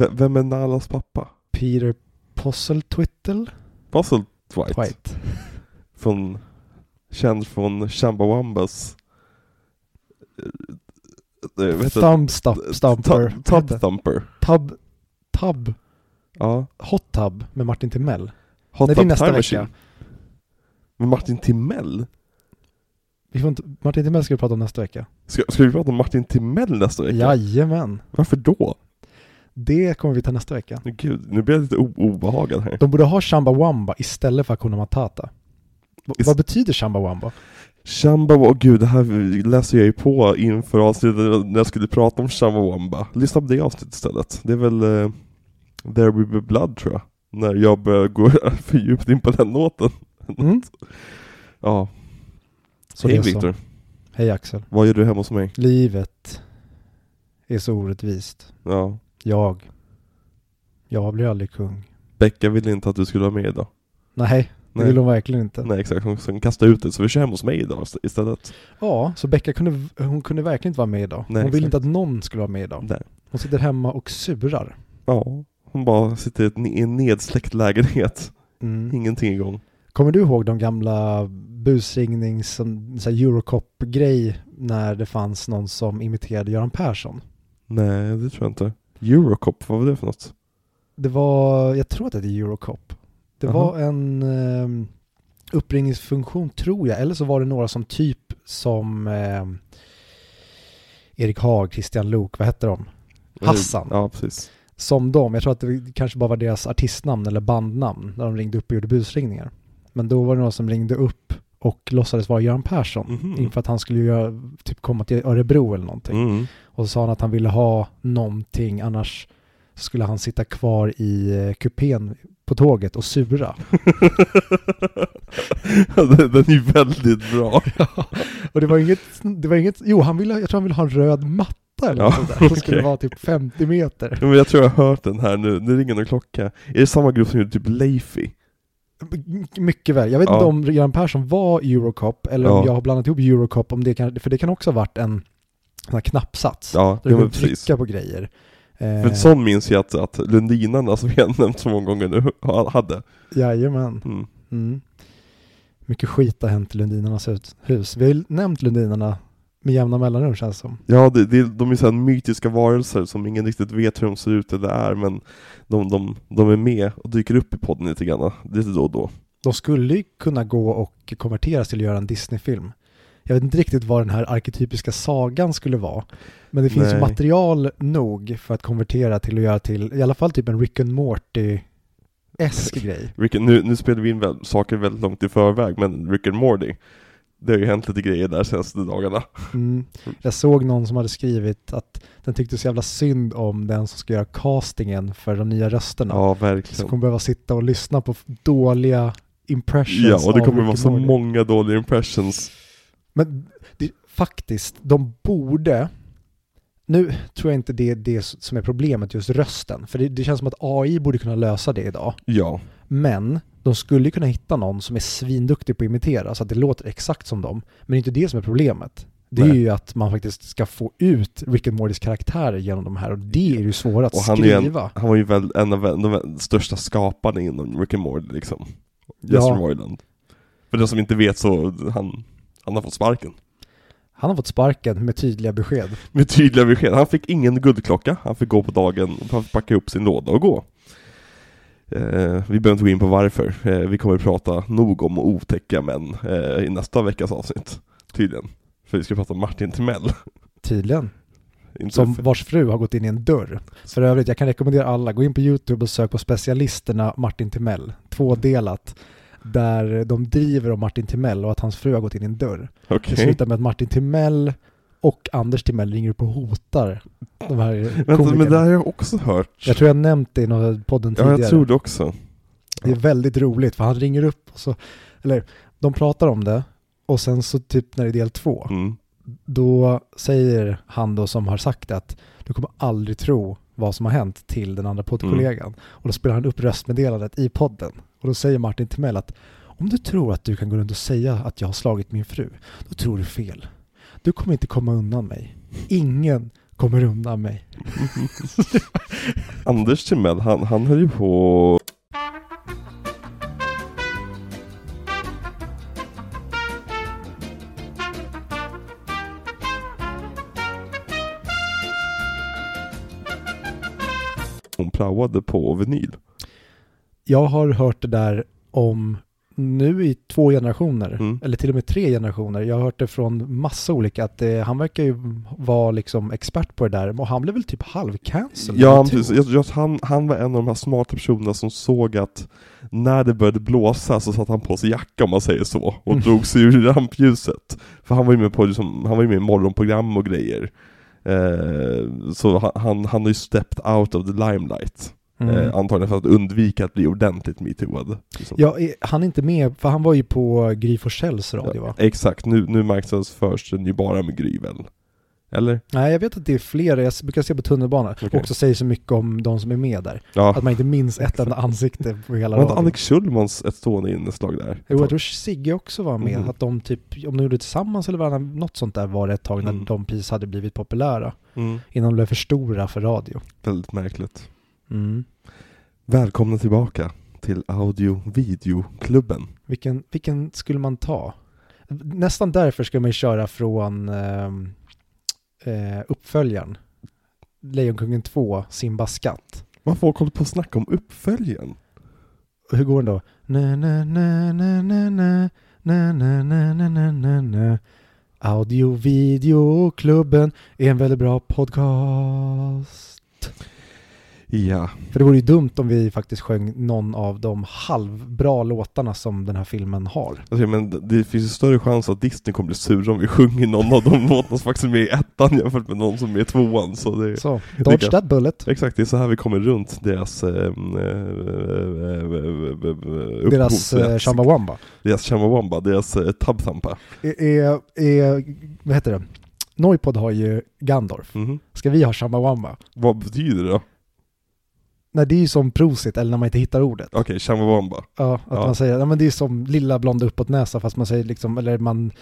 V- vem är Nalas pappa? Peter Posseltwittle? Dwight. White. Från, känd från Chumbawambas eh, eh? Thumb stop, Stumper. Tub- Tub Thumper. Tub, Tub, Ja. Hot Tub med Martin Timell. Hot Nej, det är Tub nästa vecka. Med Martin Timell? Vi får inte, Martin Timell ska vi prata om nästa vecka. Ska, ska vi prata om Martin Timell nästa vecka? Jajamän. Varför då? Det kommer vi ta nästa vecka. Gud, nu blir jag lite obehagad här. De borde ha Shambawamba istället för Hakuna Matata. V- Ist- vad betyder Shambawamba? Shamba, åh gud, det här läser jag ju på inför avsnittet när jag skulle prata om Shambawamba. Lyssna på det avsnittet istället. Det är väl uh, There Will Be Blood tror jag. När jag börjar gå för djupt in på den låten. Mm. Ja, Så hej. Viktor. Hej Axel. Vad gör du hemma hos mig? Livet är så orättvist. Ja, Jag. Jag blir aldrig kung. Becka ville inte att du skulle vara med idag. Nej, det Nej. vill hon verkligen inte. Nej exakt, hon, hon kastade ut det så vi kör hem hos mig idag istället. Ja, så Becka kunde, hon kunde verkligen inte vara med idag. Nej, hon vill exakt. inte att någon skulle vara med idag. Där. Hon sitter hemma och surar. Ja, hon bara sitter i en nedsläckt lägenhet. Mm. Ingenting igång. Kommer du ihåg de gamla busringnings, Eurocop-grej när det fanns någon som imiterade Göran Persson? Nej, det tror jag inte. Eurocop, vad var det för något? Det var, jag tror att det är Eurocop. Det Jaha. var en um, uppringningsfunktion tror jag, eller så var det några som typ som ehm, Erik Haag, Christian Lok, vad hette de? Hassan. Ja, precis. Som dem, jag tror att det kanske bara var deras artistnamn eller bandnamn när de ringde upp och gjorde busringningar. Men då var det någon som ringde upp och låtsades vara Göran Persson Mhm. inför att han skulle göra, typ komma till Örebro eller någonting. Mm. Och så sa han att han ville ha någonting, annars skulle han sitta kvar i eh, kupén på tåget och sura. den, den är ju väldigt bra. och det var inget, det var inget, jo han ville, jag tror han ville ha en röd matta eller Ja, något där. Som skulle okej. vara typ 50 meter. Ja, Men jag tror jag har hört den här nu, nu ringer någon klocka. Är det samma grupp som gjorde typ Leify? My- Mycket väl. Jag vet Ja. inte om Göran Persson var Eurocop eller om Ja. jag har blandat ihop Eurocop, om det kan, för det kan också ha varit en här knappsats. Ja, Där du precis. trycka på grejer. Eh, För sån minns jag att, att Lundinarna som vi har nämnt så många gånger nu ha- hade. Jajamän. Mm. Mm. Mycket skit har hänt i Lundinarnas hus- hus. Vi har ju nämnt Lundinarna med jämna mellanrum känns som. Ja, det, det, de är så här mytiska varelser som ingen riktigt vet hur de ser ut eller är, men de, de, de är med och dyker upp i podden lite grann, lite då och då. De skulle kunna gå och konverteras till att göra en Disney-film. Jag vet inte riktigt vad den här arketypiska sagan skulle vara. Men det finns Nej. material nog för att konvertera till att göra till, i alla fall typ en Rick and Morty-esk grej. Rick, nu, nu spelar vi in väl, saker väldigt långt i förväg, men Rick and Morty, det har ju hänt lite grejer där senaste dagarna. Mm. Jag såg någon som hade skrivit att den tyckte så jävla synd om den som ska göra castingen för de nya rösterna. Ja, Så verkligen. kommer behöva sitta och lyssna på dåliga impressions Ja, och det kommer vara så många dåliga impressions. Men det, faktiskt, de borde... Nu tror jag inte det är det som är problemet, just rösten. För det, det känns som att AI borde kunna lösa det idag. Ja, Men de skulle kunna hitta någon som är svinduktig på att imitera så att det låter exakt som dem. Men det är inte det som är problemet. Det är Nej. ju att man faktiskt ska få ut Rick and Mortys karaktärer genom de här och det är ju svårt att och han, ju skriva. en, han var ju väl en av de största skaparna inom Rick and Morty liksom. Ja. Jesper Roiland. För den som inte vet så, han, han har fått sparken. Han har fått sparken med tydliga besked. Med tydliga besked. Han fick ingen guldklocka, han fick gå på dagen, han fick packa upp sin låda och gå. Eh, vi behöver inte gå in på varför, eh, vi kommer att prata nog om otäcka män eh, i nästa veckas avsnitt. Tydligen. För vi ska prata om Martin Timell. Tydligen. Inte Som för- vars fru har gått in i en dörr. För övrigt, jag kan rekommendera alla, gå in på YouTube och sök på specialisterna Martin Timell. Tvådelat. Där de driver om Martin Timell och att hans fru har gått in i en dörr. Okej. Det slutar med att Martin Timell och Anders Timell ringer upp och hotar de här Vänta, men det här har jag också hört. Jag tror jag nämnt det i någon podden ja, tidigare. jag tror det också. Det är väldigt roligt för han ringer upp och så, eller de pratar om det och sen så typ när det är del två, Mm. då säger han då som har sagt att du kommer aldrig tro vad som har hänt till den andra poddkollegan. Och då spelar han upp röstmeddelandet i podden. Och då säger Martin Timell att om du tror att du kan gå runt och säga att jag har slagit min fru, då tror du fel. Du kommer inte komma undan mig. Ingen kommer undan mig. Anders Timell, han, han höll ju på Hon praoade på vinyl. Jag har hört det där om nu i två generationer, Mm. eller till och med tre generationer. Jag har hört det från massa olika, att det, han verkar ju vara liksom expert på det där. Och han blev väl typ halvcancelled? Ja, tur. precis. Jag att han, han var en av de här smarta personerna som såg att när det började blåsa så satte han på sig jacka om man säger så, och Mm. drog sig ur rampljuset. För han var ju med på liksom, han var ju med i morgonprogram och grejer. Eh, så han, han, han har ju stepped out of the limelight. Mm. Eh, antagligen för att undvika att bli ordentligt metooad. Liksom. Ja, han är inte med, för han var ju på Gry Forssells radio va? Exakt, nu, nu marknadsförs den ju bara med Gry väl? Eller? Nej, jag vet att det är flera, jag brukar se på tunnelbanan, Okej. också säger så mycket om de som är med där. Ja. Att man inte minns ett enda ansikte på hela Var inte radion. Alex Schulmans ett stående inslag där? Jo, jag tror Sigge också var med. Mhm. Att de typ, om de gjorde det tillsammans eller varandra, något sånt där var det ett tag när Mm. de precis hade blivit populära. Mm. Innan de blev för stora för radio. Väldigt märkligt. Mm. Välkomna tillbaka till Audio Videoklubben. Vilken, vilken skulle man ta? Nästan därför ska man köra från ehm, eh, uppföljaren. Lejonkungen 2, Simba skatt. Vad folk håller på att snacka om uppföljaren? Hur går den då? Na, na, na, na, na, na, na, na, na, na, na, na, na. Audio videoklubben är en väldigt bra podcast. Ja, För det vore ju dumt om vi faktiskt sjöng någon av de halvbra låtarna som den här filmen har. alltså, men det finns ju större chans att Disney kommer bli sura om vi sjunger någon av de låtarna som faktiskt är med i ettan jämfört med någon som är i tvåan. Så det, Så, dodge tycker- that bullet. exakt, det är så här vi kommer runt deras eh, eh, eh, Deras eh. Chumbawamba. Deras Chumbawamba, deras eh, Tubthumpa. Är, är, är, vad heter det? Noipod har ju Gandorf. Mhm. Ska vi ha Chumbawamba? Vad betyder det då? Nej, det är ju som prosit, eller när man inte hittar ordet. Okej, Chumbawamba. Ja, att Ja. man säger, ja men det är som lilla blonda uppåt-näsa fast man säger liksom, eller man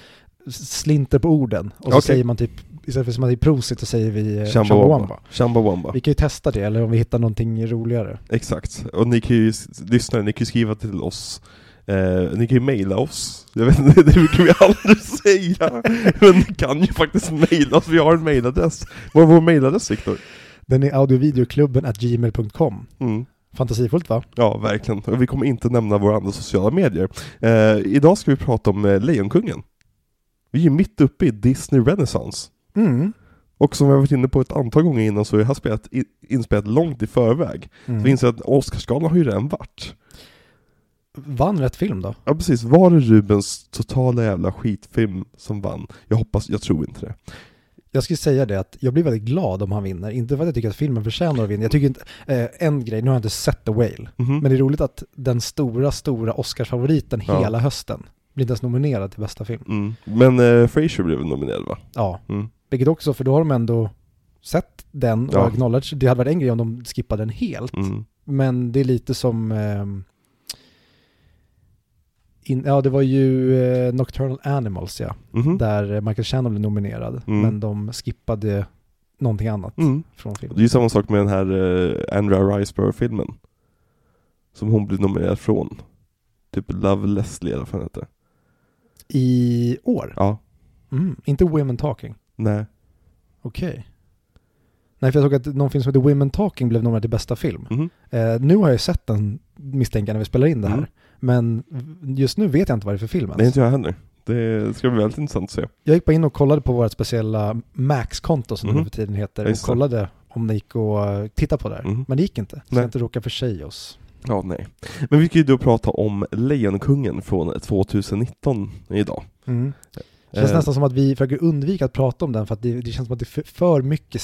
slinter på orden. Och så Okej. säger man typ, istället för att man säger prosit så säger vi eh. Chumbawamba. Chumbawamba. Vi kan ju testa det, eller om vi hittar någonting roligare. Exakt, och ni kan ju, lyssnare, ni kan ju skriva till oss Eh, ni kan ju mejla oss, jag vet inte, det brukar vi aldrig säga, men ni kan ju faktiskt mejla oss, vi har en mejladress. Vad är vår mejladress Viktor? Den är audiovideoklubben at gmail.com. Mm. Fantasifullt va? Ja, verkligen. Och vi kommer inte nämna våra andra sociala medier. Eh, idag ska vi prata om eh, Lejonkungen. Vi är mitt uppe i Disney Renaissance. Mm. Och som jag varit inne på ett antal gånger innan så är det här spelet i- inspelat långt i förväg. Mm. Så vi inser att Oscarsgalan har ju redan varit. Vann rätt film då? Ja precis, var det Rubens totala jävla skitfilm som vann? Jag hoppas, jag tror inte det. Jag skulle säga det att jag blir väldigt glad om han vinner. Inte för att jag tycker att filmen förtjänar att vinna. Jag tycker inte, eh, en grej, nu har jag inte sett The Whale. Mhm. Men det är roligt att den stora, stora Oscarsfavoriten Ja. hela hösten blir inte ens nominerad till bästa film. Mm. Men eh, Fraser blev nominerad va? Ja, Mm. vilket också, för då har de ändå sett den och Ja. acknowledge. Det hade varit en grej om de skippade den helt. Mm. Men det är lite som... ehm, in, ja, det var ju eh, Nocturnal Animals ja. Mhm. Där Michael Shannon blev nominerad. Mm. Men de skippade någonting annat Mm. från Det är filmen. ju samma sak med den här eh, Andrea Riseborough-filmen. Som hon blev nominerad från. Typ Love Leslie eller vad heter. I år? Ja, Mm, inte Women Talking. nej. Okej. Nej, för jag såg att någon film som heter Women Talking blev nominerad till bästa film. Mhm. Eh, nu har jag sett den misstänker när vi spelar in det här. Mm. Men just nu vet jag inte vad det är för film ens. Det är inte jag heller. Det ska bli väldigt intressant att se. Jag gick bara in och kollade på vårt speciella Max-konto som det Mhm. nu för tiden heter och det. kollade om det gick att eh, titta på det här. Mhm. Men det gick inte. Så Nej. inte råka försäga oss. Ja, nej. Men vi kan ju då prata om Lejonkungen från 2019 idag. Mm. Det känns Eh, nästan som att vi försöker undvika att prata om den för att det, det känns som att det är för, mycket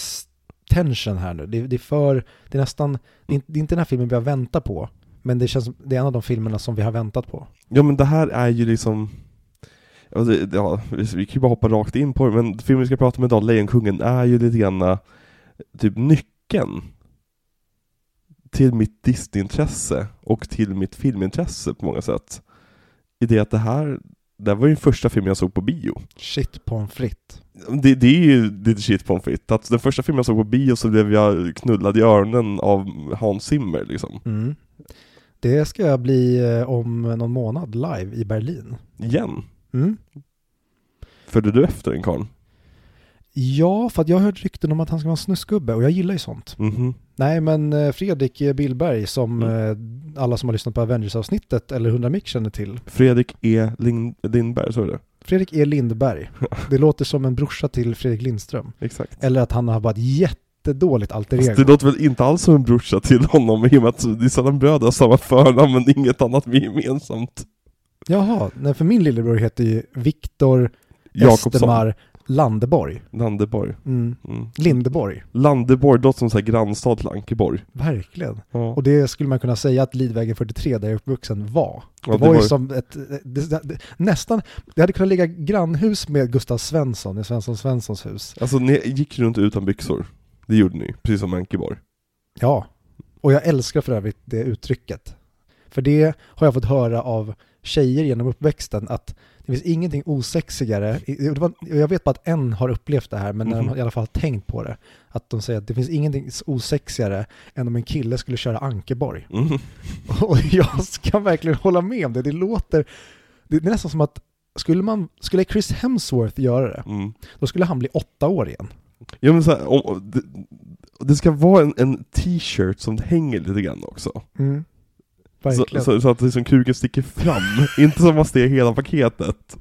tension här nu. Det, det är för, det är nästan, det är, inte, det är inte den här filmen vi har väntat på. Men det känns det är en av de filmerna som vi har väntat på. Ja men det här är ju liksom Ja, det, ja, vi kan ju bara hoppa rakt in på det, men filmen vi ska prata om idag, Lejonkungen, är ju lite grann eh, typ nyckeln till mitt Disney-intresse och till mitt filmintresse på många sätt. I det att det här, Det var ju den första filmen jag såg på bio. Shit pommes frites. Det, det är ju lite shit pommes frites. Att den första filmen jag såg på bio så blev jag knullad i öronen av Hans Zimmer liksom. Mm. Det ska jag bli eh, om någon månad live i Berlin. Igen. Mm. Följde du efter den karln? Ja, för att jag har hört rykten om att han ska vara en snusgubbe och jag gillar ju sånt. Mhm. Nej, men eh, Fredrik Billberg som eh, alla som har lyssnat på Avengers-avsnittet eller 100 Mick känner till. Fredrik E. Lind- Lindberg, så är det? Fredrik E. Lindberg. Det låter som en brorsa till Fredrik Lindström. Exakt. Eller att han har bara ett jättedåligt alter ego. det låter väl inte alls som en brorsa till honom i och med att det är sällan bröder har samma förnamn men inget annat med gemensamt. Jaha, nej för min lillebror heter ju Viktor. Östermar Landeborg. Landeborg. Mm. Mm. Lindeborg, Landeborg låter som så här grannstad till Ankeborg. verkligen. Ja. Och det skulle man kunna säga att Lidvägen 43 där jag är uppvuxen var. Det Ja, var ju som ett, det, det, nästan, det hade kunnat ligga grannhus med Gustav Svensson i Svensson Svenssons hus. Alltså ni gick runt utan byxor. Det gjorde ni, precis som Ankeborg. Ja, och jag älskar för övrigt det uttrycket. För det har jag fått höra av tjejer genom uppväxten att det finns ingenting osexigare. Jag vet bara att en har upplevt det här, men när Mhm. de i alla fall har tänkt på det. Att de säger att det finns ingenting osexigare än om en kille skulle köra Ankeborg. Mm. Och jag kan verkligen hålla med om det. Det låter, det är nästan som att skulle man, skulle Chris Hemsworth göra det, Mm. då skulle han bli åtta år igen. Ja men så här, om, det, det ska vara en, en t-shirt som hänger lite grann också. Mm. Så, så, så att liksom kuken sticker fram, inte som man ser hela paketet.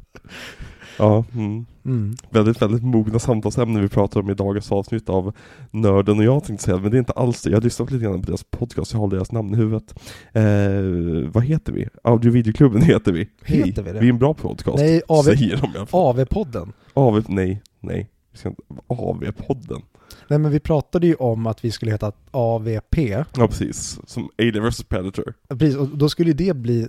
Ja, mm. Mm. väldigt, väldigt mogna samtalsämnen vi pratar om i dagens avsnitt av Nörden och jag tänkte säga, men det är inte alls det. Jag har lyssnat lite grann på deras podcast, jag har deras namn i huvudet. Eh, vad heter vi? Audio videoklubben heter vi. Hej, Heter vi det? Vi är en bra podcast. Nej, AV, Säger de i alla fall. AV-podden. AV, nej, nej. AV-podden. Nej men vi pratade ju om att vi skulle heta AVP. Ja precis, som Alien vs Predator. Precis, och då skulle ju det bli,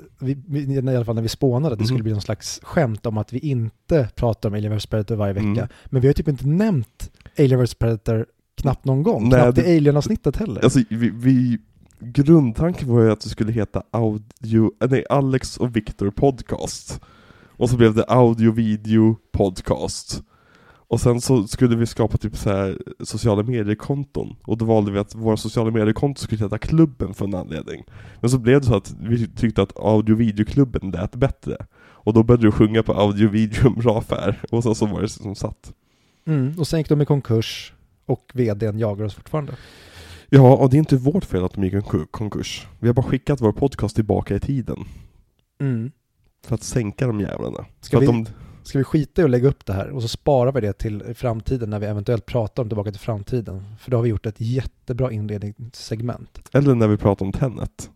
i alla fall när vi spånade, det skulle Mhm. bli någon slags skämt om att vi inte pratar om Alien vs Predator varje vecka. Mm. Men vi har typ inte nämnt Alien vs Predator knappt någon gång. Nej, knappt det- i Alien-avsnittet heller. Alltså vi, vi grundtanken var ju att det skulle heta audio, nej Alex och Viktor podcast. Och så blev det audio video podcast. Och sen så skulle vi skapa typ så här sociala medier-konton. Och då valde vi att våra sociala medier-konton skulle heta klubben för en anledning. Men så blev det så att vi tyckte att audio video-klubben lät bättre. Och då började du sjunga på audio video bra affär. Och sen så var det som satt. Mm, och sen gick de i konkurs och vdn jagar oss fortfarande. Ja, och det är inte vårt fel att de gick i konku- konkurs. Vi har bara skickat vår podcast tillbaka i tiden. Mm. För att sänka de jävlarna. Ska vi- att de, Ska vi skita i att lägga upp det här och så sparar vi det till framtiden när vi eventuellt pratar om Tillbaka till framtiden. För då har vi gjort ett jättebra inledningssegment. eller när vi pratar om Tenet.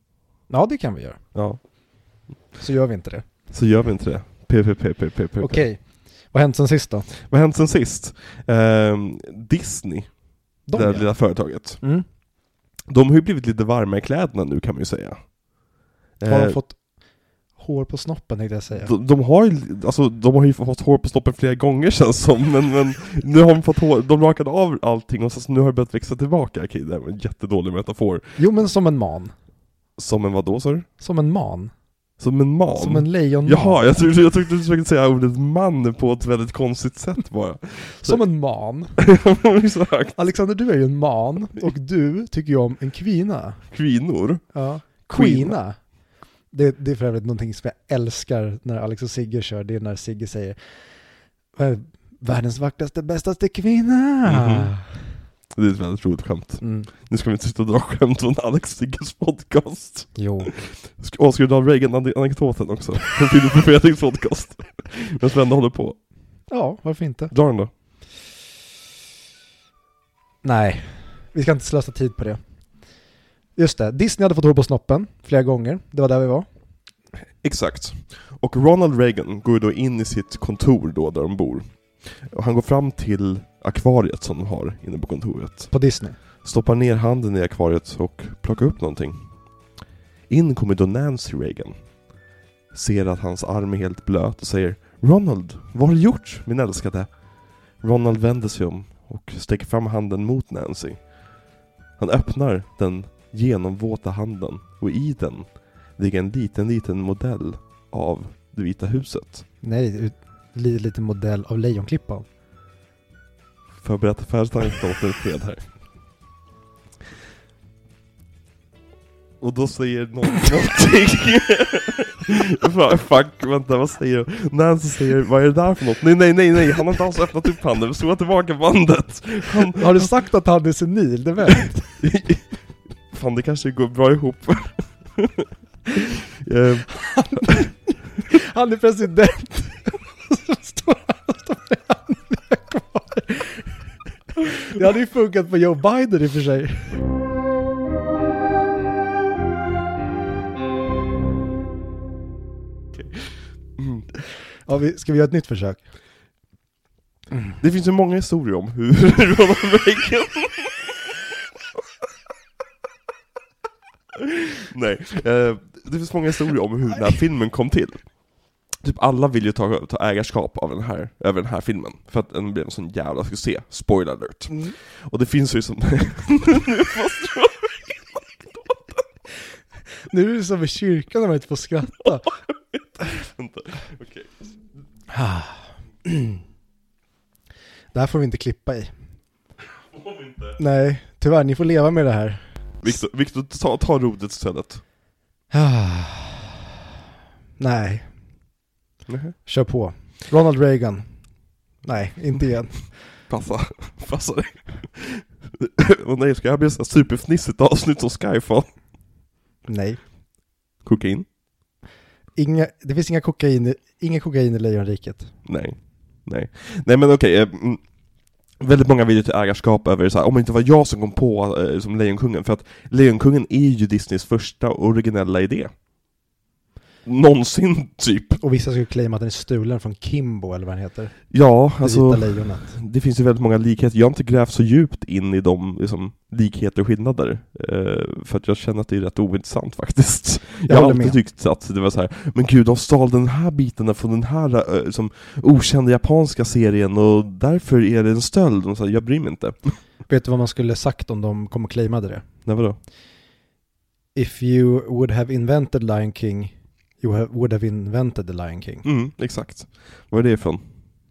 Ja, det kan vi göra. Ja, Så gör vi inte det. så gör vi inte det. PPPPPP. Okej. Vad har hänt sen sist då? Vad har hänt sen sist? Ehm, Disney, De det här ja. lilla företaget. Mm. De har ju blivit lite varma i kläderna nu kan man ju säga. Har de Eh, fått hår på snoppen tänkte jag säga. de, de har ju, alltså de har ju fått hår på stoppen flera gånger känns som, men, men nu har de fått hår, de rakade av allting och så nu har det börjat växa tillbaka. Okej, det var en jättedålig metafor. Jo men som en man. Som en vadå sa du? Som en man. Som en man? Som en lejonman. Jaha, jag trodde, jag trodde du försökte säga ordet man på ett väldigt konstigt sätt bara. Som en man. Exakt. Alexander du är ju en man och du tycker ju om en kvinna. Kvinnor. Ja. Queena. Det, det är för övrigt någonting som jag älskar när Alex och Sigge kör. Det är när Sigge säger "Vad är Världens vackraste, bästaste kvinna. Mhm. Det är ett väldigt roligt skämt. Mm. Nu ska vi inte sitta och dra skämt från Alex Sigges podcast. Jo. Åh, ska du dra Reagan-anekdoten också? Från Filip och Fredriks podcast. Men Sven håller på. Ja, varför inte? Dra den då. Nej, vi ska inte slösa tid på det. Just det, Disney hade fått hår på snoppen flera gånger. Det var där vi var. Exakt. Och Ronald Reagan går ju då in i sitt kontor då där de bor. Och han går fram till akvariet som de har inne på kontoret. På Disney. Stoppar ner handen i akvariet och plockar upp någonting. In kommer då Nancy Reagan. Ser att hans arm är helt blöt och säger Ronald, vad har du gjort min älskade? Ronald vänder sig om och sträcker fram handen mot Nancy. Han öppnar den genomvåta handen och i den ligger en liten, liten modell av det vita huset. Nej, ut- li, lite modell av Lejonklippan. Förberett affärstankar åt en fred här. Och då säger någon någonting. Fuck, vänta vad säger de? Nancy säger, vad är det där för något? Nej nej nej nej, han har inte alls öppnat upp handen, spola tillbaka bandet. Han, Har du sagt att han är senil? Det vet Fan det kanske går bra ihop. Eh, Han är president. Så står han står kvar. Det hade ju funkat på Joe Biden i och för sig. mm. Ja, vi, ska vi göra ett nytt försök? Det finns ju många historier om hur Ronald Reagan Nej, eh, det finns många historier om hur den här filmen kom till. Typ alla vill ju ta, ta ägarskap av den här, över den här filmen, för att den blev en sån jävla succé, spoiler alert. Och det finns ju som... Nu är det som i kyrkan när man inte får skratta. Vänta, okej. Det här får vi inte klippa i. Om inte? Nej, tyvärr, ni får leva med det här. Viktor, Viktor ta, ta rodet istället Nej, Nej. kör på. Ronald Reagan. Nej, inte igen. Passa, passa dig. Och nej, ska här bli här superfnissigt avsnitt som Skyfall? Nej. Kokain? Inga, det finns inga kokain, i- inga kokain i Lejonriket. Nej. Nej. Nej men okej, eh, mm, väldigt många vill ju till ägarskap över så här, om det inte var jag som kom på eh, som Lejonkungen, för att Lejonkungen är ju Disneys första originella idé. Någonsin, typ. Och vissa skulle claima att den är stulen från Kimbo eller vad den heter. Ja, Det alltså, det finns ju väldigt många likheter. Jag har inte grävt så djupt in i de liksom, likheter och skillnader, eh, för att jag känner att det är rätt ointressant faktiskt. Jag, har håller alltid med. tyckt att det var så här, men gud, de stal den här biten från den här eh, som okända japanska serien och därför är det en stöld. Och så här, jag bryr mig inte. Vet du vad man skulle sagt om de kom och claimade det? Nej, vadå? If you would have invented Lion King, you have, would have invented the Lion King. Mm, exakt. Vad är det ifrån?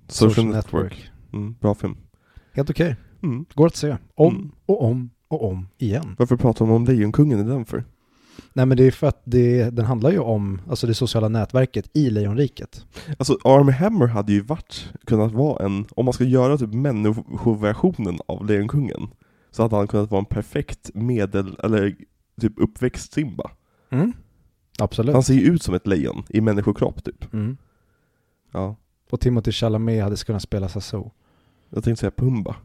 Social, Network. Mm, bra film. Helt okej. Mm. Går att se. Om Mm. och om och om igen. Varför pratar de om Lejonkungen i den för? Nej men det är för att det, den handlar ju om alltså det sociala nätverket i Lejonriket. Alltså Army Hammer hade ju varit, kunnat vara en, om man ska göra typ människoversionen av Lejonkungen, så hade han kunnat vara en perfekt medel, eller typ uppväxt Simba. Mm. Absolut. Han ser ju ut som ett lejon i människokropp typ. Mm. Ja. Och Timothy Chalamet hade kunnat spela Sassou. Jag tänkte säga Pumba.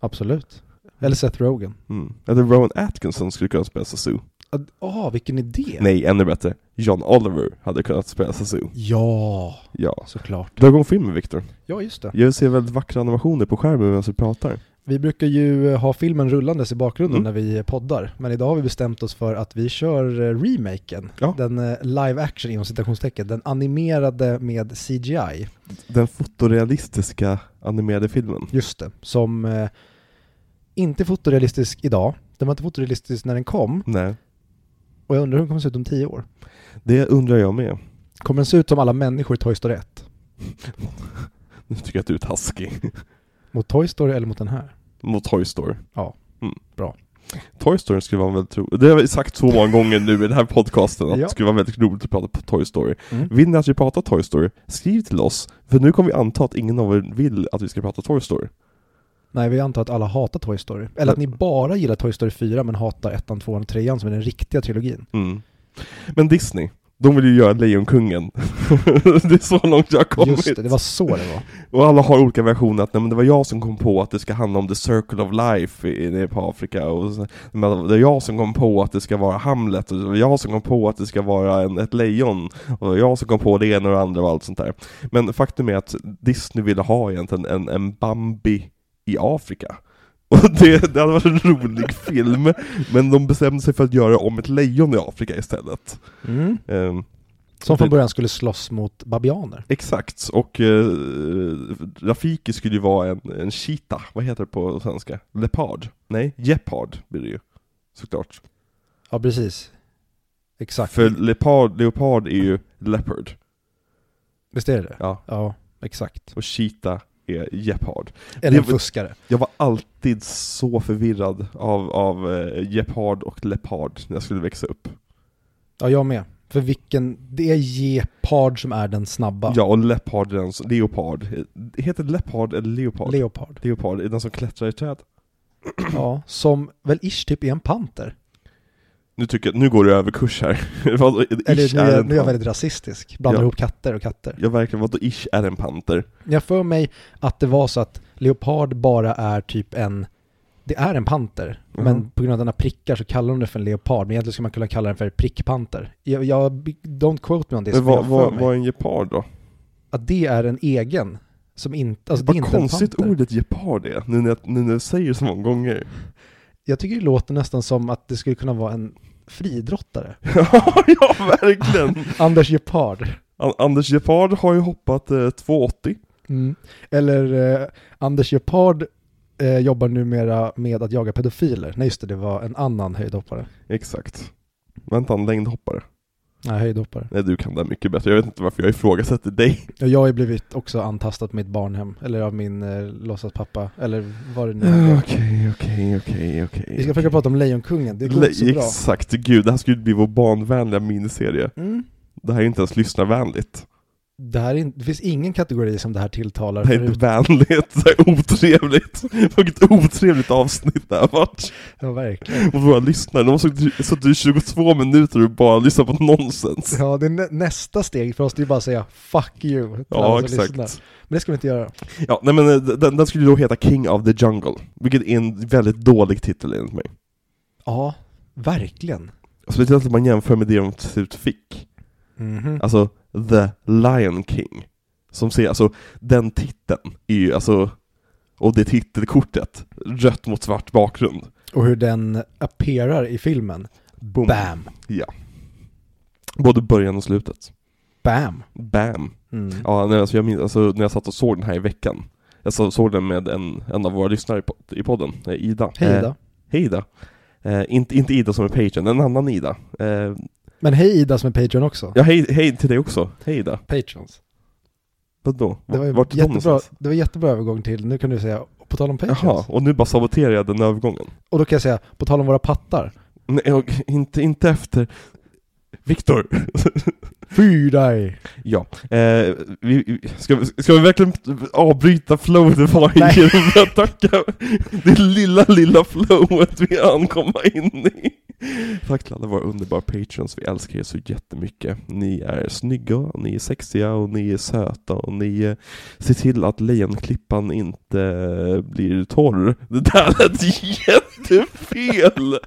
Absolut. Eller Seth Rogen. Mm. Eller Rowan Atkinson skulle kunna spela Sasu. Ja, ah, vilken idé! Nej, ännu bättre. John Oliver hade kunnat spela Sasu. Ja, Ja. såklart. Dra igång filmen Viktor. Ja, just det. Jag vill se väldigt vackra animationer på skärmen medan vi pratar. Vi brukar ju eh, ha filmen rullandes i bakgrunden Mm. när vi poddar. Men idag har vi bestämt oss för att vi kör eh, remaken. Ja. Den eh, live action inom citationstecken. Den animerade med CGI. Den fotorealistiska animerade filmen. Just det. Som eh, inte är fotorealistisk idag. Den var inte fotorealistisk när den kom. Nej, Och jag undrar hur den kommer se ut om tio år. det undrar jag med. Kommer den se ut som alla människor i Toy Story 1? Nu tycker jag att du är taskig. Mot Toy Story eller mot den här? Mot Toy Story. Ja. Mm. Bra. Toy Story skulle vara väldigt roligt. Det har vi sagt så många gånger nu i den här podcasten, att Ja. det skulle vara väldigt roligt att prata på Toy Story. Mm. Vill ni att vi pratar Toy Story, skriv till oss. För nu kommer vi anta att ingen av er vill att vi ska prata Toy Story. Nej, vi antar att alla hatar Toy Story. Eller att ni bara gillar Toy Story 4 men hatar 1, 2 och 3 som är den riktiga trilogin. Mm. Men Disney, de vill ju göra Lejonkungen. det är så långt jag har kommit. Just det, det var så det var. Och alla har olika versioner, att nej, men det var jag som kom på att det ska handla om the circle of life i, nere på Afrika, och så, men det är jag som kom på att det ska vara Hamlet, och det var jag som kom på att det ska vara en, ett lejon, och det var jag som kom på det ena och det andra och allt sånt där. Men faktum är att Disney ville ha egentligen en, en Bambi i Afrika. Och det, det hade varit en rolig film, men de bestämde sig för att göra om ett lejon i Afrika istället. Mm. Ehm, Som från början skulle slåss mot babianer. Exakt, och eh, Rafiki skulle ju vara en, en cheetah, vad heter det på svenska? Leopard? Nej, gepard blir det ju, såklart. Ja, precis. Exakt. För leopard, leopard är ju leopard. Visst är det det? Ja. Ja, exakt. Och cheetah är gepard. Eller en fuskare. Jag var alltid så förvirrad av, av eh, gepard och leopard när jag skulle växa upp. Ja, jag med. För vilken, det är gepard som är den snabba. Ja, och leopard är den som, leopard. Heter det leopard eller leopard? Leopard. leopard är den som klättrar i träd. Ja, som väl ish typ är en panter. Nu tycker jag, nu går det över kurs här. Vad- Eller nu är, nu är jag väldigt rasistisk. Blandar Ja. ihop katter och katter. Ja verkligen, vadå ish är en panter? Jag för mig att det var så att leopard bara är typ en, det är en panter. Mhm. Men på grund av denna prickar så kallar de det för en leopard. Men egentligen skulle man kunna kalla den för prickpanter. Jag, jag, don't quote me on this. Men vad, vad, vad är en gepard då? att det är en egen. Som inte, alltså det är Vad inte en konstigt panter. ordet gepard är, nu när, jag, nu när jag säger det så många gånger. Jag tycker det låter nästan som att det skulle kunna vara en fridrottare. ja, ja, verkligen! Anders Gepard. An- Anders Gepard har ju hoppat eh, 280. Mm. Eller eh, Anders Gepard eh, jobbar numera med att jaga pedofiler. Nej just det, det var en annan höjdhoppare. Exakt. Vänta, en längdhoppare. Nej, höjdhoppare. Nej, du kan det mycket bättre. Jag vet inte varför jag ifrågasätter dig. Jag har ju blivit också antastad på mitt barnhem, eller av min eh, låtsaspappa, eller vad det nu är. Okej, okej, okej, okej. Vi ska försöka prata om Lejonkungen, det går inte så bra. Exakt, gud, det här skulle bli vår barnvänliga miniserie. Mm. Det här är inte ens lyssnarvänligt. Det, här är, det finns ingen kategori som det här tilltalar. Det här är inte vänligt, det här är otrevligt. Vilket otrevligt avsnitt det har varit. Ja, verkligen. Och våra lyssnare, de har suttit i 22 minuter och bara lyssnat på nonsens. Ja, det är nä- nästa steg för oss det är bara att säga 'fuck you' Ja, som lyssnar. exakt. Men det ska vi inte göra. Ja, nej men eh, den, den skulle då heta King of the Jungle, vilket är en väldigt dålig titel enligt mig. Ja, verkligen. Speciellt om man jämför med det de till slut fick. Mhm. Alltså, The Lion King. Som ser, alltså, den titeln är ju alltså, och det titelkortet, rött mot svart bakgrund. Och hur den appearar i filmen. Boom. Bam! Både början och slutet. Bam! Bam. Mm. Ja, nej, alltså jag minns, alltså när jag satt och såg den här i veckan. Jag så, såg den med en, en av våra lyssnare i, po- i podden, eh, Ida. Hej Eh, Ida. hej Ida. Eh, inte, inte Ida som är Patreon, en annan Ida. Eh, Men hej Ida som är Patreon också. ja, hej, hej till dig också. Hej Ida. Patrons. Vadå? Det var, ju Vart är de jättebra, någonstans? det var jättebra övergång till, nu kan du säga, på tal om Patrons. Jaha, och nu bara saboterar jag den övergången. Och då kan jag säga, på tal om våra pattar. Nej, jag, inte, inte efter... Viktor! Fy dig! ja, eh, vi, vi- ska, vi- ska vi verkligen avbryta flowet vi var i Nej. genom att tacka det lilla, lilla flowet vi hann komma in i? Tack till alla våra underbara patrons, vi älskar er så jättemycket. Ni är snygga, ni är sexiga och ni är söta och ni eh, ser till att lejonklippan inte eh, blir torr. Det där lät jättefel!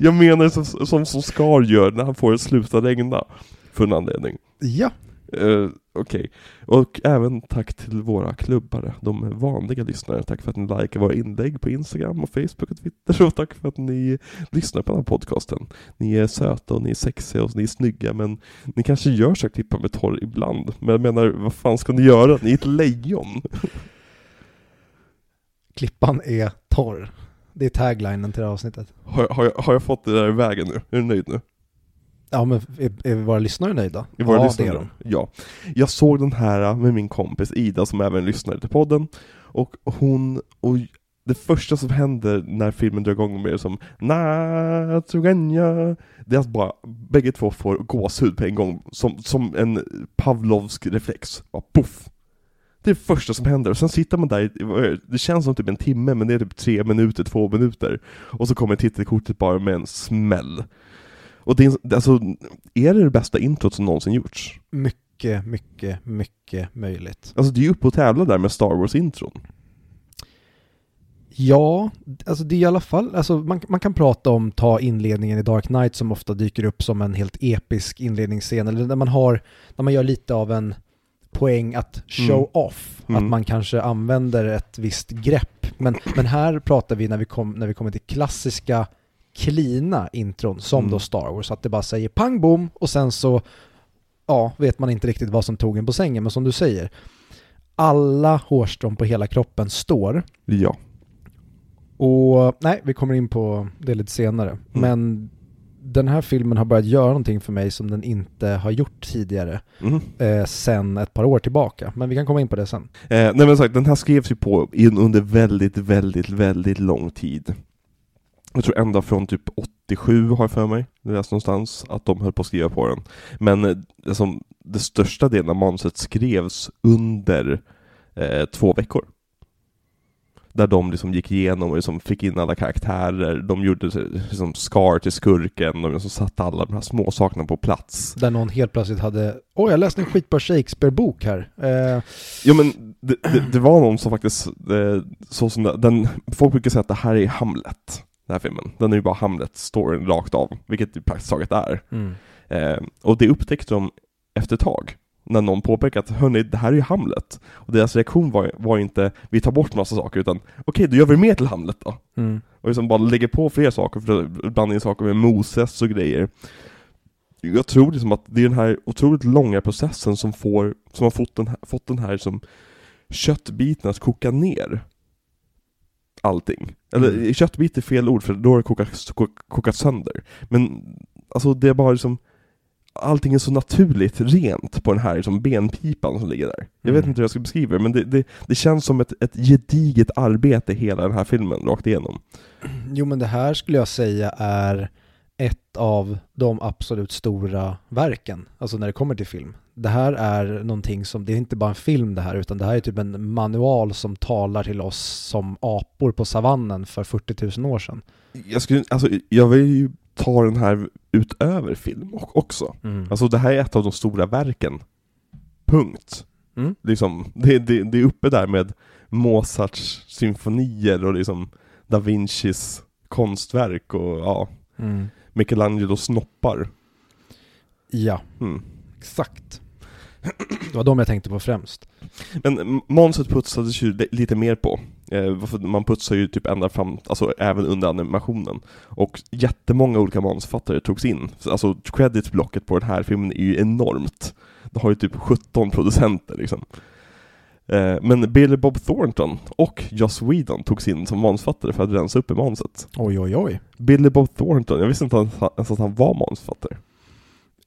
Jag menar som, som, som Scar gör när han får det sluta regna. För en anledning. Ja, Eh, Okej. Och även tack till våra klubbare, de vanliga lyssnare. Tack för att ni likar våra inlägg på Instagram och Facebook och Twitter. Och tack för att ni lyssnar på den här podcasten. Ni är söta och ni är sexiga och ni är snygga men ni kanske gör så att klippa med torr ibland. Men jag menar, vad fan ska ni göra? Ni är ett lejon. klippan är torr. Det är taglinen till det här avsnittet. Har, har, jag, har jag fått det där i vägen nu? Är du nöjd nu? Ja men är, är våra lyssnare nöjda? I våra ja, lyssnare? det är de. Ja. Jag såg den här med min kompis Ida som även lyssnade till podden. Och hon, och det första som händer när filmen drar igång med som Natruganja Det är att bara, bägge två får gåshud på en gång, som, som en Pavlovsk reflex. Bara poff! Det är det första som händer, och sen sitter man där, i- det känns som typ en timme, men det är typ tre minuter, två minuter. Och så kommer titelkortet bara med en smäll. Och det är, alltså, är det det bästa introt som någonsin gjorts? Mycket, mycket, mycket möjligt. Alltså det är ju uppe och tävlar där med Star Wars-intron. Ja, alltså det är i alla fall, alltså man, man kan prata om ta inledningen i Dark Knight som ofta dyker upp som en helt episk inledningsscen, eller när man har, när man gör lite av en poäng att show Mm. off, Mm. att man kanske använder ett visst grepp. Men, men här pratar vi när vi, kom, när vi kommer till klassiska klina intron, som Mm. då Star Wars, att det bara säger pang bom och sen så, ja, vet man inte riktigt vad som tog en på sängen, men som du säger, alla hårstrån på hela kroppen står, Ja. och nej, vi kommer in på det lite senare. Mm. Men den här filmen har börjat göra någonting för mig som den inte har gjort tidigare, Mm. eh, sen ett par år tillbaka. Men vi kan komma in på det sen. Eh, nej men sagt, den här skrevs ju på in under väldigt, väldigt, väldigt lång tid. Jag tror ända från typ 87 har jag för mig, det läste någonstans, att de höll på att skriva på den. Men eh, det, som, det största delen av manuset skrevs under eh, två veckor. Där de liksom gick igenom och liksom fick in alla karaktärer, de gjorde liksom Scar till skurken, de liksom satte alla de här små sakerna på plats. Där någon helt plötsligt hade, oj jag läste en skitbra Shakespeare-bok här. Eh, Jo men det, det, det var någon som faktiskt, eh, så som den, folk brukar säga att det här är Hamlet, den här filmen. Den är ju bara Hamlet-storyn rakt av, vilket det praktiskt taget är. mm. Eh, och det upptäckte de efter ett tag, när någon påpekade att hörni, det här är ju Hamlet. Och deras reaktion var, var inte, vi tar bort massa saker, utan okej, då gör vi mer till Hamlet då. Mm. Och liksom bara lägger på fler saker, för att blanda in saker med Moses och grejer. Jag tror liksom att det är den här otroligt långa processen som får, som har fått den här, fått den här som köttbiten att koka ner allting. Eller Mm. köttbit är fel ord för då har det kokat, kok- kokat sönder. Men alltså det är bara liksom Allting är så naturligt rent på den här liksom benpipan som ligger där. Jag vet Mm. inte hur jag ska beskriva det, men det, det, det känns som ett, ett gediget arbete hela den här filmen, rakt igenom. Jo men det här skulle jag säga är ett av de absolut stora verken, alltså när det kommer till film. Det här är någonting som, det är inte bara en film det här, utan det här är typ en manual som talar till oss som apor på savannen för 40 000 år sedan. Jag, skulle, alltså, jag vill ju ta den här utöver film också. Alltså det här är ett av de stora verken. Punkt. Mm. Liksom, det, det, det är uppe där med Mozarts symfonier och liksom Da Vincis konstverk och ja, Mm. Michelangelos snoppar. Ja, Mm. exakt. Det var de jag tänkte på främst. Men m- manuset putsades ju li- lite mer på. Eh, man putsar ju typ ända fram, alltså även under animationen. Och jättemånga olika manusförfattare togs in. Så, Alltså creditblocket på den här filmen är ju enormt. Det har ju typ 17 producenter liksom. Eh, men Billy Bob Thornton och Joss Whedon togs in som manusförfattare för att rensa upp i manuset. Oj, oj, oj. Billy Bob Thornton, jag visste inte ens ens att han var manusförfattare.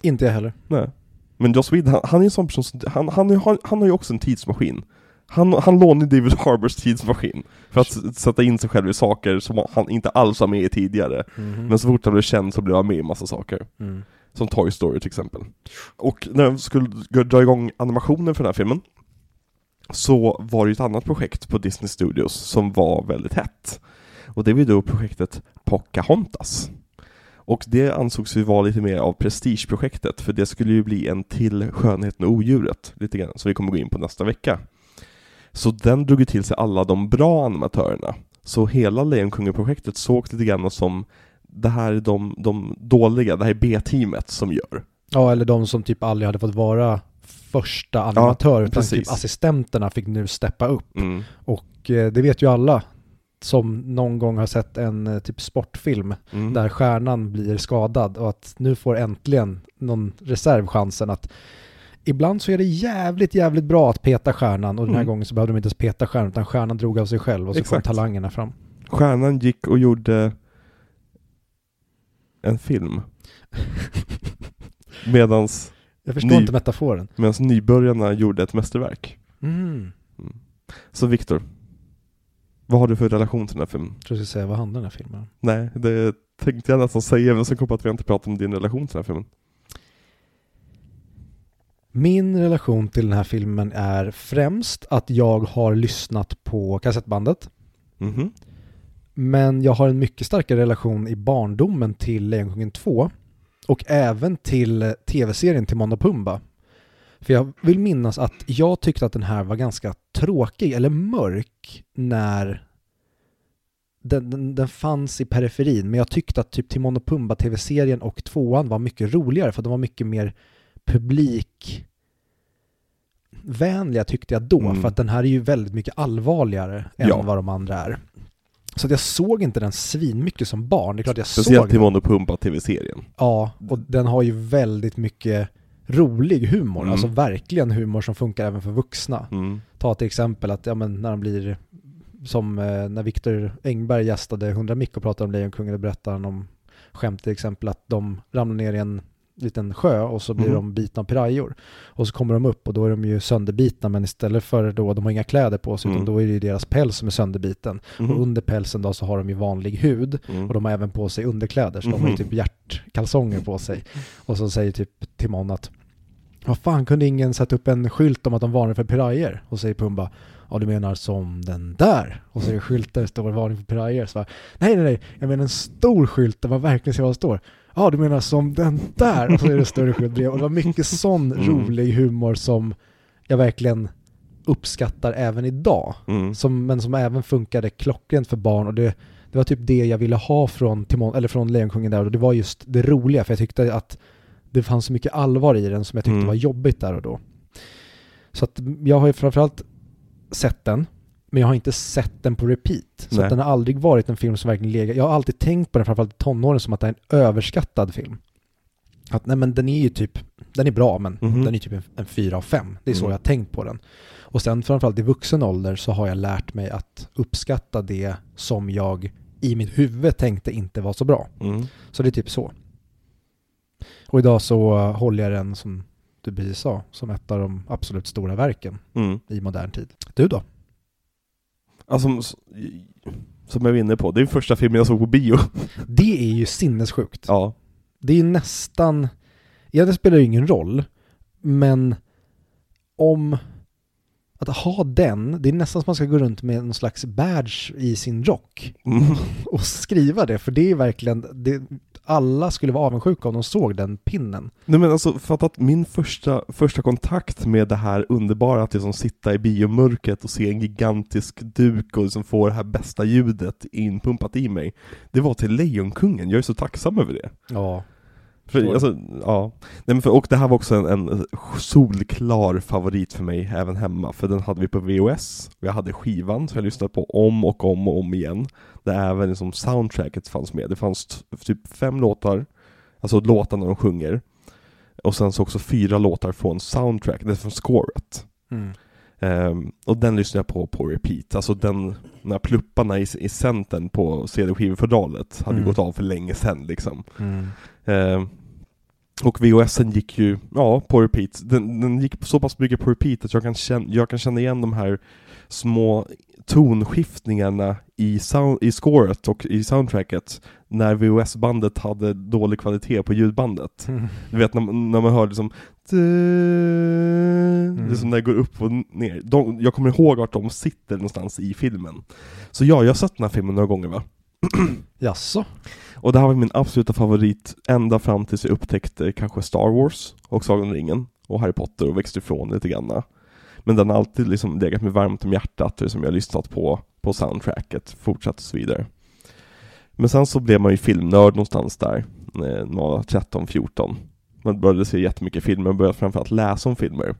Inte jag heller. Nej. Men Joss Whedon, han, han är en sån person som, han, han, han, han har ju också en tidsmaskin. Han, han lånar David Harbors tidsmaskin för att sätta in sig själv i saker som han inte alls var med i tidigare. Mhm. Men så fort han blev känd så blev han med i massa saker. Mm. Som Toy Story till exempel. Och när de skulle dra igång animationen för den här filmen så var det ju ett annat projekt på Disney Studios som var väldigt hett. Och det var ju då projektet Pocahontas. Och det ansågs ju vara lite mer av prestigeprojektet, för det skulle ju bli en till Skönheten och Odjuret, lite grann, som vi kommer gå in på nästa vecka. Så den drog ju till sig alla de bra animatörerna. Så hela Lejonkungen-projektet såg lite grann som det här är de, de dåliga, det här är B-teamet som gör. Ja, eller de som typ aldrig hade fått vara första animatör, utan precis. typ assistenterna fick nu steppa upp. Mm. Och eh, det vet ju alla som någon gång har sett en eh, typ sportfilm Mm. där stjärnan blir skadad och att nu får äntligen någon reserv chansen att ibland så är det jävligt, jävligt bra att peta stjärnan och den här Mm. gången så behövde de inte ens peta stjärnan utan stjärnan drog av sig själv och så kom Exakt. talangerna fram. Stjärnan gick och gjorde en film. Medans, Jag förstår Ny- inte metaforen. medans nybörjarna gjorde ett mästerverk. Mm. Så Viktor, vad har du för relation till den här filmen? Jag tror jag ska säga, vad handlar den här filmen? Nej, det tänkte jag nästan säga, men så kom på att vi inte pratat om din relation till den här filmen. Min relation till den här filmen är främst att jag har lyssnat på kassettbandet. Mhm. Men jag har en mycket starkare relation i barndomen till Lejonkungen 2 och även till eh, tv-serien Timon och Pumba. För jag vill minnas att jag tyckte att den här var ganska tråkig eller mörk när den, den, den fanns i periferin. Men jag tyckte att typ Timon och Pumba tv-serien och tvåan var mycket roligare för de var mycket mer publikvänliga tyckte jag då. Mm. För att den här är ju väldigt mycket allvarligare än Ja. vad de andra är. Så att jag såg inte den svinmycket som barn. Det är klart jag Speciellt såg. Timon och Pumba tv-serien. Ja, och den har ju väldigt mycket rolig humor. Mm. Alltså verkligen humor som funkar även för vuxna. Mm. Ta till exempel att, ja men när de blir som eh, när Viktor Engberg gästade 100 Mick och pratade om Lejonkungen, då berättade han om skämt till exempel att de ramlar ner i en liten sjö och så blir Mhm. de bitna av pirayor. Och så kommer de upp och då är de ju sönderbitna men istället för då, de har inga kläder på sig Mm. utan då är det ju deras päls som är sönderbiten. Mhm. Och under pälsen då så har de ju vanlig hud Mm. och de har även på sig underkläder så de har ju Mhm. typ hjärtkalsonger på sig. Och så säger typ Timon att vad fan kunde ingen sätta upp en skylt om att de varnar för pirayer? Och säger Pumba Ja du menar som den där? Och så är det skylt där det står varning för pirayer. Så bara, nej nej nej, jag menar en stor skylt där man verkligen ser vad det står. Ja du menar som den där? Och så är det större skylt bredvid. Och det var mycket sån Mm. rolig humor som jag verkligen uppskattar även idag. Mm. Som, men som även funkade klockrent för barn och det, det var typ det jag ville ha från, Timon, eller från Lejonkungen där och det var just det roliga för jag tyckte att det fanns så mycket allvar i den som jag tyckte Mm. var jobbigt där och då. Så att jag har ju framförallt sett den, men jag har inte sett den på repeat. Så den har aldrig varit en film som verkligen legat, jag har alltid tänkt på den framförallt i tonåren som att det är en överskattad film. Att nej men den är ju typ, den är bra men Mhm. den är typ en, en fyra av fem. Det är så Mm. jag har tänkt på den. Och sen framförallt i vuxen ålder så har jag lärt mig att uppskatta det som jag i mitt huvud tänkte inte var så bra. Mm. Så det är typ så. Och idag så håller jag den som du precis sa, som ett av de absolut stora verken Mm. i modern tid. Du då? Alltså, som jag var inne på, det är den första filmen jag såg på bio. Det är ju sinnessjukt. Ja. Det är ju nästan, ja det spelar ju ingen roll, men om att ha den, det är nästan som man ska gå runt med någon slags badge i sin rock Mm. och skriva det, för det är verkligen, det, alla skulle vara avundsjuka om de såg den pinnen. Nej men alltså, fatta att min första, första kontakt med det här underbara att liksom sitta i biomörkret och se en gigantisk duk och liksom få det här bästa ljudet inpumpat i mig, det var till Lejonkungen, jag är så tacksam över det. Ja. För, Så. alltså, ja. Nej, men för, och det här var också en, en solklar favorit för mig även hemma, för den hade vi på VHS, och jag hade skivan som jag lyssnade på om och om och om igen, där även liksom soundtracket fanns med. Det fanns typ fem låtar, alltså låtar när de sjunger, och sen så också fyra låtar från soundtrack, det är från scoret. Mm. Ehm, och den lyssnade jag på på repeat, alltså den, när plupparna i, i centern på CD-skivefodralet hade Mm. gått av för länge sedan liksom. Mm. Eh, och VHSen gick ju, ja, på repeat. Den, den gick så pass mycket på repeat att jag kan, känna, jag kan känna igen de här små tonskiftningarna i, sound, i scoret och i soundtracket när VHS-bandet hade dålig kvalitet på ljudbandet. Du vet när, man- när man hör liksom mm. liksom när det går upp och ner. De, jag kommer ihåg vart de sitter någonstans i filmen. Så ja, jag har sett den här filmen några gånger va? Jaså? Och det här var min absoluta favorit ända fram tills jag upptäckte kanske Star Wars och Sagan om ringen och Harry Potter och växte ifrån lite grann. Men den har alltid liksom legat mig varmt om hjärtat som jag har lyssnat på, på soundtracket, fortsatt och så vidare. Men sen så blev man ju filmnörd någonstans där, när man var 13-14. Man började se jättemycket filmer och började framförallt läsa om filmer.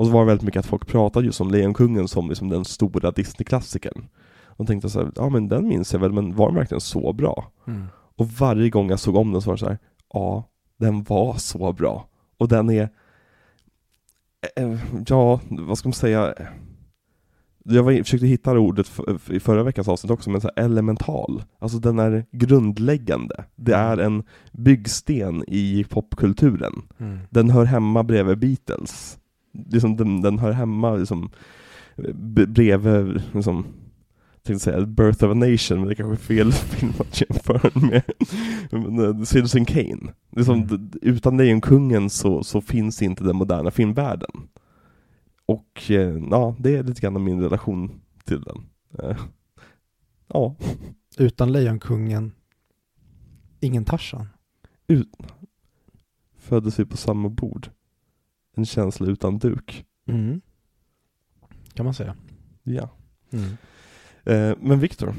Och så var det väldigt mycket att folk pratade just om Lejonkungen som liksom den stora Disney-klassikern. Och tänkte så här, ja men den minns jag väl, men var den verkligen så bra? Mm. Och varje gång jag såg om den så var det så här, ja, den var så bra. Och den är, ja, vad ska man säga? Jag var, försökte hitta det ordet i förra veckans avsnitt också, men så elemental. Alltså den är grundläggande. Det är en byggsten i popkulturen. Mm. Den hör hemma bredvid Beatles. Liksom den, den hör hemma liksom, bredvid, liksom, tänkte säga Birth of a Nation, men det är kanske är fel film att jämföra med Men, eh, Citizen Kane. Liksom, Mm. d- Utan Lejonkungen så, så finns inte den moderna filmvärlden. Och eh, ja, det är lite grann min relation till den. Eh, Ja, Utan Lejonkungen, ingen Tarzan. föddes vi på samma bord. En känsla utan duk. Mm. Kan man säga. Ja. Mm. Eh, men Viktor,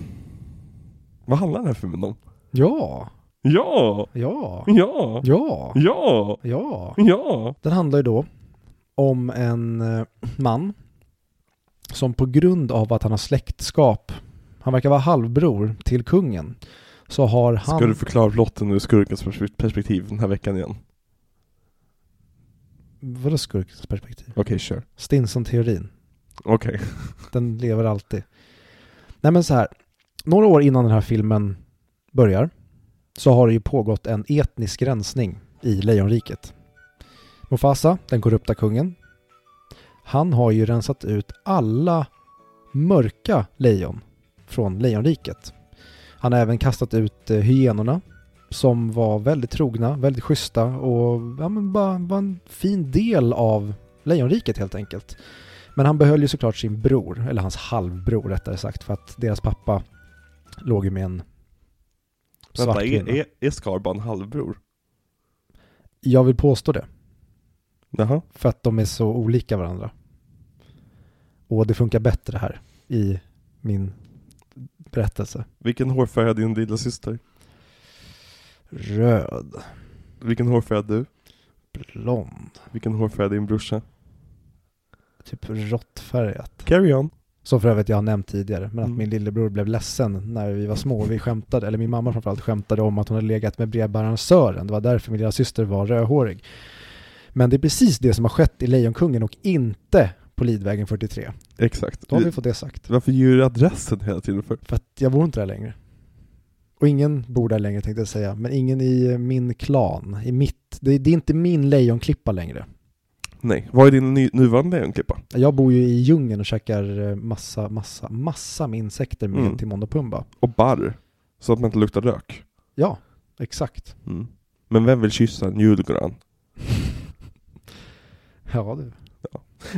vad handlar den här filmen om? Ja, Ja! ja, Ja! ja, Ja! ja. Ja! Den handlar ju då om en eh, man som på grund av att han har släktskap, han verkar vara halvbror till kungen, så har han... Ska du förklara plotten ur skurkens pers- perspektiv den här veckan igen? Vadå skurkens perspektiv? Okej, kör. Stinson-teorin. Okej. Den lever alltid. Nej men så här, några år innan den här filmen börjar så har det ju pågått en etnisk rensning i Lejonriket. Mufasa, den korrupta kungen, han har ju rensat ut alla mörka lejon från Lejonriket. Han har även kastat ut eh, hyenorna som var väldigt trogna, väldigt schyssta och ja, men bara var en fin del av Lejonriket helt enkelt. Men han behöll ju såklart sin bror, eller hans halvbror rättare sagt, för att deras pappa låg ju med en svart Vänta, är, kvinna. är, är Scar bara en halvbror? Jag vill påstå det, Jaha. för att de är så olika varandra. Och det funkar bättre här i min berättelse. Vilken hårfärg har din lilla syster? Röd, Vilken hårfärg har du? blond, Vilken hårfärg har din brorsa? Typ råttfärgat. Carry on. Som för övrigt jag har nämnt tidigare, men att Mm. min lillebror blev ledsen när vi var små. Vi skämtade, eller min mamma framförallt skämtade om att hon hade legat med brevbäraren. Det var därför min lilla syster var rödhårig. Men det är precis det som har skett i Lejonkungen och inte på Lidvägen 43. Exakt. Då har vi fått det sagt. Varför ger du adressen hela tiden för? För att jag bor inte där längre. Och ingen bor där längre tänkte jag säga, men ingen i min klan, i mitt. Det, det är inte min lejonklippa längre. Nej. Vad är din ny, nuvarande lejonklippa? Jag bor ju i djungeln och käkar eh, massa, massa, massa med insekter med Mm. Timon och Pumba. Och barr. Så att man inte luktar rök. Ja, exakt. Mm. Men vem vill kyssa en julgran? Ja, du.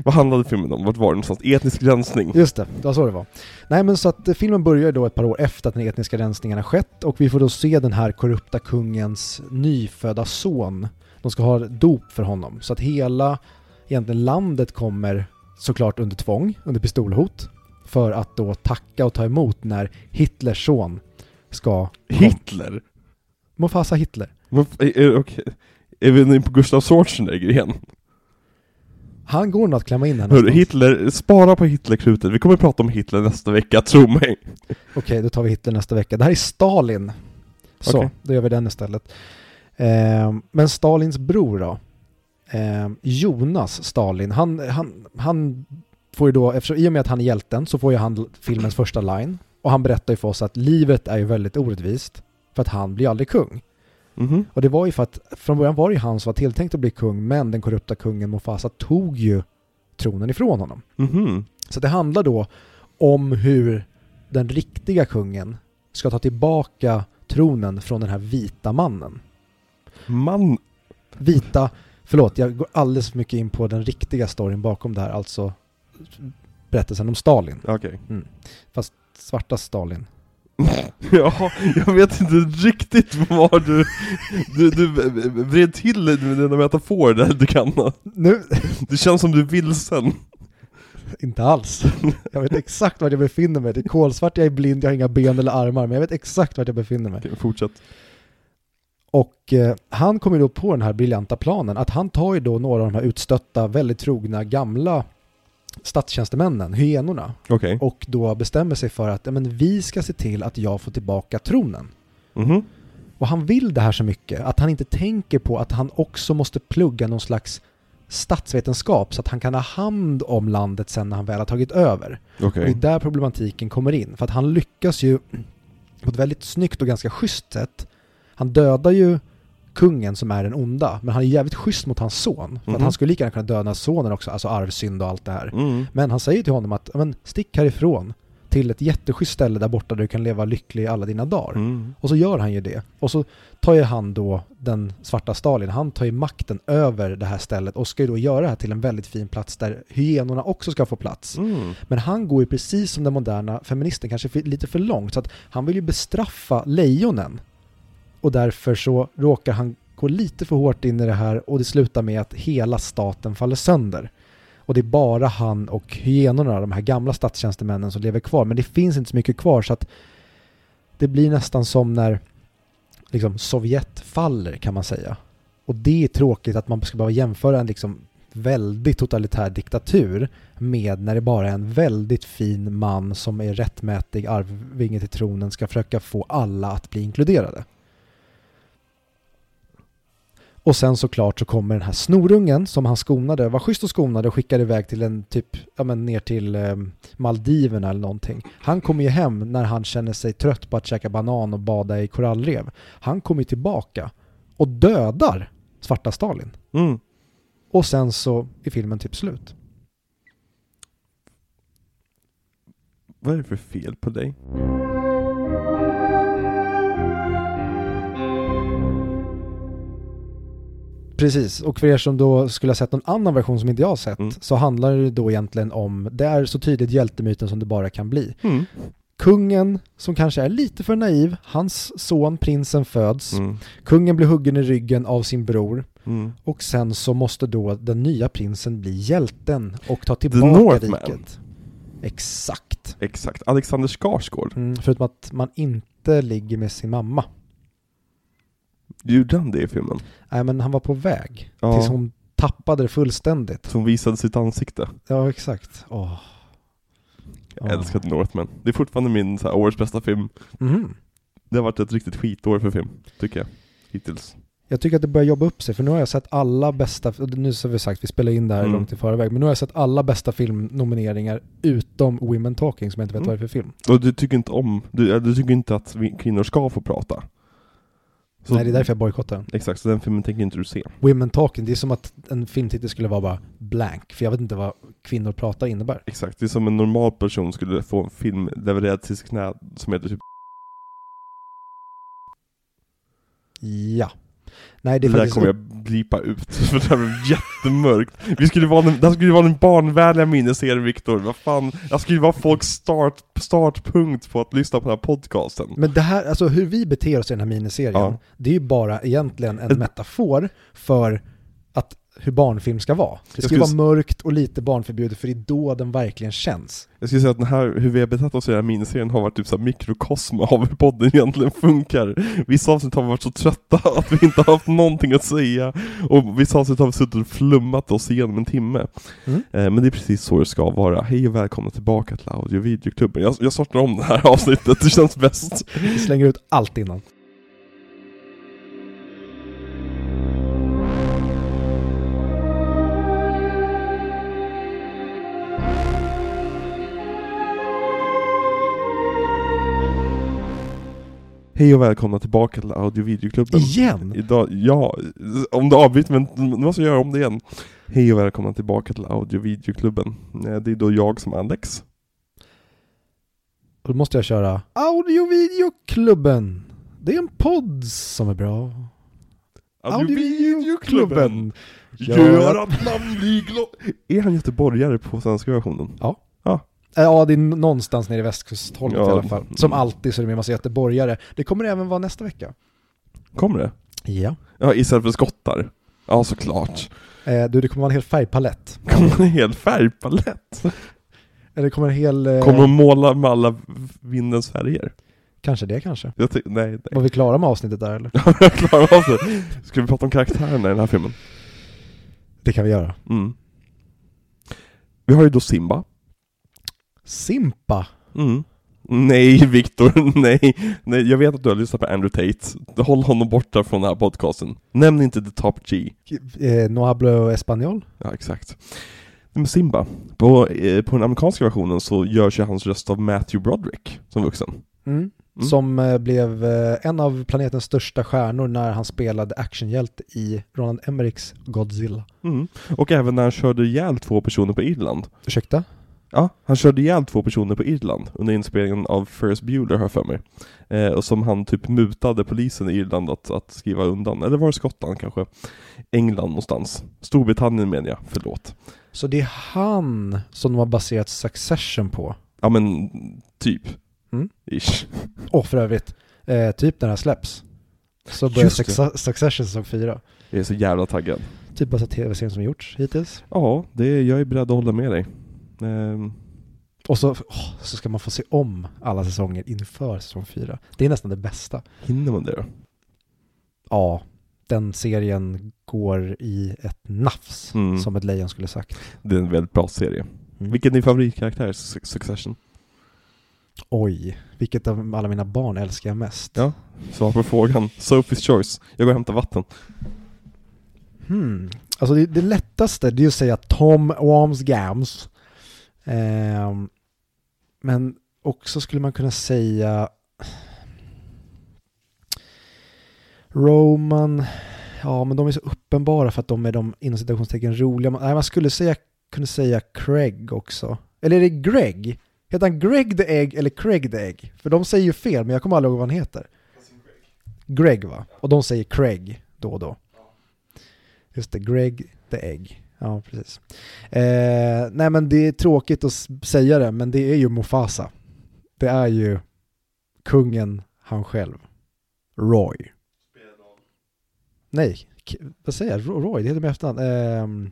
Vad handlade filmen om? Vart var det någonstans? Etnisk rensning? Just det, det var så det var. Nej men så att eh, filmen börjar då ett par år efter att den etniska rensningen har skett och vi får då se den här korrupta kungens nyfödda son. De ska ha dop för honom. Så att hela, egentligen landet kommer såklart under tvång, under pistolhot. För att då tacka och ta emot när Hitlers son ska... Hitler? Mufasa Hitler. Är, är, okej. är vi nu på Gustav Schwarzenegger igen? Han går nog att klämma in här någonstans. Hitler, spara på Hitlerkrutet. Vi kommer prata om Hitler nästa vecka, tro mig. Okej, då tar vi Hitler nästa vecka. Det här är Stalin. Så, Okej. då gör vi den istället. Eh, men Stalins bror då? Eh, Jonas Stalin, han, han, han får ju då, eftersom, i och med att han är hjälten, så får ju han filmens första line. Och han berättar ju för oss att livet är ju väldigt orättvist. För att han blir aldrig kung. Mhm. Och det var ju för att, från början var det ju han som var tilltänkt att bli kung, men den korrupta kungen Mufasa tog ju tronen ifrån honom. Mhm. Så det handlar då om hur den riktiga kungen ska ta tillbaka tronen från den här vita mannen. Man... Vita, förlåt, jag går alldeles för mycket in på den riktiga storyn bakom det här, alltså berättelsen om Stalin. Okej. Fast svarta Stalin. Ja, jag vet inte riktigt vad du... Du, du vred till med dina metaforer där du kan. Nu, Det känns som du är vilsen. inte alls. Jag vet exakt vart jag befinner mig. Det är kolsvart, jag är blind, jag har inga ben eller armar, men jag vet exakt vart jag befinner mig. Okej, fortsätt. Och eh, han kommer då på den här briljanta planen att han tar ju då några av de här utstötta, väldigt trogna, gamla statstjänstemännen, hyenorna, Okej. och då bestämmer sig för att men vi ska se till att jag får tillbaka tronen. Mhm. Och han vill det här så mycket att han inte tänker på att han också måste plugga någon slags statsvetenskap så att han kan ha hand om landet sen när han väl har tagit över. Okej. Och det är där problematiken kommer in. För att han lyckas ju på ett väldigt snyggt och ganska schysst sätt. Han dödar ju kungen som är den onda, men han är jävligt schysst mot hans son. För att Mhm. han skulle lika gärna kunna döda sonen också, alltså arvsynd och allt det här. Mm. Men han säger till honom att "Ja, men, stick härifrån till ett jätteschysst ställe där borta där du kan leva lycklig alla dina dagar. Mm. Och så gör han ju det. Och så tar ju han då, den svarta Stalin, han tar ju makten över det här stället och ska ju då göra det här till en väldigt fin plats där hyenorna också ska få plats. Mm. Men han går ju precis som den moderna feministen, kanske lite för långt. Så att han vill ju bestraffa lejonen. Och därför så råkar han gå lite för hårt in i det här och det slutar med att hela staten faller sönder. Och det är bara han och hyenorna, de här gamla statstjänstemännen som lever kvar. Men det finns inte så mycket kvar så att det blir nästan som när liksom, Sovjet faller kan man säga. Och det är tråkigt att man ska behöva jämföra en liksom väldigt totalitär diktatur med när det bara är en väldigt fin man som är rättmätig arvinge till tronen ska försöka få alla att bli inkluderade. Och sen såklart så kommer den här snorungen som han skonade, var schysst och skonade och skickade iväg till en typ, ja men ner till eh, Maldiverna eller någonting. Han kommer ju hem när han känner sig trött på att käka banan och bada i korallrev. Han kommer ju tillbaka och dödar svarta Stalin. Mm. Och sen så är filmen typ slut. Vad är det för fel på dig? Precis, och för er som då skulle ha sett någon annan version som inte jag har sett Mm. så handlar det då egentligen om, det är så tydligt hjältemyten som det bara kan bli. Mm. Kungen, som kanske är lite för naiv, hans son prinsen föds, Mm. kungen blir huggen i ryggen av sin bror Mm. och sen så måste då den nya prinsen bli hjälten och ta tillbaka riket. Exakt. Exakt, Alexander Skarsgård. Mm, förutom att man inte ligger med sin mamma. Gjorde han det i filmen? Nej men han var på väg Ja. tills hon tappade det fullständigt. Som visade sitt ansikte. Ja exakt. Åh. Jag Ja. älskar Northman. Det är fortfarande min så här, årets bästa film. Mhm. Det har varit ett riktigt skitår för film, tycker jag. Hittills. Jag tycker att det börjar jobba upp sig för nu har jag sett alla bästa, nu så har vi sagt, vi spelar in det här Mm. långt i förväg, men nu har jag sett alla bästa filmnomineringar utom Women Talking som jag inte vet Mm. vad det är för film. Och du tycker inte om, du, du tycker inte att vi, kvinnor ska få prata? Så- Nej det är därför jag bojkottar den. Exakt, så den filmen tänker inte du se. Women Talking, det är som att en filmtitel skulle vara bara blank, för jag vet inte vad kvinnor pratar innebär. Exakt, det är som en normal person skulle få en film levererad till sitt knä som heter typ Ja. Nej det Det, är där kommer jag blipa ut, för det här blev jättemörkt. Vi skulle vara den, det här skulle vara den barnvänliga miniserien Viktor, vad fan, jag skulle vara folks start, startpunkt på att lyssna på den här podcasten. Men det här, alltså hur vi beter oss i den här miniserien, Ja. det är ju bara egentligen en metafor för hur barnfilm ska vara. Det ska vara mörkt och lite barnförbjudet för det är då den verkligen känns. Jag skulle säga att den här, hur vi har betett oss i den här miniserien har varit typ så här mikrokosm av hur podden egentligen funkar. Vissa avsnitt har vi varit så trötta att vi inte har haft någonting att säga, och vissa avsnitt har vi suttit och flummat oss igenom en timme. Mm. Eh, men det är precis så det ska vara. Hej och välkomna tillbaka till audio och videoklubben. Jag, jag startar om det här avsnittet, det känns bäst. Vi slänger ut allt innan. Hej och välkomna tillbaka till audio och videoklubben. Igen? Idag, ja, om du avbryter men nu måste jag göra om det igen. Hej och välkomna tillbaka till audio och videoklubben. Det är då jag som Alex. Och då måste jag köra Audio-videoklubben. Det är en podd som är bra. Audio och videoklubben Gör att- man blir glad. Är han göteborgare på svenska versionen? Äh, Ja, det är någonstans nere i västkusthållet Ja. i alla fall. Som alltid så är det med massa göteborgare. Det kommer det även vara nästa vecka. Kommer det? Ja. Ja, istället för skottar. Ja, såklart. Eh, du, det kommer vara en hel färgpalett. Kommer en hel färgpalett? Eller det kommer en hel... Eh, Kommer de måla med alla vindens färger? Kanske det kanske. Jag ty- nej, nej. Var vi klara med avsnittet där eller? Ja, jag klarar av det. Ska vi prata om karaktärerna i den här filmen? Det kan vi göra. Mm. Vi har ju då Simba. Simpa. Mm. Nej, Viktor, nej. nej. Jag vet att du har lyssnat på Andrew Tate. Håll honom borta från den här podcasten. Nämn inte The Top G. Eh, no hablo español. Ja, exakt. Men Simba, på, eh, på den amerikanska versionen så görs ju hans röst av Matthew Broderick som vuxen. Mm. Mm. Som eh, blev eh, en av planetens största stjärnor när han spelade actionhjälte i Roland Emmerichs Godzilla. Mm. Och även när han körde ihjäl två personer på Irland. Ursäkta? Ja, han körde ihjäl två personer på Irland under inspelningen av Ferris Bueller har för mig. Eh, och som han typ mutade polisen i Irland att, att skriva undan. Eller var det Skottland kanske? England någonstans. Storbritannien menar jag, förlåt. Så det är han som de har baserat Succession på. Ja men, typ. Mm. Ish. Och för övrigt, eh, typ när det här släpps. Så börjar Just det. Succe- Succession säsong 4. Jag är så jävla taggad. Typ bästa tv-serien som gjorts hittills. Ja, det, jag är beredd att hålla med dig. Ehm, Och så, åh, så ska man få se om alla säsonger inför säsong 4. Det är nästan det bästa. hinner man det då? Ja, den serien går i ett nafs, Mm. som ett lejon skulle sagt. Det är en väldigt bra serie. Mm. Vilken är din favoritkaraktär i Su- Succession? Oj, vilket av alla mina barn älskar jag mest? Ja. Svar på frågan. Sophie's choice. Jag går och hämtar vatten. Hmm. Alltså det, det lättaste det är att säga Tom Wamsgams. Eh, men också skulle man kunna säga Roman, ja men de är så uppenbara för att de är de inom citationstecken roliga. Nej, man skulle säga, kunna säga Craig också. Eller är det Greg? Heter han Greg the Egg eller Craig the Egg? För de säger ju fel, men jag kommer aldrig ihåg vad han heter. Greg va? Och de säger Craig då och då. Just det, Greg the Egg. Ja, precis. Eh, nej men det är tråkigt att säga det, men det är ju Mufasa. Det är ju kungen han själv. Roy. Nej, vad säger jag? Roy, det heter med efternamn. Eh,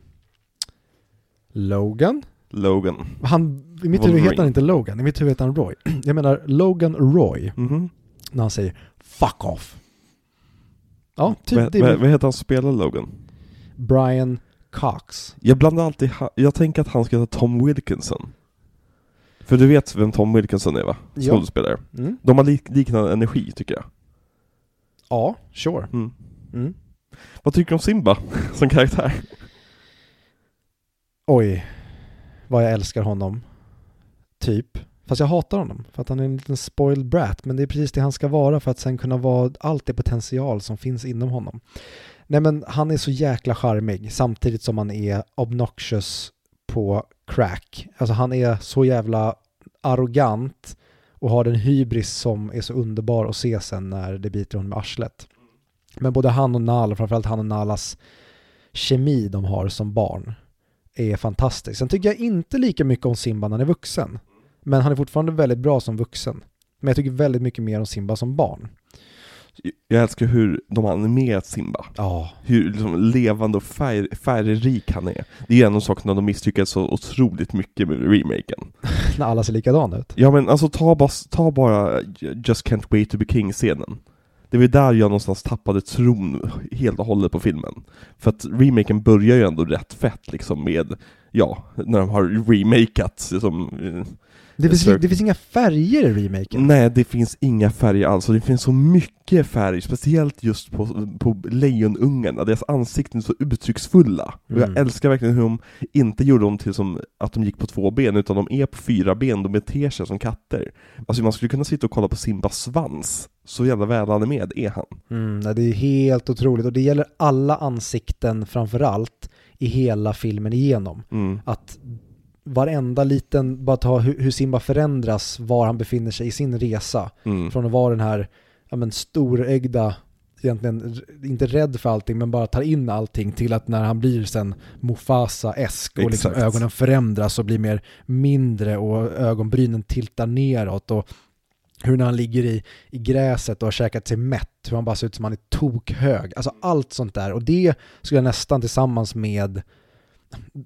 Logan? Logan. Han, I mitt huvud heter han inte Logan, i mitt huvud heter han Roy. Jag menar Logan Roy, Mm -hmm. när han säger 'fuck off' Ja, typ vad, det. Vad, vad heter han som spelar Logan? Brian Cox. Jag blandar alltid, jag tänker att han ska heta Tom Wilkinson. För du vet vem Tom Wilkinson är va? Skådespelare. Mm. De har lik, liknande energi tycker jag. Ja, sure. Mm. Mm. Vad tycker du om Simba som karaktär? Oj, vad jag älskar honom. Typ. Fast jag hatar honom för att han är en liten spoiled brat. Men det är precis det han ska vara för att sen kunna vara allt det potential som finns inom honom. Nej men han är så jäkla charmig samtidigt som han är obnoxious på crack. Alltså han är så jävla arrogant och har den hybris som är så underbar att se sen när det biter honom i arslet. Men både han och Nala, framförallt han och Nalas kemi de har som barn är fantastisk. Sen tycker jag inte lika mycket om Simba när han är vuxen. Men han är fortfarande väldigt bra som vuxen. Men jag tycker väldigt mycket mer om Simba som barn. Jag älskar hur de har animerat Simba. Ja. Hur liksom levande och färg, färgrik han är. Det är en av sakerna de misslyckades så otroligt mycket med remaken. när alla ser likadana ut. Ja men alltså ta bara, ta bara Just Can't Wait To Be King-scenen. Det var där jag någonstans tappade tron helt och hållet på filmen. För att remaken börjar ju ändå rätt fett liksom med, ja, när de har remakat liksom, Det finns, det finns inga färger i remaken. Nej, det finns inga färger alls, det finns så mycket färg, speciellt just på, på lejonungarna, deras ansikten är så uttrycksfulla. Och jag Mm. älskar verkligen hur de inte gjorde dem till som att de gick på två ben, utan de är på fyra ben, de beter sig som katter. Alltså man skulle kunna sitta och kolla på Simbas svans, så jävla välanimerad är han. Mm, det är helt otroligt och det gäller alla ansikten framförallt i hela filmen igenom. Mm. Att varenda liten, bara ta hur, hur Simba förändras, var han befinner sig i sin resa. Mm. Från att vara den här ja, men, storögda, egentligen inte rädd för allting, men bara tar in allting till att när han blir sen Mufasa-esk och liksom ögonen förändras och blir mer mindre och ögonbrynen tiltar neråt och hur när han ligger i, i gräset och har käkat sig mätt, hur han bara ser ut som han är tokhög. Alltså allt sånt där. Och det skulle jag nästan tillsammans med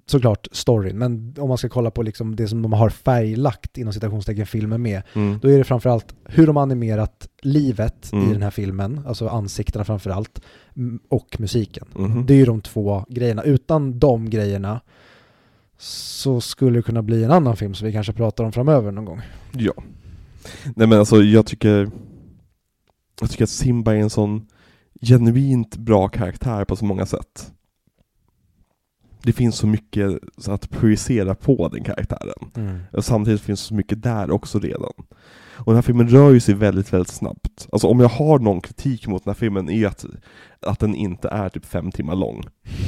såklart storyn, men om man ska kolla på liksom det som de har färglagt inom citationstecken filmen med, Mm. då är det framförallt hur de animerat livet Mm. i den här filmen, alltså ansiktena framförallt, och musiken. Mhm. Det är ju de två grejerna. Utan de grejerna så skulle det kunna bli en annan film som vi kanske pratar om framöver någon gång. Ja. Nej men alltså jag tycker Jag tycker att Simba är en sån genuint bra karaktär på så många sätt. Det finns så mycket att projicera på den karaktären. Och samtidigt finns så mycket där också redan. Och den här filmen rör ju sig väldigt, väldigt snabbt. Alltså om jag har någon kritik mot den här filmen är ju att, att den inte är typ fem timmar lång.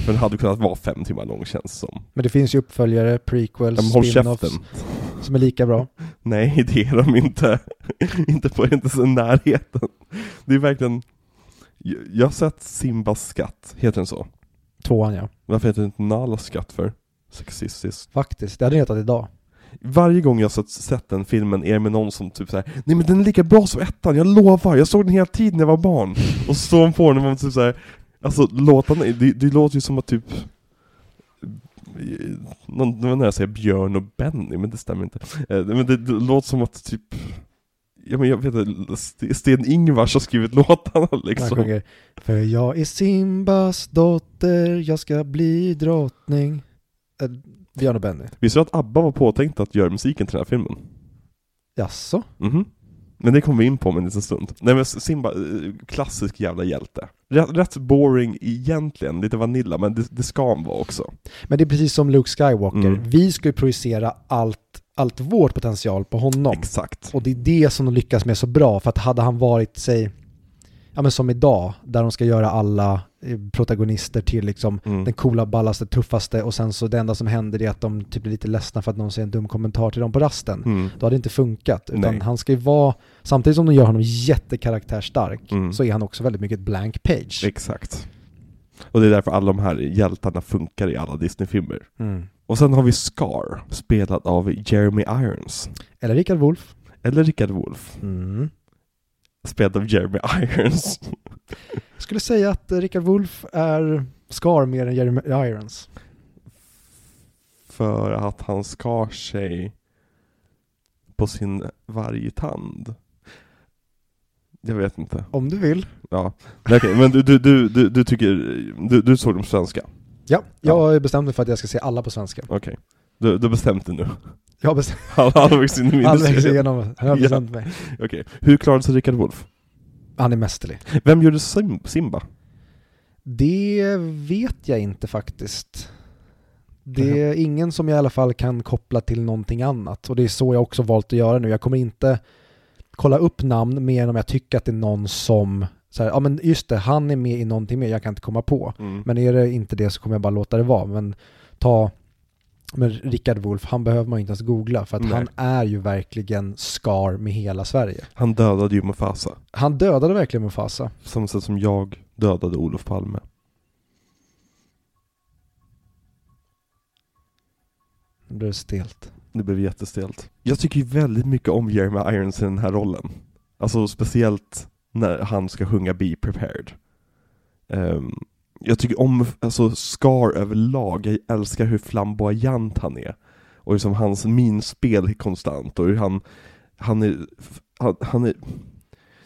För den hade kunnat vara fem timmar lång känns det som. Men det finns ju uppföljare, prequels, Ja, spin-offs käften. som är lika bra. Nej, det är de inte. inte på inte så närheten. Det är verkligen... Jag jag har sett Simbas skatt, heter den så? Tvåan ja. Varför heter den inte Nalas skatt för? Sexistiskt. Faktiskt, det hade den hetat idag. Varje gång jag sett, sett den filmen är det med någon som typ såhär Nej men den är lika bra som ettan, jag lovar, jag såg den hela tiden när jag var barn. Och så står man på den och man typ såhär Alltså låtarna, det, det låter ju som att typ någon, det var när jag säger Björn och Benny, men det stämmer inte. Eh, Men det, det låter som att typ Ja men jag vet inte, St- Sten Ingvars har skrivit låtarna Han liksom. sjunger För jag är Simbas dotter, jag ska bli drottning. Äh, Björn och Benny. Visste du att ABBA var påtänkt att göra musiken till den här filmen? Jaså? Mhm. Men det kommer vi in på om en liten stund. Nej men Simba, eh, klassisk jävla hjälte. Rätt, rätt boring egentligen, lite vanilla, men det, det ska han vara också. Men det är precis som Luke Skywalker. Mm. Vi ska ju projicera allt, allt vårt potential på honom. Exakt. Och det är det som de lyckas med så bra. För att hade han varit, säg, ja men som idag, där de ska göra alla eh, protagonister till liksom Mm. den coola, ballaste, tuffaste och sen så det enda som händer är att de typ blir lite ledsna för att någon säger en dum kommentar till dem på rasten. Mm. Då hade det inte funkat. Utan Nej. han ska ju vara, samtidigt som de gör honom jättekaraktärstark, Mm. så är han också väldigt mycket blank page. Exakt. Och det är därför alla de här hjältarna funkar i alla Disney-filmer. Mm. Och sen har vi Scar, spelad av Jeremy Irons. Eller Richard Wolff. Eller Richard Wolff, Mm. spelad av Jeremy Irons. Jag skulle säga att Richard Wolff är Scar mer än Jeremy Irons. För att han skar sig på sin vargtand. Jag vet inte. Om du vill. Ja. Okej, men du, du, du, du, du tycker, du, du såg dem svenska? Ja, jag har bestämt mig för att jag ska se alla på svenska. Okej. Du, du har bestämt dig nu? Jag har bestämt Halvvägs in i halvvägs igenom. Jag har Ja. bestämt mig. Okej. Hur klarade sig Richard Wolff? Han är mästerlig. Vem gjorde Sim- Simba? Det vet jag inte faktiskt. Det är ingen som jag i alla fall kan koppla till någonting annat. Och det är så jag också valt att göra nu. Jag kommer inte kolla upp namn mer än om jag tycker att det är någon som, så här, ja men just det, han är med i någonting mer, jag kan inte komma på. Mm. Men är det inte det så kommer jag bara låta det vara. Men ta men Rickard Wolff, han behöver man ju inte ens googla för att Nej. han är ju verkligen Scar med hela Sverige. Han dödade ju Mufasa. Han dödade verkligen Mufasa. På samma sätt som jag dödade Olof Palme. Det blev stelt. Det blev jättestelt. Jag tycker ju väldigt mycket om Jeremy Irons i den här rollen. Alltså speciellt när han ska sjunga Be Prepared. Ehm, jag tycker om, alltså Scar överlag, jag älskar hur flamboyant han är. Och liksom hans minspel är konstant och hur han, han är, han, han är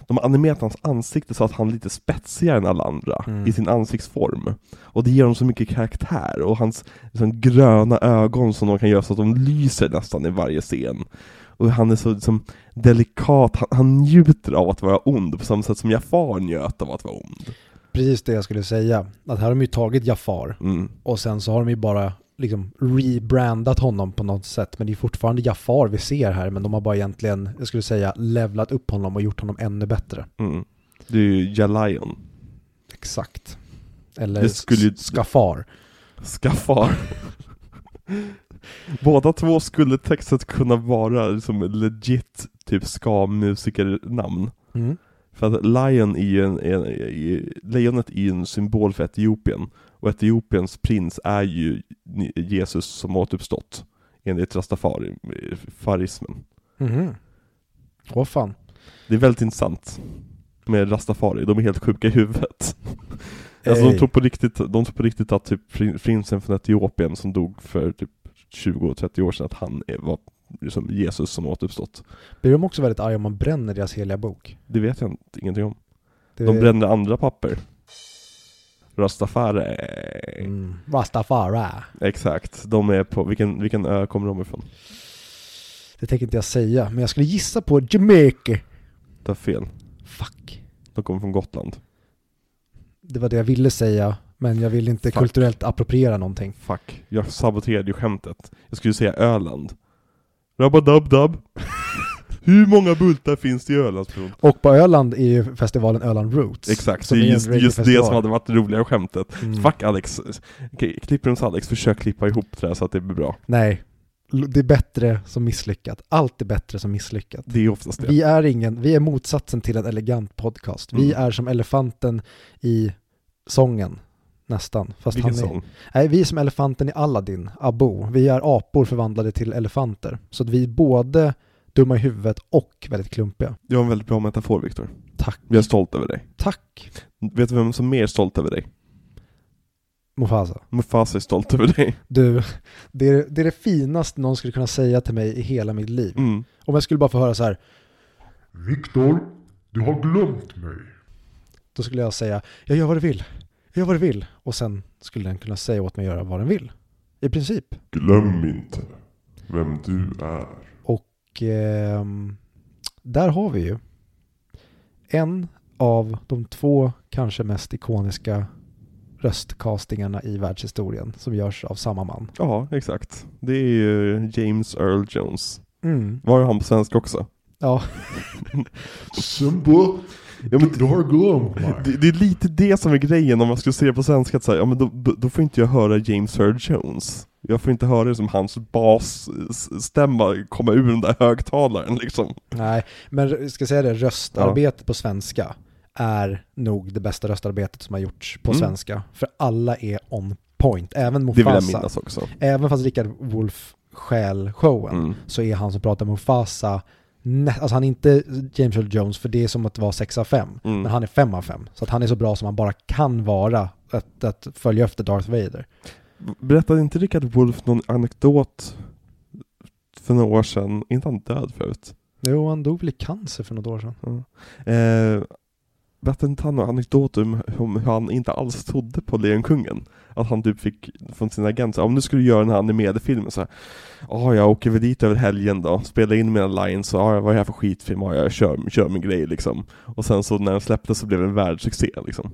de har animerat hans ansikte så att han är lite spetsigare än alla andra Mm. i sin ansiktsform. Och det ger honom så mycket karaktär och hans liksom, gröna ögon som de kan göra så att de lyser nästan i varje scen. Och han är så liksom, delikat, han, han njuter av att vara ond på samma sätt som Jafar njöt av att vara ond. Precis det jag skulle säga. Att här har de ju tagit Jafar Mm. och sen så har de ju bara liksom rebrandat honom på något sätt. Men det är fortfarande Jafar vi ser här, men de har bara egentligen, jag skulle säga, levlat upp honom och gjort honom ännu bättre. Mm. Det är ju Jalion. Exakt. Eller Det skulle ju- Skafar. Båda två skulle textet kunna vara liksom legit typ ska-musikernamn. Mm. För att Lion är ju en, en, är- lejonet är ju en symbol för Etiopien. Och Etiopiens prins är ju Jesus som återuppstått. Enligt rastafari, farismen. Mhm. Åh fan. Det är väldigt intressant. Med rastafari, de är helt sjuka i huvudet. Alltså de tror på riktigt, de tror på riktigt att typ prin- prinsen från Etiopien som dog för typ 20-30 år sedan, att han var liksom Jesus som återuppstått. Blir de också väldigt arga om man bränner deras heliga bok? Det vet jag inte, ingenting om. Det De brände andra papper. Rastafari. Mm. Rastafari. Exakt. De är på, vilken, vilken ö kommer de ifrån? Det tänker inte jag säga, men jag skulle gissa på Jamaica. Det är fel. Fuck. De kommer från Gotland. Det var det jag ville säga, men jag vill inte Fuck. kulturellt appropriera någonting. Fuck. Jag saboterade ju skämtet. Jag skulle säga Öland. Rabba-dub-dub. Hur många bultar finns det i Ölandsbron? Och på Öland är ju festivalen Öland Roots. Exakt, det är just, just det som hade varit det roliga skämtet. Mm. Fuck Alex. Okej, klipprums Alex, försök klippa ihop det där så att det blir bra. Nej, det är bättre som misslyckat. Allt är bättre som misslyckat. Det är oftast det. Vi är ingen, vi är motsatsen till en elegant podcast. Vi Mm. är som elefanten i sången, nästan. Fast Vilken han är, sång? Nej, vi är som elefanten i Aladdin, Abo. Vi är apor förvandlade till elefanter. Så att vi är både dumma i huvudet och väldigt klumpiga. Det var en väldigt bra metafor Viktor. Tack. Jag är stolt över dig. Tack, Vet du vem som är mer stolt över dig? Mufasa. Mufasa är stolt över dig. Du, det är, det är det finaste någon skulle kunna säga till mig i hela mitt liv. Mm. Om jag skulle bara få höra så här, Viktor, du har glömt mig. då skulle jag säga, jag gör vad du vill. Jag gör vad du vill. Och sen skulle den kunna säga åt mig att göra vad den vill. I princip. Glöm inte vem du är. Och ehm, där har vi ju en av de två kanske mest ikoniska röstcastingarna i världshistorien som görs av samma man. Ja, exakt. Det är ju James Earl Jones. Mm. Var han på svenska också? Ja, Ja, men det, det är lite det som är grejen om man skulle se det på svenska, att säga, ja men då, då, då får inte jag höra James Earl Jones. Jag får inte höra det som hans basstämma komma ur den där högtalaren liksom. nej, men jag ska säga det, röstarbete på svenska är nog det bästa röstarbetet som har gjorts på Mm. svenska. För alla är on point, även Det vill jag Mufasa. minnas också. Även fast Rickard Wolff stjäl showen Mm. så är han som pratar Mufasa, alltså han är inte James Earl Jones för det är som att vara 6 av 5. Mm. Men han är 5 av 5. Så att han är så bra som han bara kan vara att, att följa efter Darth Vader. Berättade inte Richard Wolff någon anekdot för några år sedan? Är inte han död förut? Jo, han dog väl i cancer för något år sedan. Eh, berättade inte han anekdot om, hur han inte alls trodde på Lejonkungen? Att han typ fick från sin agent, om nu om du skulle göra den här animerade filmen så här, Ja, jag åker väl dit över helgen då, spelar in mina lines, så ja, vad är det här för skitfilm? Ah, ja, jag kör, kör min grej liksom. Och sen så när den släpptes så blev det en världssuccé liksom.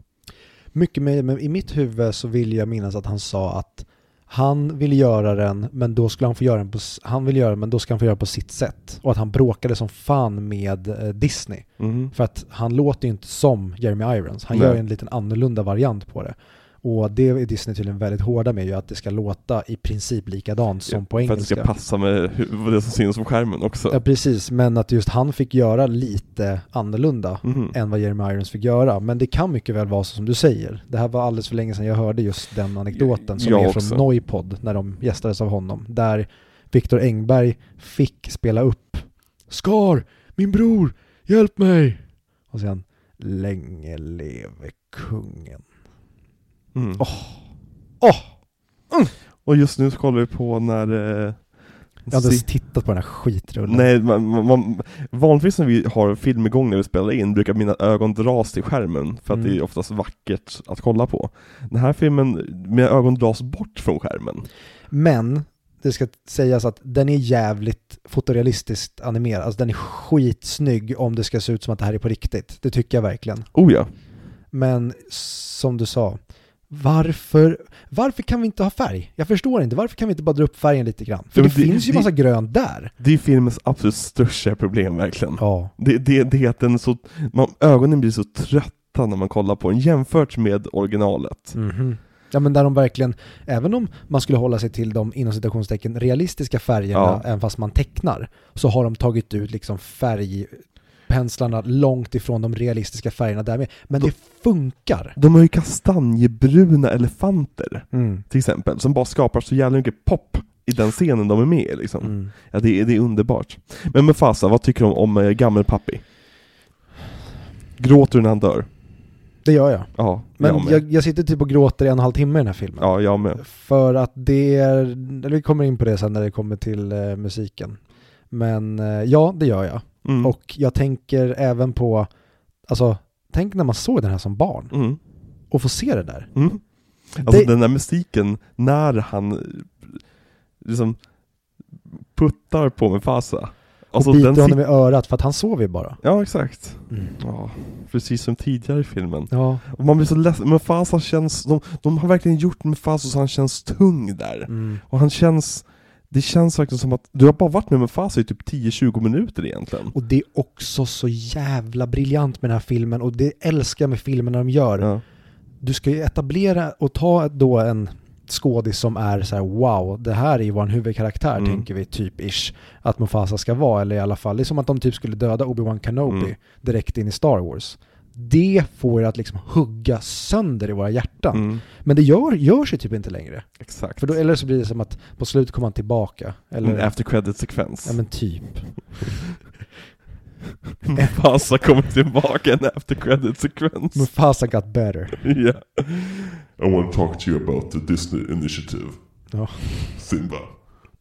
Mycket möjligt, men i mitt huvud så vill jag minnas att han sa att han ville göra den, men då skulle han få göra den på, han vill göra den, men då ska han få göra den på sitt sätt. Och att han bråkade som fan med eh, Disney. Mhm. För att han låter ju inte som Jeremy Irons. Han Nej. gör en liten annorlunda variant på det. Och det är Disney tydligen väldigt hårda med ju, att det ska låta i princip likadant som på För att det engelska. ska passa med det som syns på skärmen också. Ja, precis. Men att just han fick göra lite annorlunda Mhm. än vad Jeremy Irons fick göra. Men det kan mycket väl vara så som du säger. Det här var alldeles för länge sedan jag hörde just den anekdoten som Jag är också. från Noipod när de gästades av honom. Där Viktor Engberg fick spela upp Skar, min bror, hjälp mig! Och sen Länge leve kungen. Mm. Åh! Åh! Och just nu så kollar vi på när... Eh, Jag har inte ens tittat på den här skitrullen. Nej, man, man, man, vanligtvis när vi har film igång när vi spelar in brukar mina ögon dras till skärmen för att Mm. det är oftast vackert att kolla på. Den här filmen, mina ögon dras bort från skärmen. Men det ska sägas att den är jävligt fotorealistiskt animerad. Alltså den är skitsnygg om det ska se ut som att det här är på riktigt. Det tycker jag verkligen. Oh ja. Men som du sa, varför, varför kan vi inte ha färg? Jag förstår inte, varför kan vi inte bara dra upp färgen lite grann? För Ja, det, det- finns ju det- massa grönt där. Det är filmens absolut största problem verkligen. Ja. Det, det, det är att den så, man, ögonen blir så trötta när man kollar på den jämfört med originalet. Mhm. Ja men där de verkligen, även om man skulle hålla sig till de inom citationstecken realistiska färgerna, Ja. även fast man tecknar, så har de tagit ut liksom färgpenslarna långt ifrån de realistiska färgerna där med. Men Då- det funkar. De har ju kastanjebruna elefanter, Mm. till exempel, som bara skapar så jävla mycket pop i den scenen de är med i liksom. Mm. Ja, det, är- det är underbart. Men Mufasa, vad tycker du om, om eh, gammelpappi? Gråter du när han dör? Det gör jag. Ja, Men jag med. jag, jag sitter typ och gråter i en och en halv timme i den här filmen. Ja, jag med. För att det är, eller vi kommer in på det sen när det kommer till eh, musiken. Men eh, ja, det gör jag. Mm. Och jag tänker även på, alltså, tänk när man såg den här som barn Mm. och få se det där. Mm. Alltså Det- den där musiken, när han liksom puttar på Mufasa. Alltså och biter den honom i örat för att han sover ju bara. Ja, exakt. Mm. Ja, precis som tidigare i filmen. Ja. Och man blir så ledsen, Mufasa känns, de, de har verkligen gjort Mufasa så han känns tung där. Mm. Och han känns, det känns verkligen som att du har bara varit med Mufasa i typ 10-20 minuter egentligen. Och det är också så jävla briljant med den här filmen och det älskar jag med filmerna de gör. Ja. Du ska ju etablera och ta då en skådis som är så här: wow, det här är ju vår huvudkaraktär Mm. tänker vi typ ish att Mufasa ska vara, eller i alla fall, det är som att de typ skulle döda Obi-Wan Kenobi Mm. direkt in i Star Wars. Det får att liksom hugga sönder i våra hjärtan. Mm, Men det gör, görs ju typ inte längre. exakt. För då, eller så blir det som att på slutet kommer han tillbaka. Eller, En after credit-sekvens. ja men typ. Mufasa kommer tillbaka en after credit-sekvens. Mufasa got better. Ja. I want to talk to you about the Disney initiative. Ja. Simba.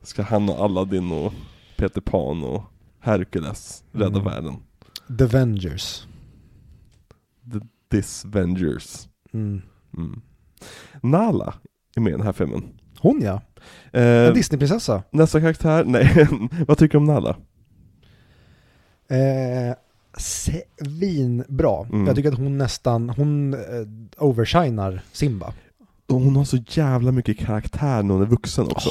Ska han och Aladdin och Peter Pan och Hercules rädda Mm. världen. The Vengers. The Disvengers. Mm. Mm. Nala är med i den här filmen. Hon ja, Eh, en Disneyprinsessa. nästa karaktär, nej, vad tycker du om Nala? Eh, svinbra. Mm. Jag tycker att hon nästan, hon eh, overshinar Simba. Och hon har så jävla mycket karaktär när hon är vuxen också.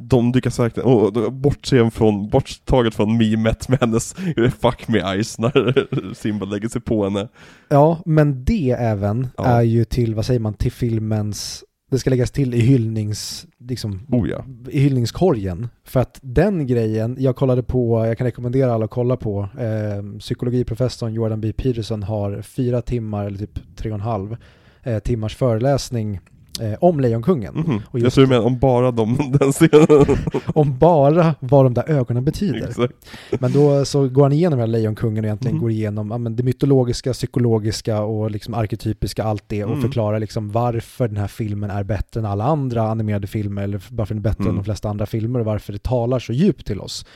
De lyckas verkligen, och bortse från, borttaget från memet med hennes 'fuck me eyes' när Simba lägger sig på henne. Ja, men det även Ja. är ju till, vad säger man, till filmens, det ska läggas till i hyllnings, liksom, Oh ja. i hyllningskorgen. För att den grejen, jag kollade på, jag kan rekommendera alla att kolla på, eh, psykologiprofessorn Jordan B. Peterson har fyra timmar, eller typ tre och en halv eh, timmars föreläsning eh, om Lejonkungen. Mhm. Och Jag tror du om bara de, den scenen. Om bara vad de där ögonen betyder. Exakt. Men då så går han igenom hela Lejonkungen och egentligen Mhm. går igenom ja, men det mytologiska, psykologiska och liksom arketypiska, allt det och Mm. förklarar liksom varför den här filmen är bättre än alla andra animerade filmer eller varför den är bättre än Mm. de flesta andra filmer och varför det talar så djupt till oss.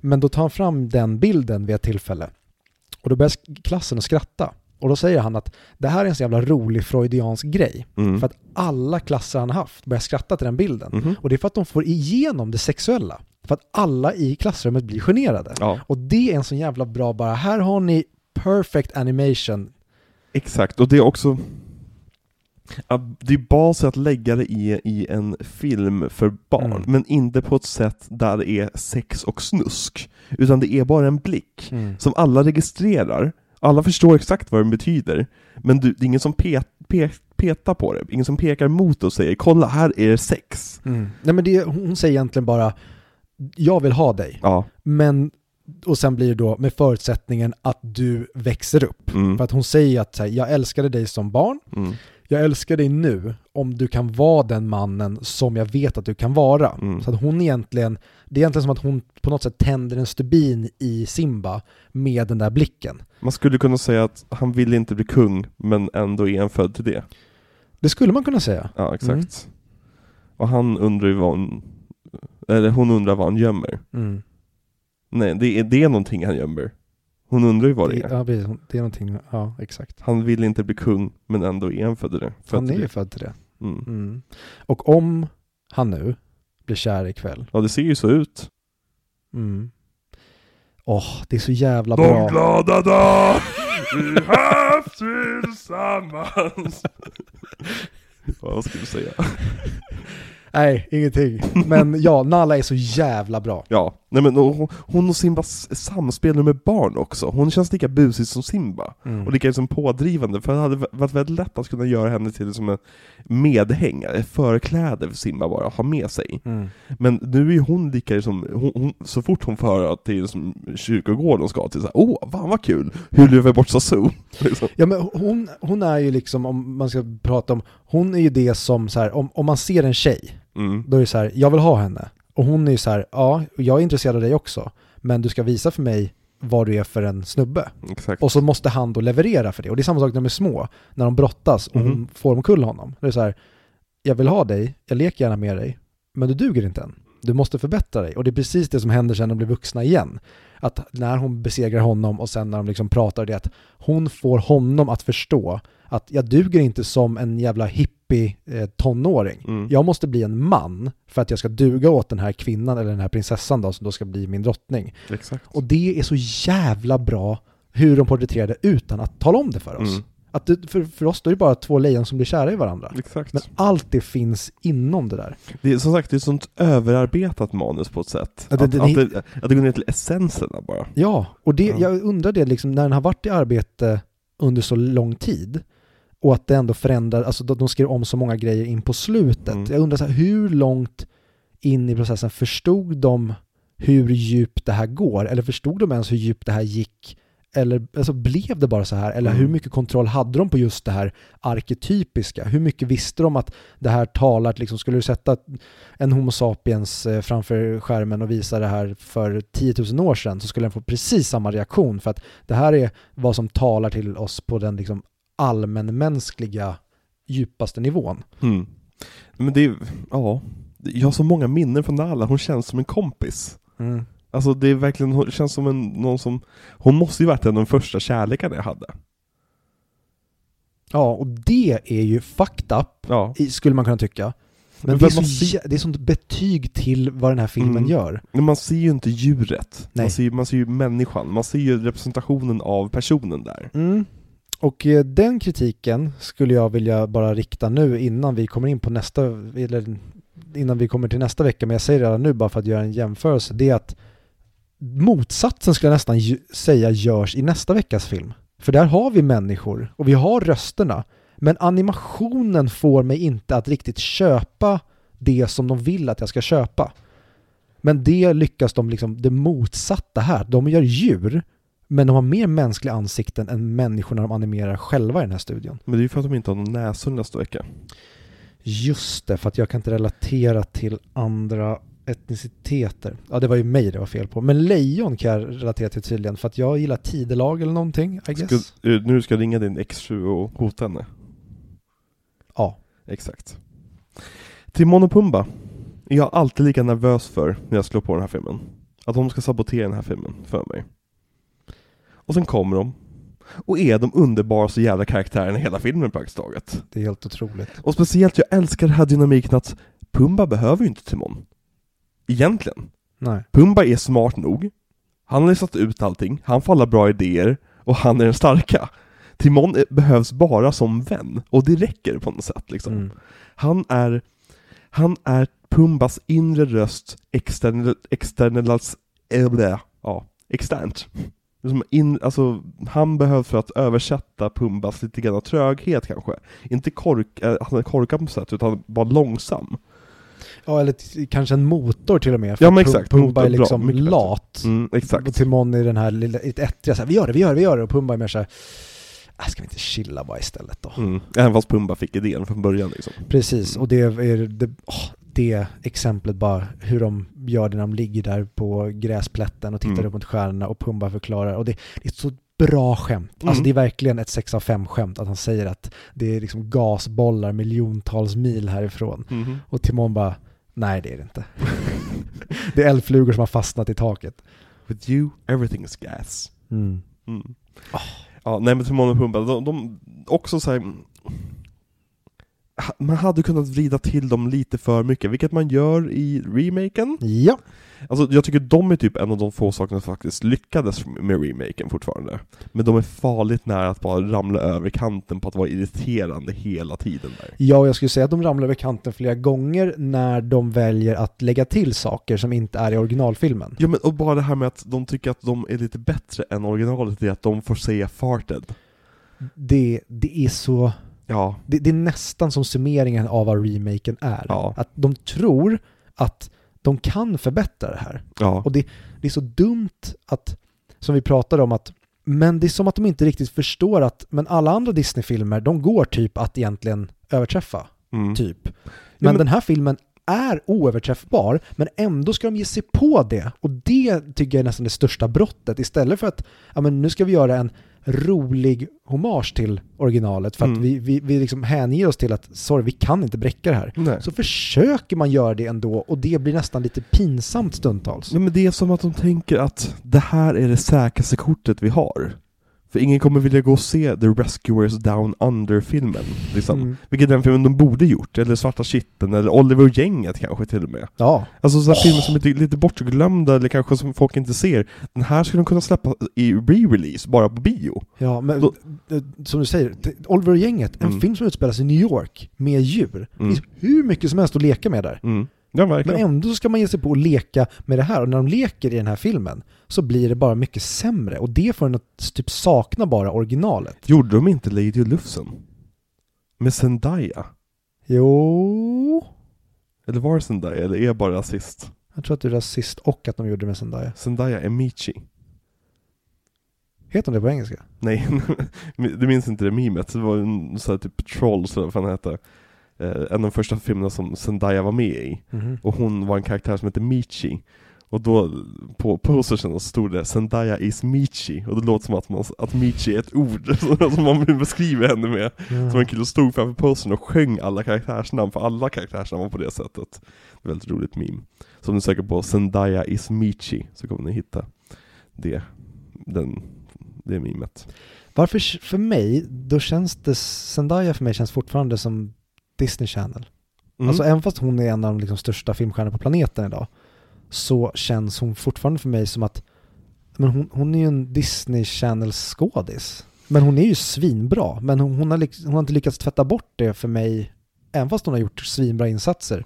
Men då tar han fram den bilden vid ett tillfälle och då börjar klassen att skratta. Och då säger han att det här är en så jävla rolig freudiansk grej. Mm. För att alla klasser han har haft börjar skratta till den bilden. Mhm. Och det är för att de får igenom det sexuella. För att alla i klassrummet blir generade. Ja, Och det är en så jävla bra bara, här har ni perfect animation. exakt. Och det är också det är basen att lägga det i, i en film för barn, Mm. men inte på ett sätt där det är sex och snusk. Utan det är bara en blick som alla registrerar, alla förstår exakt vad den betyder, men du, det är ingen som pet, pet, petar på det, ingen som pekar mot och säger 'Kolla, här är det sex' Mm. Nej men det, hon säger egentligen bara, jag vill ha dig. Ja, Men, och sen blir det då med förutsättningen att du växer upp. mm, För att hon säger att här, jag älskade dig som barn, mm, jag älskar dig nu om du kan vara den mannen som jag vet att du kan vara. Mm. Så att hon egentligen, det är egentligen som att hon på något sätt tänder en stubin i Simba med den där blicken. Man skulle kunna säga att han vill inte bli kung, men ändå är han född till det. Det skulle man kunna säga. Ja, exakt. Och han undrar ju vad hon, eller hon undrar vad han gömmer. Mm. Nej, det är, det är någonting han gömmer. Hon undrar ju vad det är. Ja, precis. Det är någonting, ja exakt. Han vill inte bli kung, men ändå är han född till det. Född Han är ju det. född till det. Mm. Mm. Och om han nu blir kär ikväll, Ja, det ser ju så ut. mm. Åh, det är så jävla bra. glada dag vi haft tillsammans. Ja, vad ska du säga? Nej, ingenting. Men ja, Nala är så jävla bra. Ja, nej men hon- hon och Simbas samspel med barn också. Hon känns lika busig som Simba. Mm. Och lika liksom pådrivande, för det hade varit väldigt lätt att kunna göra henne till som en medhängare, förkläde för Simba bara, att ha med sig. Mm. Men nu är hon lika som, hon, hon, så fort hon får höra att det är som kyrkogården hon ska till, så här, åh, fan vad kul! Hur lever bort Sassou? Liksom. Ja men hon, hon är ju liksom, om man ska prata om, hon är ju det som så här, om, om man ser en tjej, Mm. då är det så här, jag vill ha henne. Och hon är ju så här, ja, jag är intresserad av dig också, men du ska visa för mig vad du är för en snubbe. Exakt. Och så måste han då leverera för det. Och det är samma sak när de är små, när de brottas och hon Mhm. får omkull honom. Det är så här, jag vill ha dig, jag leker gärna med dig, men du duger inte än. Du måste förbättra dig. Och det är precis det som händer sen när de blir vuxna igen. Att när hon besegrar honom och sen när de liksom pratar, det att hon får honom att förstå att jag duger inte som en jävla hippie eh, tonåring. Mm. Jag måste bli en man för att jag ska duga åt den här kvinnan eller den här prinsessan då, som då ska bli min drottning. Exakt. Och det är så jävla bra hur de porträtterar det utan att tala om det för oss. Mm. Att det, för, för oss då är det bara två lejon som blir kära i varandra. Exakt. Men allt det finns inom det där. Det är som sagt, det är ett sånt överarbetat manus på ett sätt. Det- att, det- att, det, att det går ner till essenserna bara. Ja, och det, Ja. jag undrar det liksom när den har varit i arbete under så lång tid och att det ändå förändrar, alltså de skrev om så många grejer in på slutet. Mm. Jag undrar så här, hur långt in i processen förstod de hur djupt det här går? Eller förstod de ens hur djupt det här gick? Eller alltså, blev det bara så här? Eller Mm. hur mycket kontroll hade de på just det här arketypiska? Hur mycket visste de att det här talar, liksom, skulle du sätta en Homo sapiens eh, framför skärmen och visa det här för 10 000 år sedan så skulle den få precis samma reaktion för att det här är vad som talar till oss på den liksom allmänmänskliga djupaste nivån. Mm. Men det är, ja, jag har så många minnen från Nala, hon känns som en kompis. Alltså det är verkligen, hon känns som en, någon som, hon måste ju varit en av de första kärlekarna jag hade. Ja, och det är ju fucked up, Ja. i- skulle man kunna tycka. Men För det är, så, ser- det är sånt betyg till vad den här filmen Mm. gör. Men man ser ju inte djuret. Nej. Man ser, ju- man ser ju människan. Man ser ju representationen av personen där. Mm. Och eh, den kritiken skulle jag vilja bara rikta nu innan vi kommer in på nästa, eller innan vi kommer till nästa vecka, men jag säger det redan nu bara för att göra en jämförelse, det är att motsatsen skulle jag nästan säga görs i nästa veckas film. För där har vi människor och vi har rösterna, men animationen får mig inte att riktigt köpa det som de vill att jag ska köpa. Men det lyckas de liksom, det motsatta här. De gör djur, men de har mer mänskliga ansikten än människorna de animerar själva i den här studion. Men det är ju för att de inte har någon näsor nästa vecka. Just det, för att jag kan inte relatera till andra etniciteter. Ja, det var ju mig det var fel på. Men lejon kan jag relatera till tydligen, för att jag gillar tidelag eller någonting, I guess. Ska, nu ska jag ringa din exfru och hota henne. Ja. Exakt. Timon och Pumba är jag alltid lika nervös för när jag slår på den här filmen. Att de ska sabotera den här filmen för mig. Och sen kommer de och är de underbaraste jävla karaktärerna i hela filmen praktiskt taget. Det är helt otroligt. Och speciellt, jag älskar den här dynamiken att Pumba behöver ju inte Timon. Egentligen. Nej. Pumba är smart nog. Han har listat ut allting, han får alla bra idéer och han är den starka. Timon behövs bara som vän, och det räcker på något sätt liksom. Mm. Han är, han är Pumbas inre röst external, äh, ja, externt. Liksom in, alltså, han behövs för att översätta Pumbas lite grann tröghet kanske. Inte kork, äh, han är korkad på något sätt, utan bara långsam. Ja, eller kanske en motor till och med. Ja, men exakt. Pumba Motor, är bra. liksom bättre. lat. Mm, Och exakt. Timon är den här lilla, lite ettriga så här, vi gör det, vi gör det, vi gör det. Och Pumba är mer så här, "Ah, ska vi inte chilla bara istället då? Mm. Även fast Pumba fick idén från början liksom. Precis, och det är det, åh, det exemplet bara hur de gör det när de ligger där på gräsplätten och tittar Mm. upp mot stjärnorna och Pumba förklarar. Och det, det är så bra skämt. Alltså Mm. det är verkligen ett 6 av 5 skämt att han säger att det är liksom gasbollar miljontals mil härifrån. Mhm. Och Timon bara, nej det är det inte. det är eldflugor som har fastnat i taket. With you, everything is gas. Mm. Mm. Ja, nej men Timon och Pumba, de, de också såhär man hade kunnat vrida till dem lite för mycket, vilket man gör i remaken. Ja, Alltså jag tycker de är typ en av de få sakerna som faktiskt lyckades med remaken fortfarande. Men de är farligt nära att bara ramla över kanten på att vara irriterande hela tiden där. Ja, jag skulle säga att de ramlar över kanten flera gånger när de väljer att lägga till saker som inte är i originalfilmen. Ja men och bara det här med att de tycker att de är lite bättre än originalet i att de får säga farted. Det, det är så... Ja, Det, det är nästan som summeringen av vad remaken är. Ja. Att de tror att de kan förbättra det här. ja. Och det, det är så dumt att, som vi pratade om, att men det är som att de inte riktigt förstår att men alla andra Disney-filmer, de går typ att egentligen överträffa. Mm. Typ. Men, men- den här filmen är oöverträffbar, men ändå ska de ge sig på det. Och det tycker jag är nästan det största brottet. Istället för att, ja men nu ska vi göra en rolig hommage till originalet för att Mm. vi, vi, vi liksom hänger oss till att, sorry, vi kan inte bräcka det här. Nej. Så försöker man göra det ändå och det blir nästan lite pinsamt stundtals. Ja, men det är som att de tänker att det här är det säkraste kortet vi har. För ingen kommer vilja gå och se The Rescuers Down Under-filmen. Liksom. Mm. Vilket är den filmen de borde gjort, eller Svarta Kitteln, eller Oliver och gänget kanske till och med. Ja, Alltså sådana Åh. filmer som är lite- lite bortglömda, eller kanske som folk inte ser. Den här skulle de kunna släppa i re-release, bara på bio. ja men Då- eh, som du säger, Oliver och gänget, en Mm. film som utspelar sig i New York med djur. Det Mm. finns hur mycket som helst att leka med där. Mm. Ja, Men ändå ska man ge sig på att leka med det här och när de leker i den här filmen så blir det bara mycket sämre och det får en att typ sakna bara originalet. Gjorde de inte Lady Lufsen? Med Zendaya? Jo, Eller var det Zendaya, eller är jag bara rasist? jag tror att du är rasist och att de gjorde det med Zendaya. Zendaya Emichi. Heter hon det på engelska? Nej, du minns inte det memet? Det var en sån här typ troll, så vad det hette. Eh, en av de första filmerna som Zendaya var med i. Och hon var en karaktär som hette Michi. Och då på postersen stod det Zendaya is Michi. Och det låter som att, man, att Michi är ett ord som man beskriver henne med. Ja. Som en kille stod framför postern och sjöng alla karaktärsnamn, för alla karaktärsnamn var på det sättet. Det är väldigt roligt meme. Så om ni söker på Zendaya is Michi så kommer ni hitta det, den, det memet. Varför för mig, då känns det, Zendaya för mig känns fortfarande som Disney Channel. Mm. Alltså även fast hon är en av de liksom, största filmstjärnorna på planeten idag så känns hon fortfarande för mig som att men hon, hon är ju en Disney Channel skådis. Men hon är ju svinbra. Men hon, hon, har, hon har inte lyckats tvätta bort det för mig även fast hon har gjort svinbra insatser.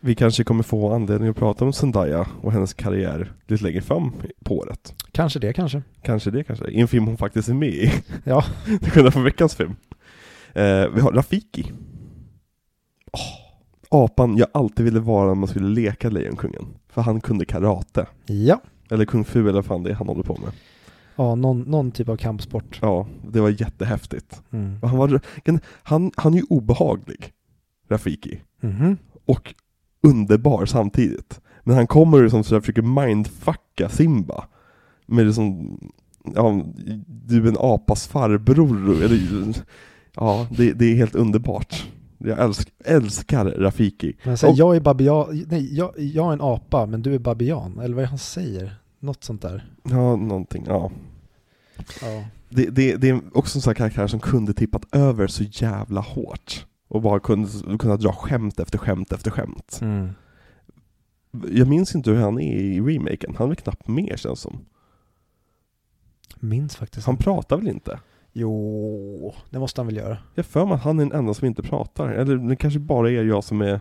Vi kanske kommer få anledning att prata om Zendaya och hennes karriär lite längre fram på året. Kanske det kanske. Kanske det kanske, i en film hon faktiskt är med i. Ja. Det kunde få veckans film. Eh, vi har Rafiki. Åh, apan jag alltid ville vara när man skulle leka Lejonkungen. För han kunde karate. Ja. Eller kung fu eller vad fan det är han håller på med. Ja, någon, någon typ av kampsport. Ja, det var jättehäftigt. Mm. Han, var, han, han är ju obehaglig, Rafiki. Mhm. Och underbar samtidigt. Men han kommer liksom så jag försöker mindfucka Simba. Med liksom, ja, du är en apas farbror. Eller, ja, det, det är helt underbart. Jag älsk, älskar Rafiki. Men säg, Och- jag är babian, nej jag, jag är en apa men du är babian, eller vad är han säger? Något sånt där. Ja, någonting, ja. Ja. Det, det, det är också en sån här karaktär som kunde tippat över så jävla hårt. Och bara kunde, kunde dra skämt efter skämt efter skämt. Mm. Jag minns inte hur han är i remaken, han är knappt med känns som. Minns faktiskt. Han pratar väl inte? Jo, det måste han väl göra. Jag för mig att han är den enda som inte pratar. Eller det kanske bara är jag som är,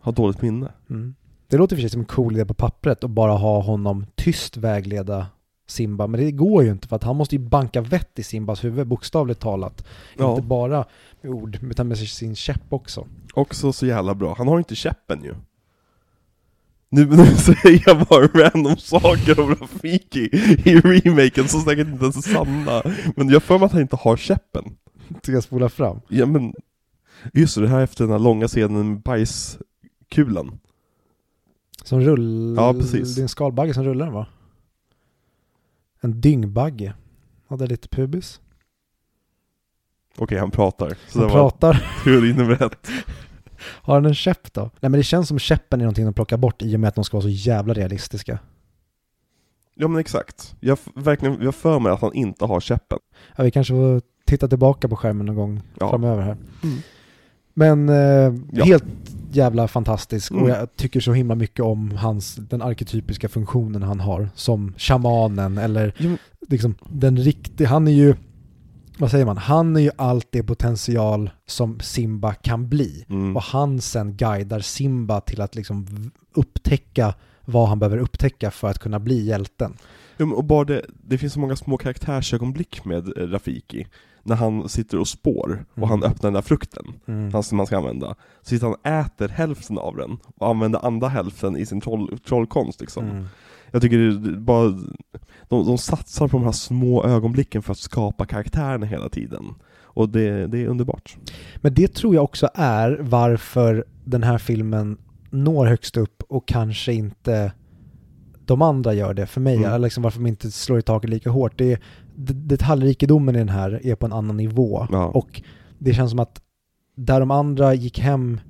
har dåligt minne. Mm. Det låter för sig som en cool idé på pappret att bara ha honom tyst vägleda Simba, men det går ju inte för att han måste ju banka vett i Simbas huvud, bokstavligt talat. Ja. Inte bara med ord, utan med sin käpp också. Också så jävla bra. Han har inte käppen ju. Nu, nu säger jag bara random saker om Rafiki i remaken som säkert inte ens är sanna. Men jag för mig att han inte har käppen. Ska jag spola fram? Ja men, just det, det här är efter den här långa scenen med bajskulan. Som rull... Ja, precis. Det är en skalbagge som rullar den va? En dyngbagge. Hade lite pubis. Okej, han pratar. Så Han det var pratar. teori nummer ett. Har han en käpp då? Nej men det känns som käppen är någonting de plockar bort i och med att de ska vara så jävla realistiska. Ja men exakt. Jag verkligen, jag för mig att han inte har käppen. Ja, vi kanske får titta tillbaka på skärmen någon gång Ja. framöver här. Mm. Men eh, Ja. helt jävla fantastisk och Mm. jag tycker så himla mycket om hans, den arketypiska funktionen han har som shamanen eller Jo, men- liksom den riktiga, han är ju, vad säger man, han är ju allt det potential som Simba kan bli. Mm. Och han sen guidar Simba till att liksom upptäcka vad han behöver upptäcka för att kunna bli hjälten. Och bara det, det finns så många små karaktärsögonblick med eh, Rafiki. När han sitter och spår och Mm. han öppnar den där frukten, Mm. han som man ska använda. Så sitter han och äter hälften av den och använder andra hälften i sin troll, trollkonst liksom. Jag tycker det, bara, de, de satsar på de här små ögonblicken för att skapa karaktärerna hela tiden. Och det, det är underbart. Men det tror jag också är varför den här filmen når högst upp och kanske inte de andra gör det för mig. Mm. Liksom varför de inte slår i taket lika hårt. Det är, detaljrikedomen i den här är på en annan nivå. Ja. Och det känns som att där de andra gick hem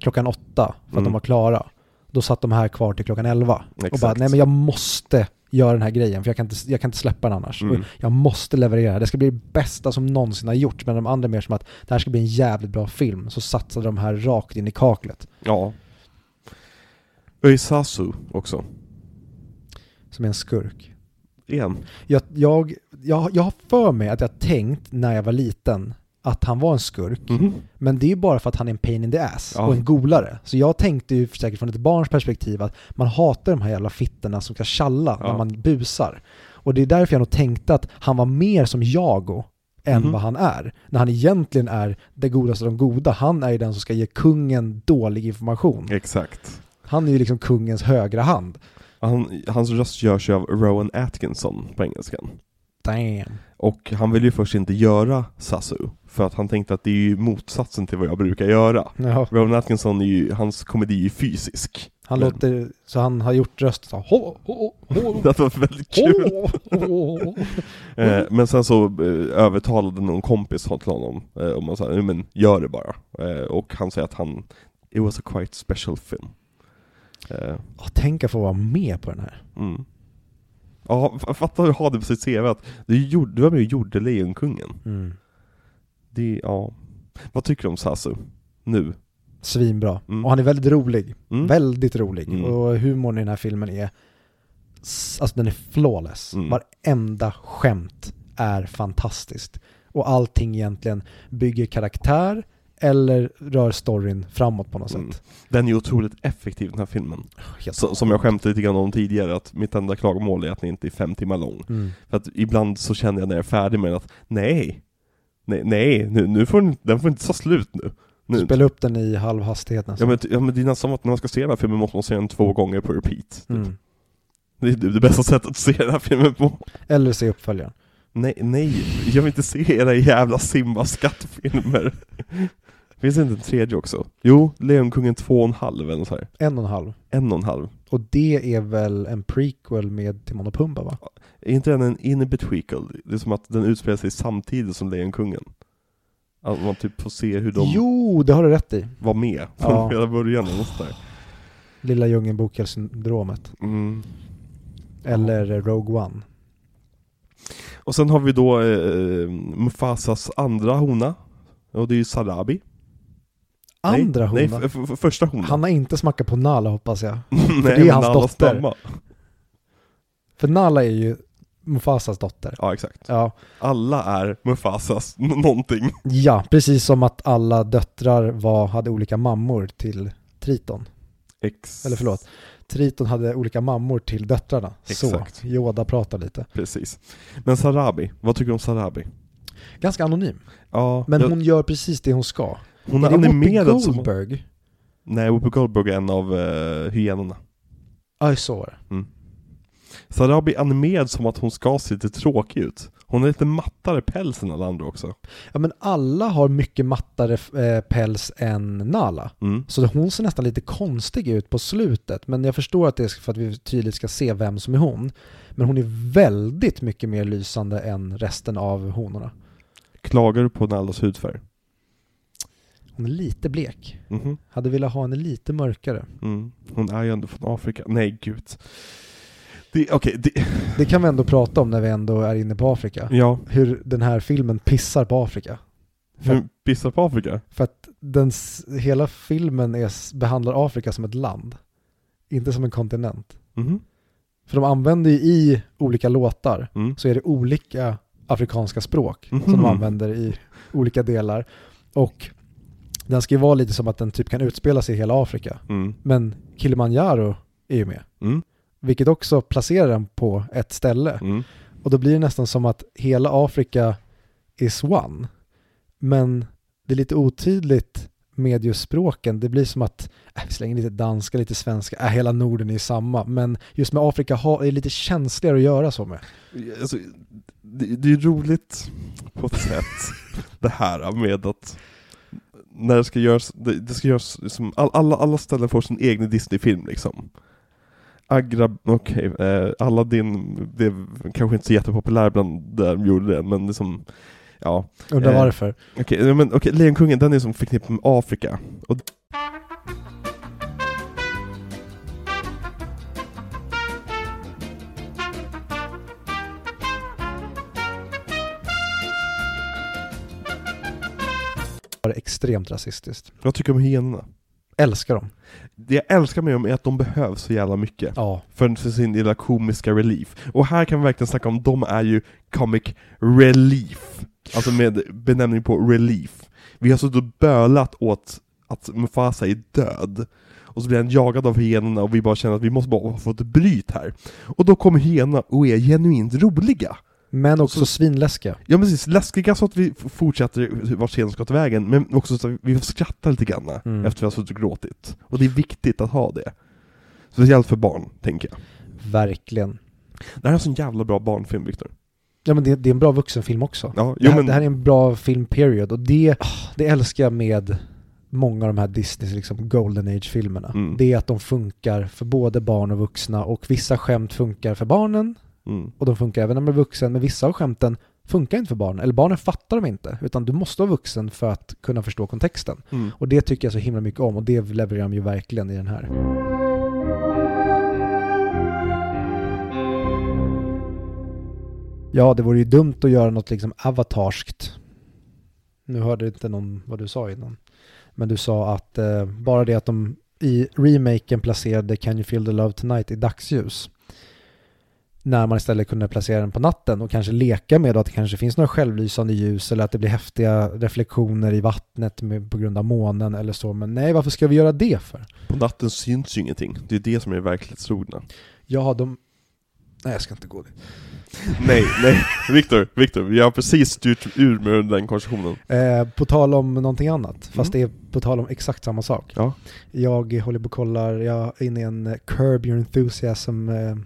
klockan åtta för att Mm. de var klara, då satt de här kvar till klockan elva. Och Exakt. bara, nej men jag måste göra den här grejen för jag kan inte, jag kan inte släppa den annars. Mm. Och Jag måste leverera. Det ska bli det bästa som någonsin har gjorts. Men de andra mer som att det här ska bli en jävligt bra film. Så satsade de här rakt in i kaklet. Ja. Öisasu också. Som är en skurk. Igen. Jag, jag, jag, jag har för mig att jag tänkt när jag var liten att han var en skurk. Mhm. Men det är ju bara för att han är en pain in the ass Ja. och en golare. Så jag tänkte ju säkert från ett barns perspektiv att man hatar de här jävla fittorna som ska tjalla Ja. när man busar. Och det är därför jag nog tänkte att han var mer som Jago än Mhm. vad han är. När han egentligen är det godaste av de goda. Han är ju den som ska ge kungen dålig information. Exakt. Han är ju liksom kungens högra hand. Han, hans röst görs ju av Rowan Atkinson på engelskan. Damn. Och han vill ju först inte göra Sasu, för att han tänkte att det är ju motsatsen till vad jag brukar göra. Ja, Rowan Atkinson är ju, hans komedi är ju fysisk. han Men- låter, så han har gjort röst så ho, ho, ho, Det var väldigt kul. ho, ho, ho. Eh, men sen så eh, övertalade någon kompis till honom eh, om att säga, "Nej, men gör det bara. Eh, och han säger att han, it was a quite special film. Eh, Tänk att få vara med på den här. mm. Ja, fatta att ha det på sitt CV att du, gjorde, du var med och gjorde Lejonkungen. Mm. Det, ja. Vad tycker du om Sasu? Nu? Svinbra. Mm. Och han är väldigt rolig. Mm. Väldigt rolig. Mm. Och humorn i den här filmen är, alltså den är flawless. Mm. Varenda skämt är fantastiskt. Och allting egentligen bygger karaktär eller rör storyn framåt på något Mm. sätt. Den är otroligt effektiv den här filmen. Så, som jag skämtade lite grann om tidigare, att mitt enda klagomål är att den inte är fem timmar lång. Mm. För att ibland så känner jag när jag är färdig med den att nej, nej, nej nu, nu får den, den får inte ta slut nu. nu Spela upp den i halv hastighet ja, nästan. men, ja men det är nästan som att när man ska se den här filmen måste man se den två gånger på repeat. Mm. Det är det bästa sättet att se den här filmen på. Eller se uppföljaren. Nej, nej, jag vill inte se era jävla Simba skattfilmer. Finns det inte en tredje också? Jo, Lejonkungen två och en halv eller så här. En och en halv. En och en halv. Och det är väl en prequel med Timon och Pumba va? Är inte den en in-betweakle? Det är som att den utspelar sig samtidigt som Lejonkungen. Att man typ får se hur de Jo, det har du rätt i. var med från Ja. hela början eller något sånt där. Lilla Djungelboken-syndromet. Mm. Eller Rogue One. Och sen har vi då eh, Mufasas andra hona. Och det är ju Sarabi. Andra nej, hona. Nej, f- f- första hona. Han har inte smakat på Nala hoppas jag. nej, det är hans alla dotter. stamma. För Nala är ju Mufasas dotter. Ja, exakt. Ja. Alla är Mufasas någonting. ja, precis som att alla döttrar var, hade olika mammor till Triton. Ex Eller förlåt. Triton hade olika mammor till döttrarna. Exakt. Så, Yoda pratar lite. Precis. Men Sarabi, vad tycker du om Sarabi? Ganska anonym. Ja, Men jag- hon gör precis det hon ska. Hon är är Whoopi animerad som... Goldberg? Nej, Whoopi Goldberg är en av uh, hyenorna. Ja, så var det. Sarabi är animerad som att hon ska se lite tråkig ut. Hon har lite mattare päls än alla andra också. Ja, men alla har mycket mattare eh, päls än Nala. Mm. Så hon ser nästan lite konstig ut på slutet. Men jag förstår att det är för att vi tydligt ska se vem som är hon. Men hon är väldigt mycket mer lysande än resten av honorna. Klagar du på Nallas hudfärg? Hon är lite blek. Mhm. Hade velat ha henne lite mörkare. Mm. Hon är ju ändå från Afrika. Nej, gud. Det, okej, det, Det kan vi ändå prata om när vi ändå är inne på Afrika. ja. Hur den här filmen pissar på Afrika. Hur pissar på Afrika? För att den, hela filmen är, behandlar Afrika som ett land. Inte som en kontinent. Mhm. För de använder ju i olika låtar Mm. så är det olika afrikanska språk Mhm. som de använder i olika delar. Och den ska ju vara lite som att den typ kan utspela sig i hela Afrika. Mm. Men Kilimanjaro är ju med. Mm. Vilket också placerar den på ett ställe. Mm. Och då blir det nästan som att hela Afrika is one. Men det är lite otydligt med just språken. Det blir som att, äh, vi slänger lite danska, lite svenska, äh, hela Norden är ju samma. Men just med Afrika har, är det lite känsligare att göra så med. Alltså, det, det är roligt på ett sätt, det här med att när det ska göras, det, det ska göras liksom, all, alla, alla ställen får sin egen Disney-film liksom. Agra, okej, eh, Aladdin, det är kanske inte så jättepopulär bland där de gjorde det, men liksom, ja. Undrar Eh, varför. Okej, men okej, Lejonkungen den är som förknippad med Afrika. Och Det extremt rasistiskt. jag tycker om hyenorna. Älskar dem. Det jag älskar med dem är att de behövs så jävla mycket. Ja. för sin lilla komiska relief. Och här kan vi verkligen snacka om, de är ju comic relief. Alltså med benämning på relief. Vi har suttit och bölat åt att Mufasa är död. Och så blir han jagad av hyenorna och vi bara känner att vi måste bara få ett bryt här. Och då kommer hyenorna och är genuint roliga. Men också Så- svinläskiga. Ja precis, läskiga så att vi fortsätter vart scenen ska ta vägen, men också så att vi får skratta lite grann Mm. efter vi har suttit och gråtit. Och det är viktigt att ha det. Speciellt för barn, tänker jag. Verkligen. Det här är en sån jävla bra barnfilm, Viktor. Ja men det, det är en bra vuxenfilm också. Ja, det, jo, här, men, det här är en bra film period och det, det älskar jag med många av de här Disneys liksom Golden Age-filmerna. Mm. Det är att de funkar för både barn och vuxna och vissa skämt funkar för barnen mm, och de funkar även när man är vuxen men vissa av skämten funkar inte för barnen eller barnen fattar dem inte utan du måste vara vuxen för att kunna förstå kontexten. mm. Och det tycker jag så himla mycket om och det levererar de ju verkligen i den här. Ja, det vore ju dumt att göra något liksom avatarskt. Nu hörde inte någon vad du sa innan. Men du sa att eh, bara det att de i remaken placerade Can you feel the love tonight i dagsljus. När man istället kunde placera den på natten och kanske leka med att det kanske finns några självlysande ljus eller att det blir häftiga reflektioner i vattnet med, på grund av månen eller så. Men nej, varför ska vi göra det för? På natten syns ju ingenting. Det är det som är verklighetstrogna. Ja, de... Nej, jag ska inte gå dit. nej, nej. Viktor, Viktor, vi har precis styrt ur med den konversationen. Eh, på tal om någonting annat, fast Mm. det är på tal om exakt samma sak. Ja. Jag håller på och kollar, jag är inne i en Curb Your Enthusiasm eh,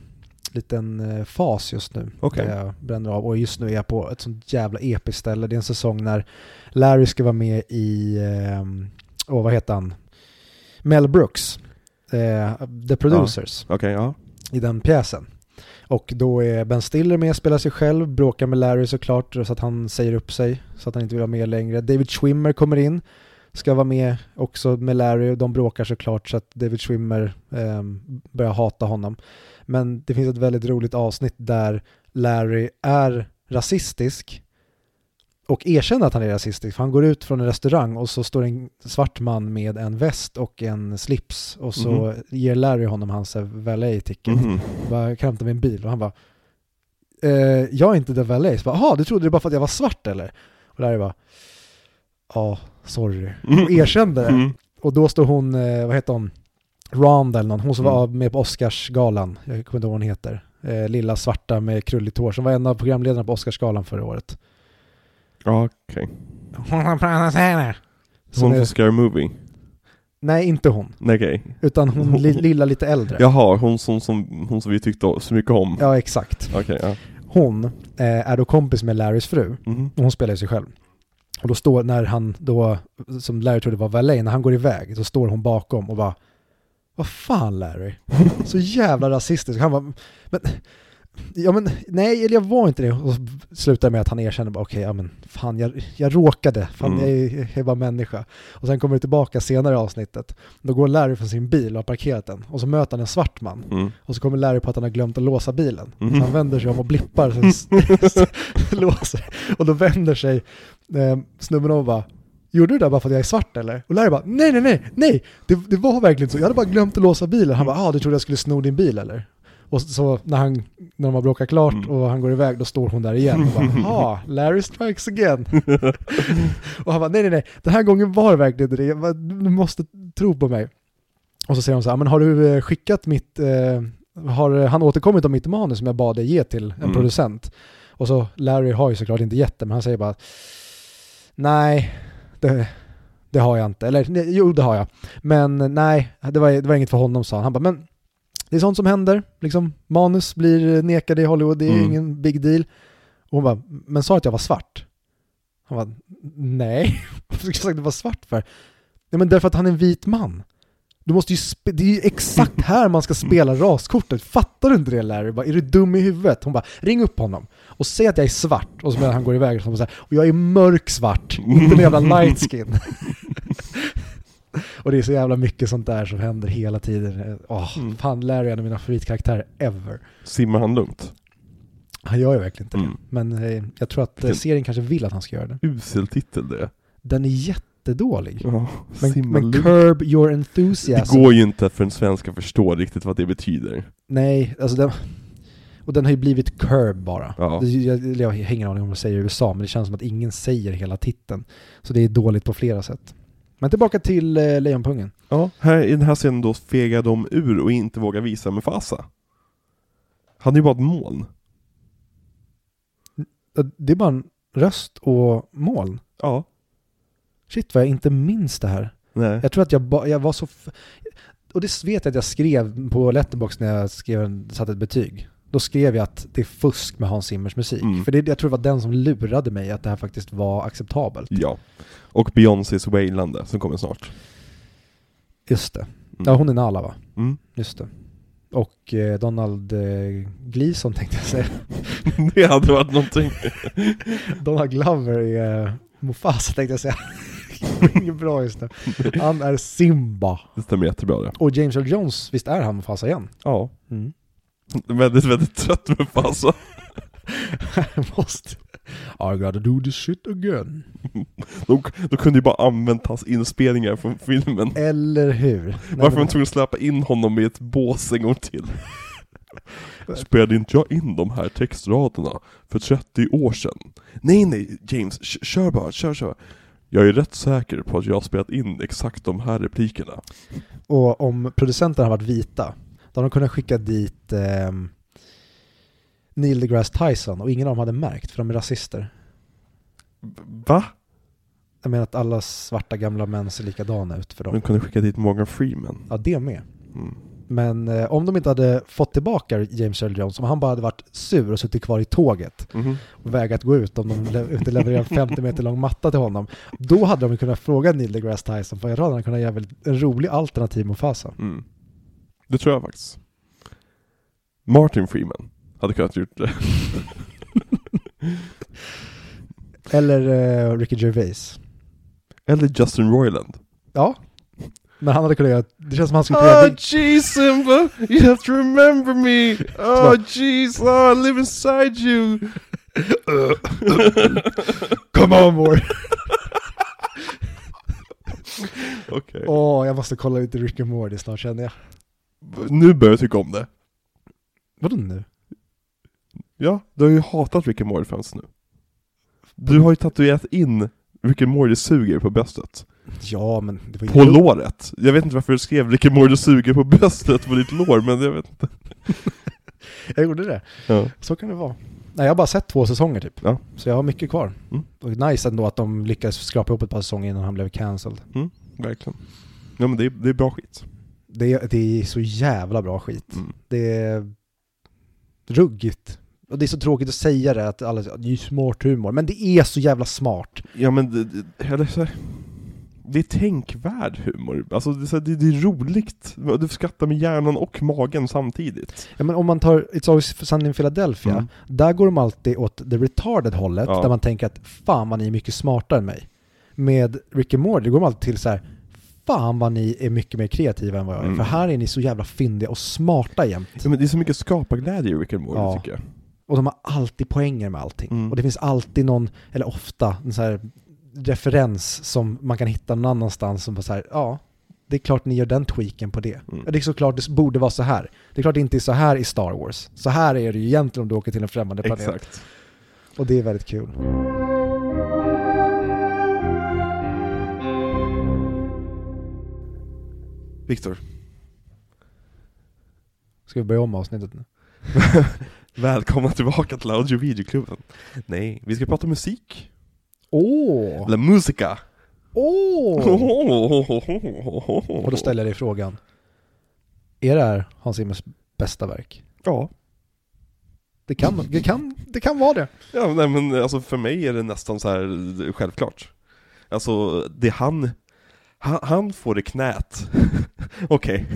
liten eh, fas just nu. Okej. Där jag bränner av och just nu är jag på ett sånt jävla episkt ställe. Det är en säsong när Larry ska vara med i, eh, åh vad heter han? Mel Brooks, eh, The Producers, Okej, ja. i den pjäsen. Och då är Ben Stiller med, spelar sig själv, bråkar med Larry såklart så att han säger upp sig så att han inte vill vara med längre. David Schwimmer kommer in, ska vara med också med Larry och de bråkar såklart så att David Schwimmer eh, börjar hata honom. Men det finns ett väldigt roligt avsnitt där Larry är rasistisk och erkänner att han är rasistisk. För han går ut från en restaurang och så står en svart man med en väst och en slips och så Mhm. ger Larry honom hans eh, valet-ticket. Mhm. Bara, kan hämta min bil och han bara eh, jag är inte the valet. Så bara, Jaha, du trodde det bara för att jag var svart eller? Och Larry bara ja, sorry. Och erkände det. Mm. Och då står hon, eh, vad heter hon? Rhonda eller någon, hon som Mm. var med på Oscarsgalan. Jag kommer inte ihåg vad hon heter. Eh, lilla svarta med krulligt hår som var en av programledarna på Oscarsgalan förra året. Ja, okej. Hon pratar så här. Som Hon från Scary Movie? Nej, inte hon. Nej, okej. Utan hon li, lilla lite äldre. Jaha, hon som, som, hon som vi tyckte så mycket om? Ja, exakt. Okej, ja. Hon eh, är då kompis med Larrys fru. Mhm. Och hon spelar sig själv. Och då står, när han då, som Larry trodde var valet, när han går iväg, så står hon bakom och bara Vad fan Larry? Så jävla rasistisk. Han bara, men, ja men nej, eller jag var inte det. Och det med att han erkänner bara okej, ja men fan jag, jag råkade, fan Mm. jag, jag bara människa. Och sen kommer det tillbaka senare i avsnittet. Då går Larry från sin bil och har parkerat den. Och så möter han en svart man. Mm. Och så kommer Larry på att han har glömt att låsa bilen. Mhm. Så han vänder sig om och blippar så låser. Och då vänder sig eh, snubben om och bara Gjorde du det där bara för att jag är svart eller? Och Larry bara nej nej nej nej det, det var verkligen så, jag hade bara glömt att låsa bilen. Han bara ah du trodde jag skulle sno din bil eller? Och så när, han, när de har bråkat klart Mm. och han går iväg då står hon där igen och bara ah Larry strikes again. och han bara nej nej nej den här gången var det verkligen det, Jag du måste tro på mig. Och så säger hon så här, men har du eh, skickat mitt, eh, har han återkommit om mitt manus som jag bad dig ge till en Mm. producent? Och så Larry har ju såklart inte gett det, men han säger bara nej, det, det har jag inte. Eller nej, jo, det har jag. Men nej, det var, det var inget för honom sa han. Han bara, men det är sånt som händer. Liksom, manus blir nekade i Hollywood, det är Mm. ingen big deal. Och hon bara, men sa att jag var svart? Han bara, nej. Varför skulle jag sagt att det var svart för? Nej men därför att han är en vit man. Du måste ju det är ju exakt här man ska spela raskortet. Fattar du inte det Larry? Bara, är du dum i huvudet? Hon bara, ring upp honom och säg att jag är svart. Och så medan han går iväg så hon säger, och jag är mörk svart, inte en jävla light skin. och det är så jävla mycket sånt där som händer hela tiden. Åh, Mm. fan Larry är en av mina favoritkaraktärer ever. Simmar han lugnt? Han gör ju verkligen inte det. Mm. Men eh, jag tror att eh, serien kanske vill att han ska göra det. Usel titel det. Den är jättedålig. Ja, Men, men curb your Det enthusiasm. går ju inte för en svensk att förstå riktigt vad det betyder. Nej, alltså den, och den har ju blivit curb bara. Ja. Jag, jag har ingen aning om vad de säger i USA, men det känns som att ingen säger hela titeln. Så det är dåligt på flera sätt. Men tillbaka till eh, Lejonpungen. Ja, här, i den här scenen då fegar de ur och inte vågar visa Mufasa. Han är ju bara ett moln. Det är bara en röst och moln. Ja. Shit vad jag inte minns det här. Nej. Jag tror att jag, ba, jag var så... Och det vet jag att jag skrev på Letterbox när jag skrev satte ett betyg. Då skrev jag att det är fusk med Hans Zimmers musik. Mm. För det, jag tror det var den som lurade mig att det här faktiskt var acceptabelt. Ja. Och Beyoncés Wailande som kommer snart. Just det. Mm. Ja, hon är Nala va? Mm. Just det. Och eh, Donald eh, Gleason tänkte jag säga. Det hade varit någonting. Donald Glover är eh, Mufasa tänkte jag säga. Inget bra just nu. Han är Simba. Det stämmer jättebra det. Och James Earl Jones, visst är han Mufasa igen? Ja. Mm. Väldigt, väldigt trött Mufasa. måste, I gotta do this shit again. De, de kunde ju bara använt hans inspelningar från filmen. Eller hur? Nej, Varför var men- de tvungna att släppa in honom i ett bås en gång till? Spelade inte jag in de här textraderna för 30 år sedan? Nej nej, James, kör bara, kör kör. Jag är rätt säker på att jag har spelat in exakt de här replikerna. Och om producenterna har varit vita, då hade de kunnat skicka dit ehm, Neil deGrasse Tyson och ingen av dem hade märkt för de är rasister. Va? Jag menar att alla svarta gamla män ser likadana ut för dem. De kunde skicka dit Morgan Freeman. Ja, det med. Mm. Men eh, om de inte hade fått tillbaka James Earl Jones, om han bara hade varit sur och suttit kvar i tåget Mhm. och vägrat gå ut om de inte levererar en 50 meter lång matta till honom, då hade de kunnat fråga Neil deGrasse Tyson, för jag tror att han kunnat göra väldigt- en rolig alternativ Mufasa. Mm. Det tror jag faktiskt. Martin Freeman hade kunnat gjort det. Eller eh, Ricky Gervais. Eller Justin Roiland. Ja, men han hade kunnat göra, det känns som han skulle kunna göra Oh jeez Simba, you have to remember me! Oh jeez, oh, I live inside you! Come on boy! Okej, Åh, jag måste kolla lite Rick and Morty snart känner jag. Nu börjar jag tycka om det. Vadå nu? Ja, du har ju hatat Rick and Morty främst nu. Du har ju tatuerat in Rick and Morty suger på bröstet. Ja, men det var ju På låret. Jag vet inte varför du skrev Rick and Morty suger på bröstet på ditt lår, men jag vet inte. Jag gjorde det. Ja. Så kan det vara. Nej, jag har bara sett två säsonger typ. Ja. Så jag har mycket kvar. Mm. Och nice ändå att de lyckades skrapa ihop ett par säsonger innan han blev cancelled. Verkligen. Ja men det är, det är bra skit. Det är, det är så jävla bra skit. Mm. Det är ruggigt. Och det är så tråkigt att säga det, att alla det är smart humor. Men det är så jävla smart. Ja men det, det, eller så här, det är tänkvärd humor. Alltså det, är det, det är roligt. Du skrattar med hjärnan och magen samtidigt. Ja, men om man tar It's Always Sunny in Philadelphia, Mm. där går de alltid åt the retarded hållet, Ja. där man tänker att fan ni är mycket smartare än mig. Med Rick and Morty går de alltid till så här, fan vad ni är mycket mer kreativa än vad jag är, Mm. för här är ni så jävla fyndiga och smarta jämt. Ja, men det är så mycket skaparglädje i Rick and Morty Ja. tycker jag. Och de har alltid poänger med allting. Mm. Och det finns alltid någon, eller ofta, en så här referens som man kan hitta någon annanstans som bara så här, ja, det är klart ni gör den tweaken på det. Mm. Det är såklart det borde vara så här. Det är klart det inte är så här i Star Wars. Så här är det ju egentligen om du åker till en främmande planet. Exakt. Och det är väldigt kul. Viktor, Ska vi börja om avsnittet nu? välkomna tillbaka till Audio Videoklubben. Nej, vi ska prata musik. Åh! La musica. Åh! Oh. Och då ställer jag dig frågan. Är det här Hans Zimmers bästa verk? Ja. Det kan, det kan, det kan vara det. Ja, nej, men alltså för mig är det nästan så här självklart. Alltså, det han, han, han får i knät. Okej.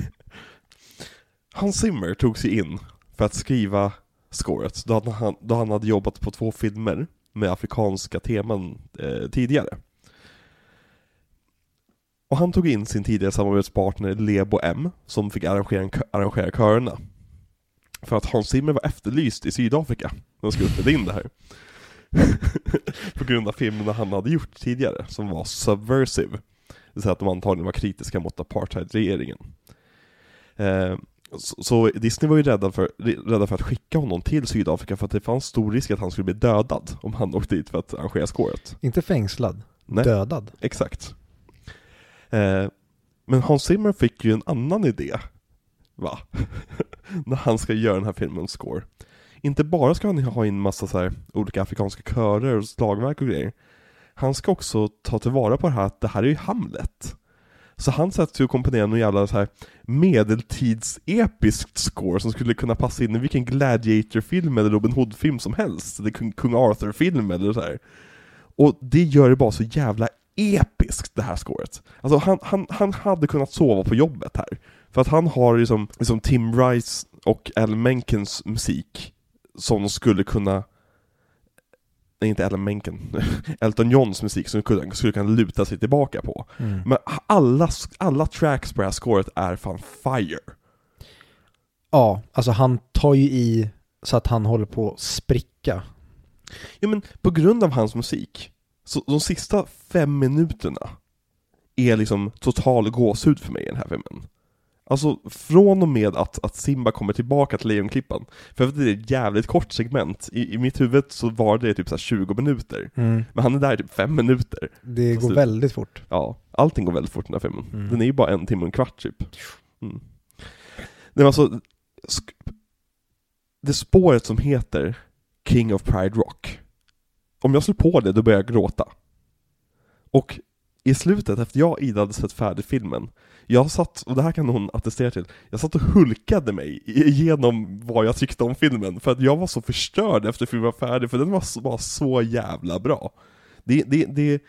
Hans Zimmer tog sig in för att skriva scoret, då han, då han hade jobbat på två filmer med afrikanska teman eh, tidigare. Och han tog in sin tidigare samarbetspartner Lebo M, som fick arrangera, arrangera körerna. För att Hans Zimmer var efterlyst i Sydafrika, när de skulle spela in det här. på grund av filmerna han hade gjort tidigare, som var subversive. Det vill säga att de antagligen var kritiska mot apartheidregeringen. Eh, så, så Disney var ju rädda för, rädda för att skicka honom till Sydafrika för att det fanns stor risk att han skulle bli dödad om han åkte dit för att arrangera scoret. Inte fängslad, Nej. dödad. Exakt. Eh, men Hans Zimmer fick ju en annan idé, va? När han ska göra den här filmens score. Inte bara ska han ha in massa så olika afrikanska körer och slagverk och grejer. Han ska också ta tillvara på det här att det här är ju Hamlet. Så han sätter sig och komponerar någon jävla så här medeltidsepiskt score som skulle kunna passa in i vilken Gladiator-film eller Robin Hood-film som helst. Eller Kung, Kung Arthur-film eller så här. Och det gör det bara så jävla episkt det här scoret. Alltså han, han, han hade kunnat sova på jobbet här. För att han har liksom, liksom Tim Rice och Al Menkens musik som skulle kunna Nej inte Alan Menken, Elton Johns musik som skulle, skulle kunna luta sig tillbaka på. Mm. Men alla, alla tracks på det här scoret är fan fire. Ja, alltså han tar ju i så att han håller på att spricka. Ja men på grund av hans musik, så de sista fem minuterna är liksom total gåshud för mig i den här filmen. Alltså från och med att, att Simba kommer tillbaka till Lejonklippan, för att det är ett jävligt kort segment, i, i mitt huvud så var det typ så här 20 minuter, men han är där i typ fem minuter. Det Fast går det- väldigt fort. Ja, allting går väldigt fort i den här filmen. Mm. Den är ju bara en timme och en kvart typ. Mm. Nej alltså, det spåret som heter King of Pride Rock, om jag slår på det, då börjar jag gråta. Och i slutet, efter jag och Ida hade sett färdigt filmen, jag satt, och det här kan hon attestera till, jag satt och hulkade mig igenom vad jag tyckte om filmen, för att jag var så förstörd efter filmen var färdig, för den var så, var så jävla bra. Det, det, det,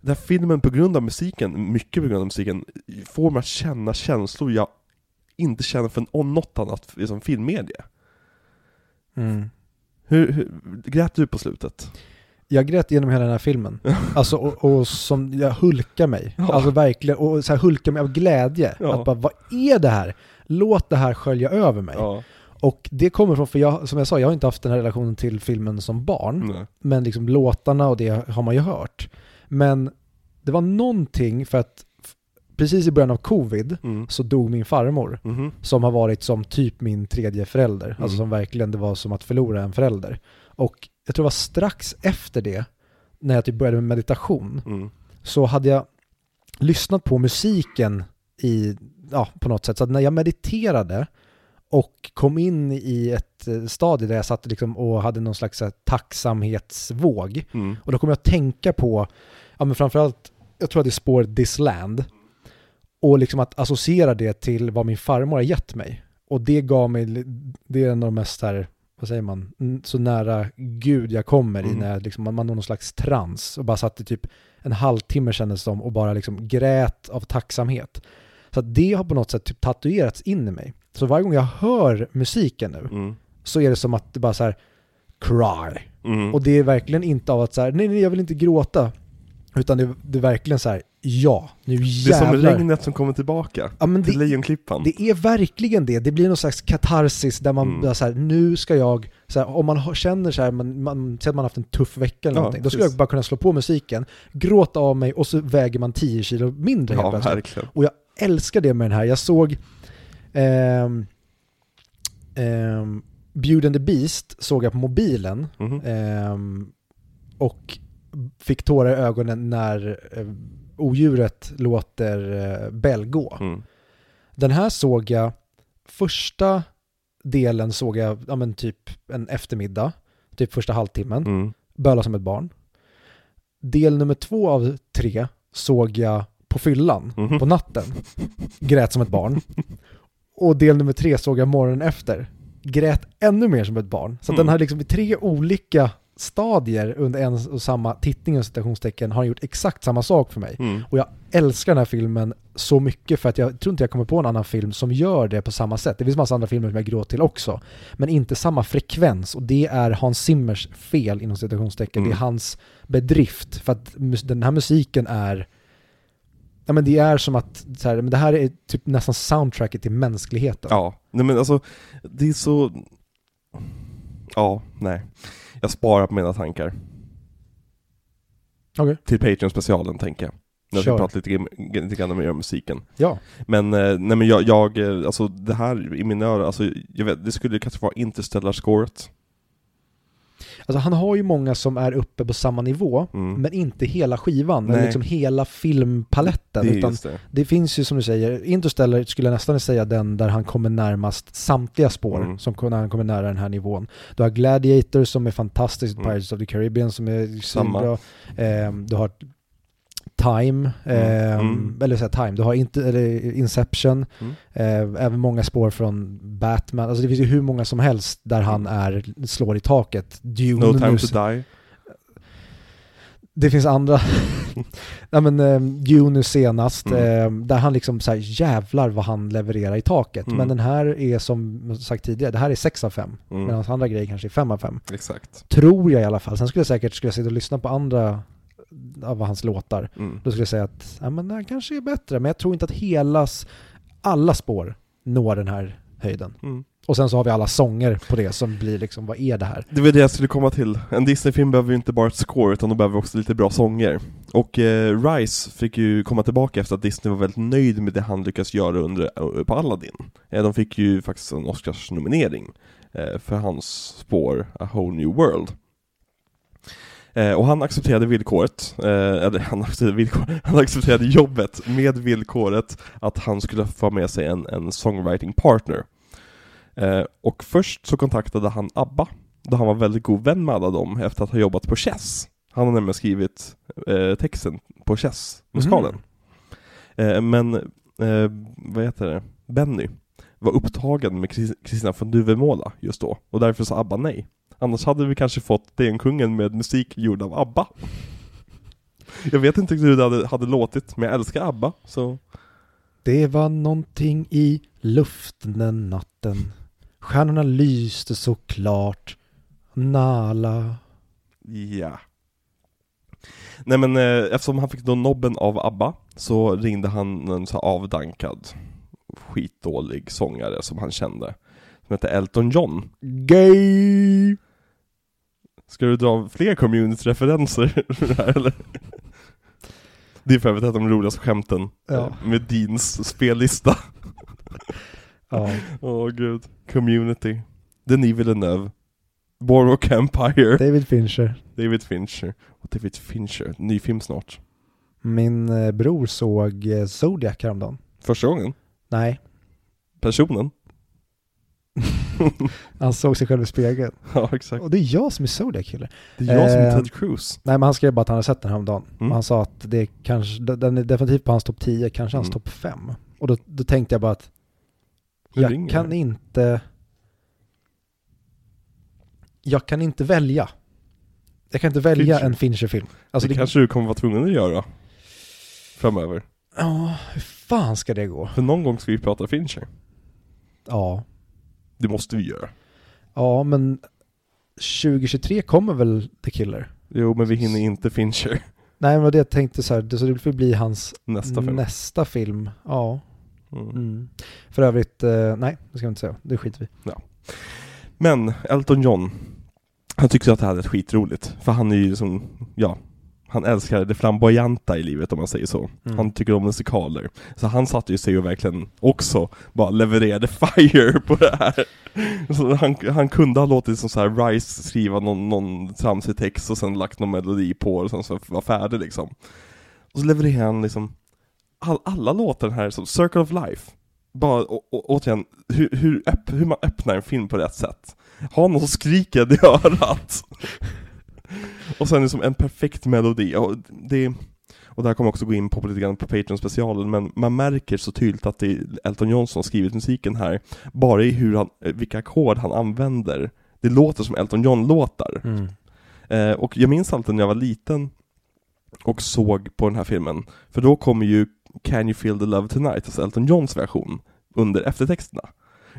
den här filmen på grund av musiken, mycket på grund av musiken, får mig att känna känslor jag inte känner för något annat liksom, filmmedie. Mm. Hur, hur, grät du på slutet? Jag grät genom hela den här filmen. Alltså, och, och som jag hulkar mig. Ja. Alltså verkligen, och så här hulkar mig av glädje. Ja. Att bara, vad är det här? Låt det här skölja över mig. Ja. Och det kommer från, för jag, som jag sa, jag har inte haft den här relationen till filmen som barn. Nej. Men liksom låtarna och det har man ju hört. Men det var någonting för att precis i början av covid Mm. så dog min farmor. Mhm. Som har varit som typ min tredje förälder. Alltså Mm. som verkligen, det var som att förlora en förälder. Och jag tror det var strax efter det, när jag typ började med meditation, Mm. så hade jag lyssnat på musiken i, ja, på något sätt. Så när jag mediterade och kom in i ett eh, stadie där jag satt liksom och hade någon slags här, tacksamhetsvåg. Mm. Och då kom jag att tänka på, ja men framförallt, jag tror att det är spåret This Land. Och liksom att associera det till vad min farmor har gett mig. Och det gav mig, det är en av de mest här, vad säger man, så nära Gud jag kommer i Mm. när jag liksom, man, man når någon slags trans och bara satt i typ en halvtimme kändes som och bara liksom grät av tacksamhet. Så det har på något sätt typ tatuerats in i mig. Så varje gång jag hör musiken nu Mm. så är det som att det bara så här cry. Mm. Och det är verkligen inte av att så här, nej, nej, jag vill inte gråta. Utan det, det är verkligen så här, ja, nu det är som jävlar. regnet som kommer tillbaka Ja, men till det, Lejonklippan. det är verkligen det. Det blir någon slags katarsis där man Mm. så här, nu ska jag, så här, om man känner så här, man, man, att man har haft en tuff vecka eller Ja, någonting, då skulle jag bara kunna slå på musiken, gråta av mig och så väger man 10 kilo mindre helt ja, plötsligt. verkligen. Och jag älskar det med den här. Jag såg ehm, ehm, Beauty and the Beast såg jag på mobilen Mhm. ehm, och fick tårar i ögonen när eh, odjuret låter eh, Bell gå. Mm. Den här såg jag, första delen såg jag, ja men typ en eftermiddag, typ första halvtimmen, Mm. böla som ett barn. Del nummer två av tre såg jag på fyllan, Mhm. på natten, grät som ett barn. Och del nummer tre såg jag morgonen efter, grät ännu mer som ett barn. Så Mm. den har liksom i tre olika stadier under en och samma tittning och citationstecken har gjort exakt samma sak för mig. Mm. Och jag älskar den här filmen så mycket för att jag tror inte jag kommer på en annan film som gör det på samma sätt. Det finns massa andra filmer som jag gråter till också. Men inte samma frekvens och det är Hans Zimmers fel inom citationstecken. Mm. Det är hans bedrift för att den här musiken är Ja men det är som att, så här, men det här är typ nästan soundtracket till mänskligheten. Ja, nej men alltså, det är så... Ja, nej. Jag sparar på mina tankar. Okej. Till Patreon-specialen tänker jag. När vi pratar lite, lite grann mer om musiken. Ja. Men, eh, nej men jag, jag, eh, alltså det här i mina öron, alltså jag vet, det skulle kanske vara Interstellar-scoret. Alltså han har ju många som är uppe på samma nivå, Mm. men inte hela skivan, Nej. eller liksom hela filmpaletten. det utan det. Det finns ju som du säger, Interstellar skulle jag nästan säga den där han kommer närmast samtliga spår, Mm. som när han kommer nära den här nivån. Du har Gladiator som är fantastiskt, Mm. Pirates of the Caribbean som är Samma. bra. Ehm, du har Time, ehm, Mm. eller så här, Time, du har inte, eller Inception, Mm. eh, även många spår från Batman, alltså det finns ju hur många som helst där han är, slår i taket. Dune, No time nu- to die. det finns andra, nej men eh, Dune senast, Mm. eh, där han liksom så här jävlar vad han levererar i taket. Mm. Men den här är som sagt tidigare, det här är 6 av 5. Mm. Medan andra grejer kanske är 5 av 5. Exakt. Tror jag i alla fall. Sen skulle jag säkert skulle jag sitta och lyssna på andra av hans låtar. Mm. Då skulle jag säga att ja, men här kanske är bättre. Men jag tror inte att hela, s- alla spår når den här höjden. Mm. Och sen så har vi alla sånger på det som blir liksom, vad är det här? Det var det jag skulle komma till. En Disney-film behöver ju inte bara ett score, utan de behöver också lite bra sånger. Och eh, Rice fick ju komma tillbaka efter att Disney var väldigt nöjd med det han lyckades göra under, eh, på Aladdin. Eh, de fick ju faktiskt en Oscars-nominering eh, för hans spår A Whole New World. Eh, och han accepterade villkoret, eh, eller han accepterade, villkor, han accepterade jobbet med villkoret att han skulle få med sig en, en songwriting partner. Eh, och först så kontaktade han ABBA, då han var väldigt god vän med alla dem efter att ha jobbat på Chess. Han har nämligen skrivit eh, texten på Chess-musikalen. Eh, men, eh, vad heter det, Benny var upptagen med Kristina von Duvemåla just då, och därför sa ABBA nej. Annars hade vi kanske fått Lejonkungen med musik gjord av ABBA. Jag vet inte hur det hade, hade låtit, men jag älskar ABBA, så Det var någonting i luften den natten. Stjärnorna lyste så klart. Nala. Ja. Nej men eh, eftersom han fick då nobben av ABBA så ringde han en så avdankad skitdålig sångare som han kände. Som hette Elton John. Gay! Ska du dra fler community-referenser här eller? Det är för övrigt ett av de roligaste skämten Ja. eh, med Deans spellista. Ja. Åh gud. Community. Denis Villeneuve. Boardwalk Empire. David Fincher. David Fincher. Och David Fincher. Ny film snart. Min eh, bror såg eh, Zodiac häromdagen. Första gången. Nej, Personen. han såg sig själv i spegeln. Ja, exakt. Och det är jag som är Zodiac-kille. Det är jag som är Eh, Ted Cruz. Nej men han skrev bara att han hade sett den häromdagen. Mm. Och han sa att det är kanske, den är definitivt på hans topp 10, kanske hans Mm. topp 5. Och då, då tänkte jag bara att Nu jag ringer kan inte Jag kan inte välja. Jag kan inte välja Fincher. en Fincher-film. Alltså det, det, kanske du kommer vara tvungen att göra. Framöver. Ja, hur fan ska det gå? För någon gång ska vi prata Fincher. Ja. Det måste vi göra. Ja, men 2023 kommer väl The Killer? Jo, men vi hinner inte Fincher. Nej, men det jag tänkte så här, det, så det får bli hans Nästa film. nästa film. Ja. Mm. Mm. För övrigt, eh, nej, det ska vi inte säga. Det skiter vi Men Elton John, han tyckte att det här är skitroligt. För han är ju som, ja, han älskar det flamboyanta i livet om man säger så. Mm. Han tycker om musikaler. Så han satte ju sig och verkligen också bara levererade fire på det här. Så han, han kunde ha låtit som så här Rice skriva någon, någon tramsig text och sen lagt någon melodi på och sen så var färdig liksom. Och så levererar han liksom all, alla låtar här som Circle of Life. Bara å, å, återigen, hur, hur, öpp, hur man öppnar en film på rätt sätt. Ha någon som skriker i örat. Och sen liksom en perfekt melodi. Och det och det här kommer också gå in på lite grann på Patreon-specialen, men man märker så tydligt att det är Elton John som skrivit musiken här, bara i hur han, eh, vilka ackord han använder. Det låter som Elton John-låtar. Mm. Eh, och jag minns alltid när jag var liten och såg på den här filmen, för då kommer ju Can you feel the love tonight, alltså Elton Johns version, under eftertexterna.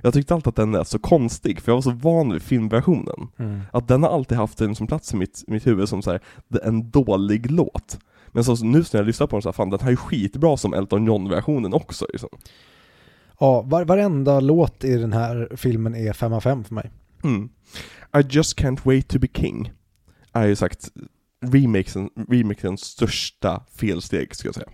Jag tyckte alltid att den lät så konstig, för jag var så van vid filmversionen. Mm. Att den har alltid haft en som plats i mitt, mitt huvud som så här, en dålig låt. Men så, nu när jag lyssnar på den så här, fan den här är skitbra som Elton John-versionen också liksom. Ja, var, varenda låt i den här filmen är 5 av 5 för mig. Mm. I just can't wait to be king. Är ju sagt remakesen, remakens största felsteg ska jag säga.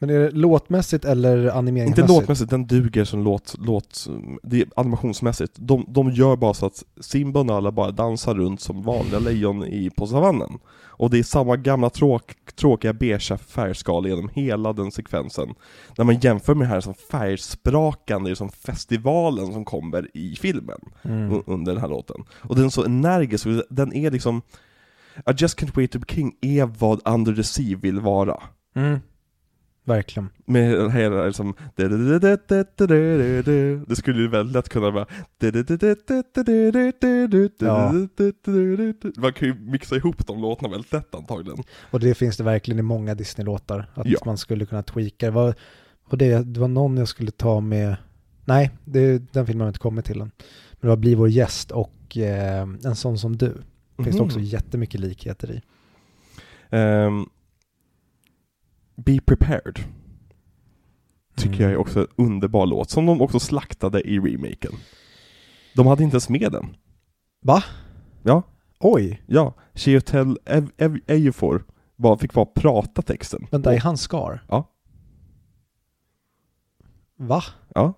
Men är det låtmässigt eller Inte animeringsmässigt? låtmässigt, den duger som låt, låt det är animationsmässigt. De, de gör bara så att Simba och Nala bara dansar runt som vanliga lejon i, på savannen. Och det är samma gamla tråk, tråkiga beigea färgskala genom hela den sekvensen. När man jämför med det här som färgsprakande, som festivalen som kommer i filmen Mm. under den här låten. Och den är så energisk, den är liksom I just can't wait to be king är vad Under the Sea vill vara. Mm. Verkligen. Med hela liksom Det skulle ju väldigt lätt kunna vara Man kan ju mixa ihop de låtarna väldigt lätt antagligen Och det finns det verkligen i många Disney-låtar. Att Ja. man skulle kunna tweaka. Det var, och det, det var någon jag skulle ta med, nej, det, den filmen har inte kommit till än. Men det var Bli vår gäst och eh, En sån som du. Finns det också jättemycket likheter i. Ehm, Be prepared tycker Mm. jag är också en underbar låt, som de också slaktade i remaken. De hade inte ens med den. Va? Ja, Oj, ja. Chiotel Ev- Ev- Ejiofor bara fick bara prata texten. vänta, är han Scar? Ja. Va? Ja.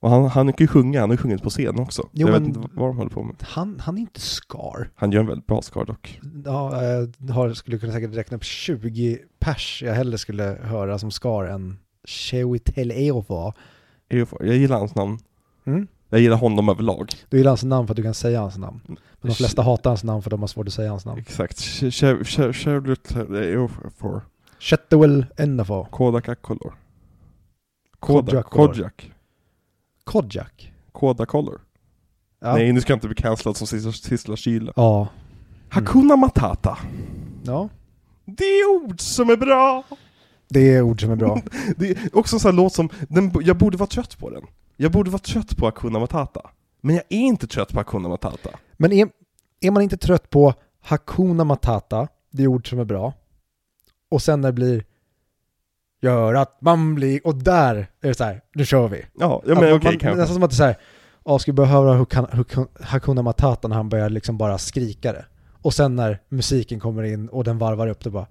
Och han, han kan ju sjunga, han har ju sjungit på scen också. Jo, jag men- vet inte vad de håller på med. Han, han är inte Scar. Han gör en väldigt bra Scar dock. Ja, jag har, skulle kunna säkert räkna upp 20 pers jag hellre skulle höra som Scar än Ejiofor. Ejiofor, jag gillar hans namn. Mm? Jag gillar honom överlag. Du gillar hans namn för att du kan säga hans namn. Men de flesta hatar hans namn för att de har svårt att säga hans namn. Exakt. Ch- Ch- Ch- Chevrolet Ejiofor. Chetewell Ennafo. Kodak Kodjak. Koda Color. Ja. Nej, nu ska jag inte bli cancellad som sista kyla. Ja. Hakuna Matata. ja. Det är ord som är bra. Det är ord som är bra. Det är också en sån här låt som, den, jag borde vara trött på den. Jag borde vara trött på Hakuna Matata. Men jag är inte trött på Hakuna Matata. Men är, är man inte trött på Hakuna Matata, det är ord som är bra, och sen när det blir Gör att man blir, och där är det så här, nu kör vi. Ja, ja men Att okej man, kanske. Nästan som att det är så här, ja, ska vi behöva Hakuna- Matata när han börjar liksom bara skrika det. Och sen när musiken kommer in och den varvar upp det bara,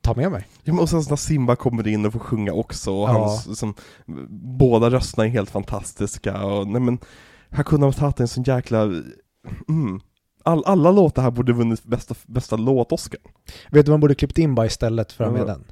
ta med mig. Ja, men och sen när Simba kommer in och får sjunga också, och Ja. hans, som, båda rösterna är helt fantastiska, och nej men Hakuna Matata är en sån jäkla, mm. All, alla låtar här borde vunnit bästa, bästa låt-Oscar. Vet du vad man borde klippt in bara istället för att ha med den?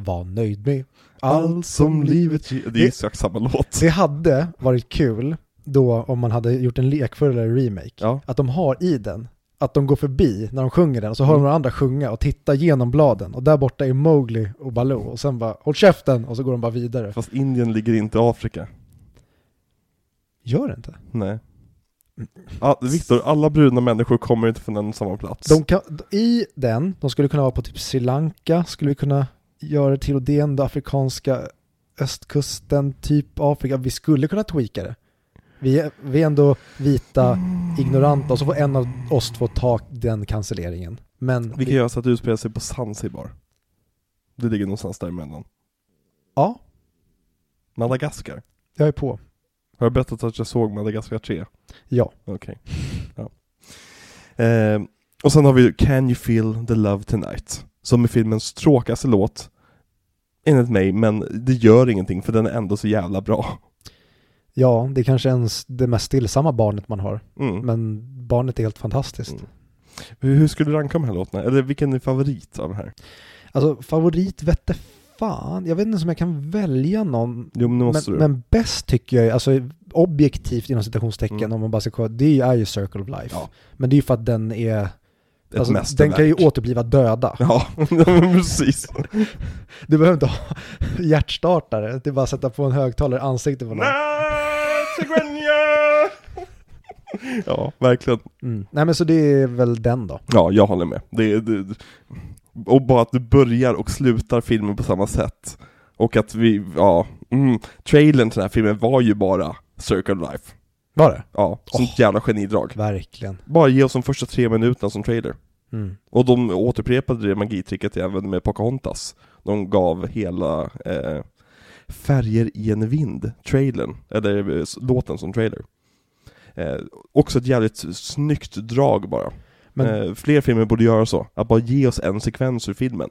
Var nöjd med Allt som livet ger, det är exakt samma låt. Det hade varit kul då om man hade gjort en lekfullare remake. Ja. Att de har i den, att de går förbi när de sjunger den och så hör de Mm. några andra sjunga och tittar genom bladen och där borta är Mowgli och Baloo och sen bara håll käften och så går de bara vidare. Fast Indien ligger inte i Afrika. Gör det inte? Nej. Ah, Viktor, alla bruna människor kommer inte från en samma plats. De kan, I den, de skulle kunna vara på typ Sri Lanka, skulle vi kunna göra det till och det är ändå afrikanska östkusten, typ Afrika. Vi skulle kunna tweaka det. Vi är, vi är ändå vita, ignoranta och så får en av oss två ta den cancelleringen. Men Vi kan göra så att det utspelar sig på Zanzibar. Det ligger någonstans däremellan. ja, Madagaskar. jag är på. Har jag berättat att jag såg Madagaskar 3? Ja. Okej. Ja. Eh, och sen har vi Can You Feel The Love Tonight? Som är filmens tråkigaste låt, enligt mig, men det gör ingenting för den är ändå så jävla bra. Ja, det är kanske ens det mest stillsamma barnet man har. Mm. Men barnet är helt fantastiskt. Mm. Hur, skulle du ranka de här låtarna? Eller vilken är favorit av de här? Alltså favorit vette fan. Jag vet inte om jag kan välja någon. Jo men Men, men bäst tycker jag, alltså objektivt inom citationstecken Mm. om man bara ska kolla, det är ju Circle of Life. Ja. Men det är ju för att den är, Ett alltså, mästerverk. den kan ju återbliva döda. Ja, precis. Du behöver inte ha hjärtstartare, det är bara att sätta på en högtalare i ansiktet på någon. Ja, verkligen. Mm. Nej men så det är väl den då. Ja, jag håller med. Det, det, och bara att du börjar och slutar filmen på samma sätt. Och att vi, ja, mm, trailern till den här filmen var ju bara Circle Life. Var det? Ja, sånt jävla genidrag. Verkligen. Bara ge oss de första tre minuterna som trailer. Mm. Och de återupprepade det magitricket även med Pocahontas. De gav hela eh, Färger i en vind, trailern, eller eh, låten som trailer. Eh, också ett jävligt snyggt drag bara. Men Eh, fler filmer borde göra så, att bara ge oss en sekvens ur filmen.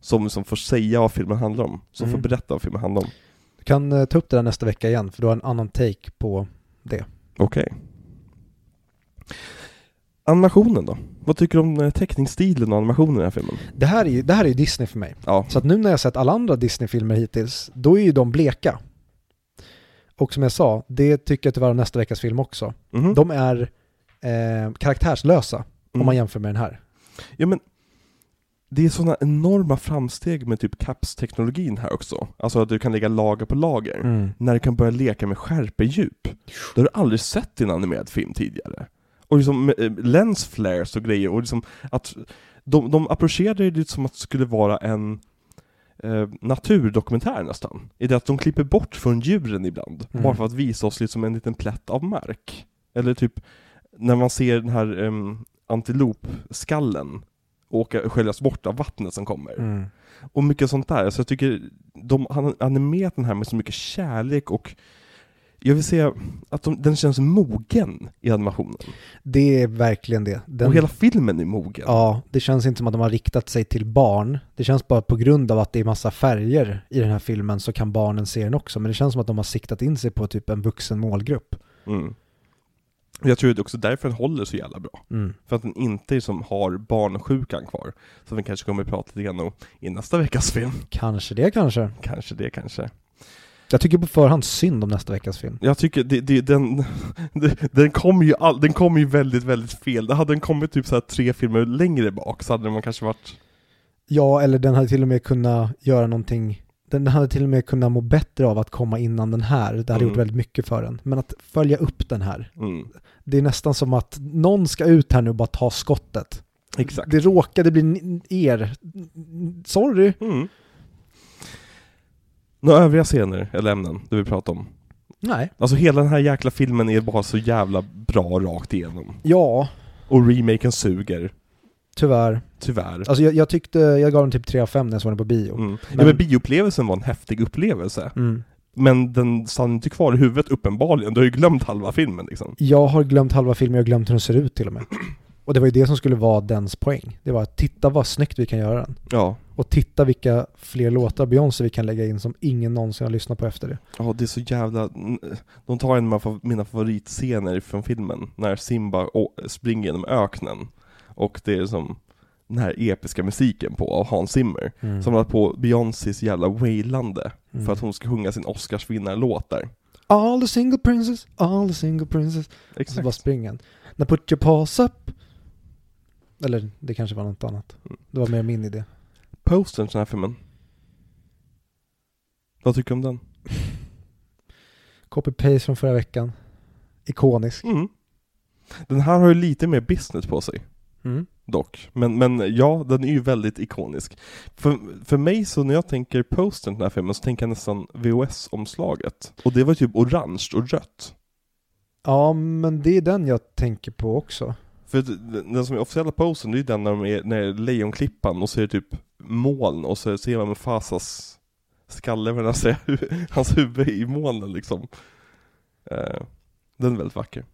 Som, som får säga vad filmen handlar om, som Mm. får berätta vad filmen handlar om. du kan eh, ta upp det där nästa vecka igen, för du har en annan take på det. Okej. Animationen då? Vad tycker du om eh, teckningsstilen och animationen i den här filmen? Det här är ju det här är ju Disney för mig. Ja, Så att nu när jag sett alla andra Disney-filmer hittills, då är ju de bleka. Och som jag sa, det tycker jag tyvärr om nästa veckas film också. mhm. De är eh, karaktärslösa om Mm. man jämför med den här. Ja men, det är sådana enorma framsteg med typ CAPS-teknologin här också. Alltså att du kan lägga lager på lager. När du kan börja leka med skärpedjup. Det har du aldrig sett i en animerad film tidigare. Och liksom eh, lens flares och grejer, och liksom att de, de approcherade det som att det skulle vara en eh, naturdokumentär nästan. I det att de klipper bort från djuren ibland, Mm. bara för att visa oss liksom en liten plätt av mark. Eller typ när man ser den här um, antilopskallen åka, sköljas bort av vattnet som kommer. Mm. Och mycket sånt där. Så jag tycker de har animerat den här med så mycket kärlek och jag vill säga att de, den känns mogen i animationen. Det är verkligen det. Den, Och hela filmen är mogen. Ja, det känns inte som att de har riktat sig till barn. Det känns bara på grund av att det är massa färger i den här filmen så kan barnen se den också. Men det känns som att de har siktat in sig på typ en vuxen målgrupp. Mm. Jag tror att det är också därför den håller så jävla bra. Mm. För att den inte som har barnsjukan kvar. Som vi kanske kommer att prata lite grann om i nästa veckas film. Kanske det kanske. Kanske det kanske. Jag tycker på förhand synd om nästa veckas film. Jag tycker det, det, den, det, den kommer ju, all, den kom ju väldigt, väldigt fel. Det hade den kommit typ så tre filmer längre bak så hade man kanske varit... Ja, eller den hade till och med kunnat göra någonting den hade till och med kunnat må bättre av att komma innan den här. Det hade Mm. gjort väldigt mycket för den. Men att följa upp den här. Mm, Det är nästan som att någon ska ut här nu och bara ta skottet. exakt. Det råkade bli er. Sorry. Mm. Några övriga scener eller ämnen du vill prata om? Nej. Alltså hela den här jäkla filmen är bara så jävla bra rakt igenom. Ja, Och remaken suger, tyvärr. tyvärr. Alltså jag, jag tyckte, jag gav den typ 3 av 5 när jag såg den på bio. Mm. Ja, Men- men bioupplevelsen var en häftig upplevelse. Mm. Men den stann inte kvar i huvudet uppenbarligen, du har ju glömt halva filmen liksom. Jag har glömt halva filmen, jag har glömt hur den ser ut till och med. Och det var ju det som skulle vara dens poäng. Det var att titta vad snyggt vi kan göra den. Ja. Och titta vilka fler låtar Beyoncé vi kan lägga in som ingen någonsin har lyssnat på efter det. Ja, det är så jävla... De tar en av mina favoritscener från filmen, när Simba springer genom öknen. Och det är som den här episka musiken på av Hans Zimmer. Mm. Som har på Beyoncés jävla wailande Mm. för att hon ska sjunga sin Oscarsvinnarlåt där. All the single princess, all the single princess. Och så bara Exakt. springer han. Now put your paws up. Eller det kanske var något annat. Mm. Det var mer min idé. Postern till den här filmen. Vad tycker du om den? Copy-paste från förra veckan. Ikonisk. Mm. Den här har ju lite mer business på sig. Mm. Dock. Men, men ja, den är ju väldigt ikonisk. För, för mig så när jag tänker postern till den här filmen så tänker jag nästan VHS-omslaget. Och det var typ orange och rött. Ja, men det är den jag tänker på också. För den som är officiella postern, det är ju den när, de är, när det är lejonklippan och så är det typ moln och så ser man Mufasas skalle, men alltså hans huvud i molnen liksom. Eh, den är väldigt vacker.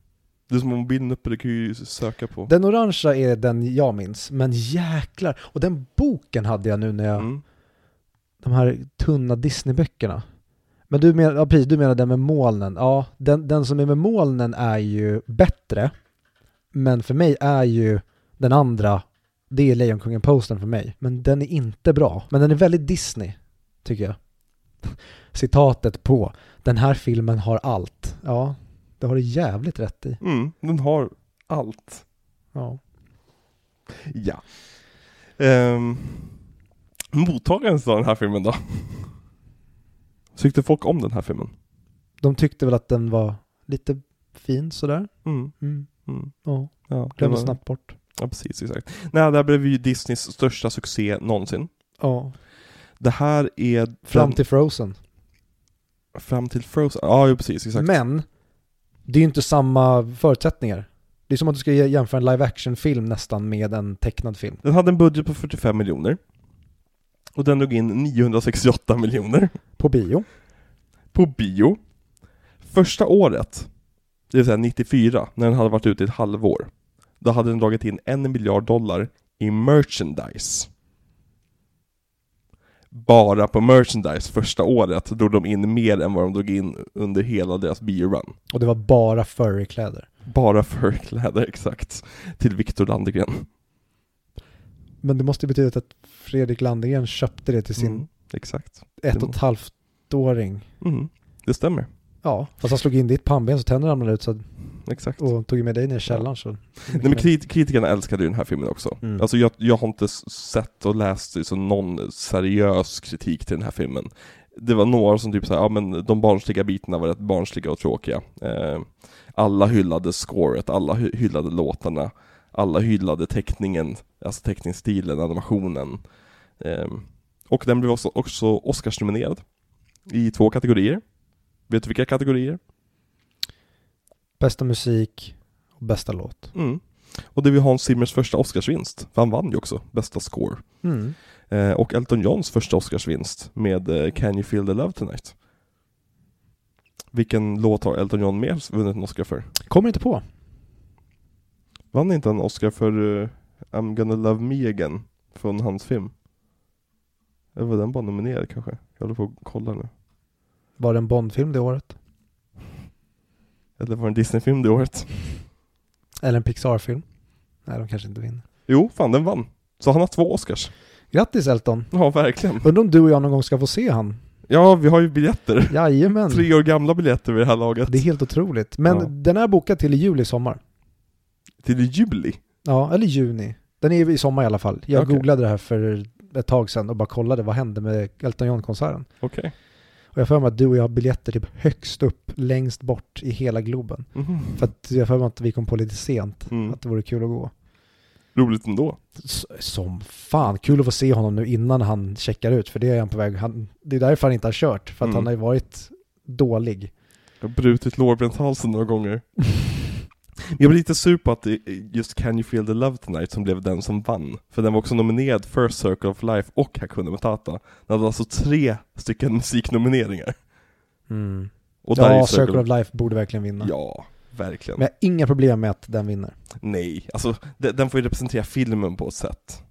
Det som om mobilen uppe, du kan ju söka på. Den orangea är den jag minns, men jäklar. Och den boken hade jag nu när jag, Mm. de här tunna Disney-böckerna. Men du menar, ja, precis, du menar den med molnen. Ja, den, den som är med molnen är ju bättre. Men för mig är ju den andra, det är Lejonkungen-postern för mig. Men den är inte bra. Men den är väldigt Disney, tycker jag. Citatet på, den här filmen har allt. Ja, det har du jävligt rätt i. Mm, den har allt. Ja. Ja. Um, mottagandet av den här filmen då? Tyckte folk om den här filmen? De tyckte väl att den var lite fin sådär. Mm, Mm. mm, Ja, glömde var- snabbt bort. Ja, precis, exakt. Nej, det här blev ju Disneys största succé någonsin. Ja, Det här är fram den- till Frozen. fram till Frozen. Ja, precis, exakt. Men, det är ju inte samma förutsättningar. Det är som att du ska jämföra en live action-film nästan med en tecknad film. Den hade en budget på 45 miljoner. Och den drog in 968 miljoner På bio. på bio. Första året, det vill säga 94, när den hade varit ute i ett halvår, då hade den dragit in en miljard dollar i merchandise. Bara på merchandise första året drog de in mer än vad de drog in under hela deras biorun. Och det var bara furry-kläder. Bara för kläder, exakt. Till Victor Landegren. Men det måste ju betyda att Fredrik Landegren köpte det till sin Mm, exakt. ett och ett halvt-åring. Mm, det stämmer. Ja, fast han slog in ditt pannben så tänderna ramlade ut så, Exakt. och tog med dig ner i källaren så. Nej, men krit kritikerna älskade ju den här filmen också. Mm. Alltså jag, jag har inte sett och läst liksom någon seriös kritik till den här filmen. Det var några som typ såhär, ja men de barnsliga bitarna var rätt barnsliga och tråkiga. Eh, alla hyllade scoret, alla hy- hyllade låtarna, alla hyllade teckningen, alltså teckningsstilen, animationen. Eh, och den blev också, också Oscarsnominerad i två kategorier. Vet du vilka kategorier? Bästa musik och bästa låt. Mm. Och det var Hans Zimmers första Oscarsvinst, för han vann ju också bästa score. Mm. Eh, och Elton Johns första Oscarsvinst med eh, Can You Feel The Love Tonight. Vilken låt har Elton John mer vunnit en Oscar för? Kommer inte på. Vann inte en Oscar för eh, I'm gonna love me again? Från hans film? Eller var den bara nominerad kanske? Jag håller på att kolla nu. Var det en Bondfilm det året? Eller var det en Disney-film det året? Eller en Pixar-film? Nej, de kanske inte vinner. Jo, fan den vann. Så han har två Oscars. Grattis Elton! Ja, verkligen. Undrar om du och jag någon gång ska få se han? Ja, vi har ju biljetter. Jajamän! Tre år gamla biljetter vid det här laget. Det är helt otroligt. Men Ja. den är bokad till i juli sommar. Till i juli. Ja, eller juni. Den är i sommar i alla fall. Jag Okej. googlade det här för ett tag sedan och bara kollade vad hände med Elton John-konserten. Okej. Och jag för mig att du och jag har biljetter typ högst upp, längst bort i hela Globen. Mhm. För att jag för mig att vi kom på lite sent, Mm. att det vore kul att gå. Roligt ändå. S- Som fan, kul att få se honom nu innan han checkar ut, för det är han på väg. Han, det är därför han inte har kört, för att Mm. han har ju varit dålig. Jag har brutit lårbenshalsen några gånger. Jag blir lite sur på att är just Can You Feel The Love Tonight som blev den som vann. För den var också nominerad för Circle of Life och Hakuna Matata. Den hade alltså tre stycken musiknomineringar. Och där är Ja, ju Circle of Life borde verkligen vinna. Ja, verkligen. Men jag har inga problem med att den vinner. Nej, alltså de- den får ju representera filmen på ett sätt.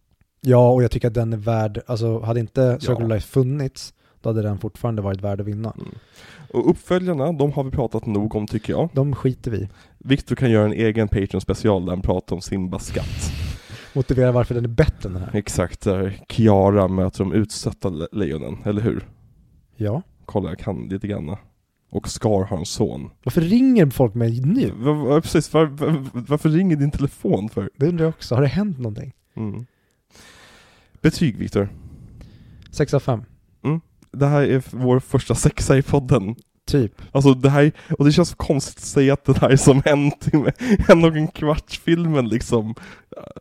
Ja, och jag tycker att den är värd, alltså hade inte Circle Ja. of Life funnits, då hade den fortfarande varit värd att vinna. Mm. Och uppföljarna, de har vi pratat nog om tycker jag. De skiter vi i. Victor kan göra en egen Patreon-special där han pratar om Simbas skatt. Motivera varför den är bättre än den här. Exakt, där Kiara möter de utsatta le- lejonen, eller hur? Ja. Kolla, jag kan lite grann. Och Scar har en son. Varför ringer folk mig nu? Va, va, precis, var, var, varför ringer din telefon för? Det undrar jag också. Har det hänt någonting? Mm. Betyg Viktor. 6 av 5. Det här är vår första sexa i podden. Typ. Alltså det här, och det känns konstigt att säga att det här är som en timme, en och en kvarts filmen liksom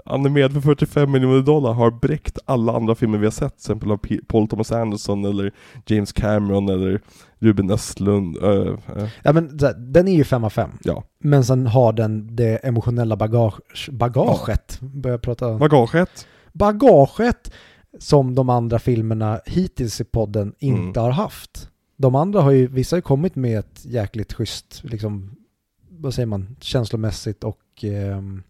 animerad för 45 miljoner dollar har bräckt alla andra filmer vi har sett, till exempel av Paul Thomas Anderson eller James Cameron eller Ruben Östlund. Uh, Ja men den är ju 5 av 5. ja, Men sen har den det emotionella bagage, bagaget. Börjar prata. bagaget. Bagaget som de andra filmerna hittills i podden inte Mm. har haft. De andra har ju, vissa har ju kommit med ett jäkligt schysst, liksom, vad säger man, känslomässigt och ehm,